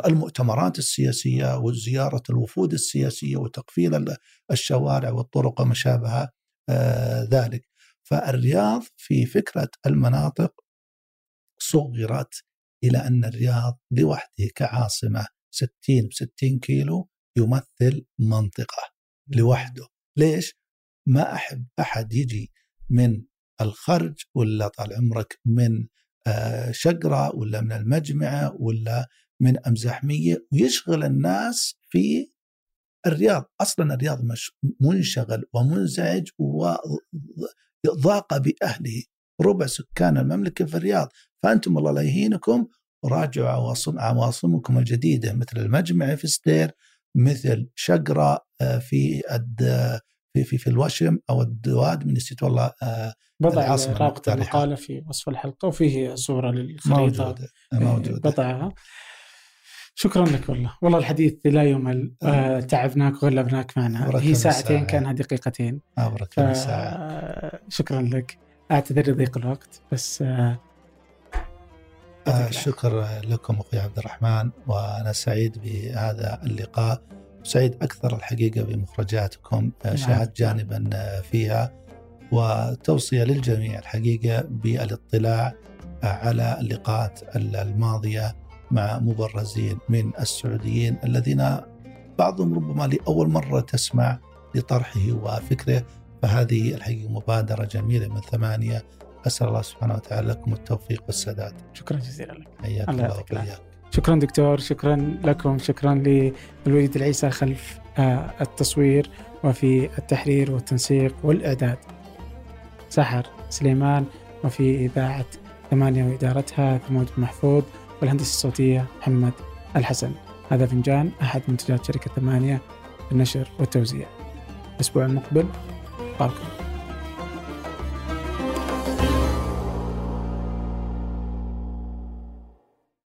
المؤتمرات السياسية وزيارة الوفود السياسية وتقفيل الشوارع والطرق وما شابه آه، ذلك. فالرياض في فكرة المناطق صغرت إلى أن الرياض لوحده كعاصمة 60 ب 60 كيلو يمثل منطقة لوحده. ليش؟ ما أحب أحد يجي من الخرج ولا طال عمرك من آه، شقرة ولا من المجمعة ولا من أمزحمية ويشغل الناس في الرياض. أصلا الرياض منشغل ومنزعج وضاق بأهله. ربع سكان المملكة في الرياض. فأنتم الله لا يهينكم راجعوا عواصم عواصمكم الجديدة مثل المجمع في ستير مثل شقرة آه، في في في, في الوشم أو الدواد من نسيت والله بضع رابط المقاله في وصف الحلقة وفيه صورة للخريطة. موجودة موجودة. بضعها. شكرا لك والله. والله الحديث لا يمل. آه. تعبناك وغلبناك معنا. هي ساعتين كانها دقيقتين. ف... ساعة. شكرا لك. أعتذر لضيق الوقت بس آه آه شكر لكم أخوي عبد الرحمن وأنا سعيد بهذا اللقاء. سعيد أكثر الحقيقة بمخرجاتكم آه، نعم. شاهدت جانبا آه، فيها. وتوصية للجميع الحقيقة بالاطلاع آه، على اللقاءات الماضية مع مبرزين من السعوديين الذين بعضهم ربما لأول مرة تسمع لطرحه وفكره. فهذه الحقيقة مبادرة جميلة من ثمانيه أسأل الله سبحانه وتعالى لكم التوفيق والسداد. شكرا جزيلا لك. حياك الله وبياك. شكرا دكتور شكرا لكم شكرا للوليد العيسى خلف آه، التصوير وفي التحرير والتنسيق والإعداد سحر سليمان وفي إذاعة ثمانية وإدارتها ثمود محفوظ والهندسة الصوتية محمد الحسن هذا فنجان أحد منتجات شركة ثمانية النشر والتوزيع الأسبوع المقبل Parker.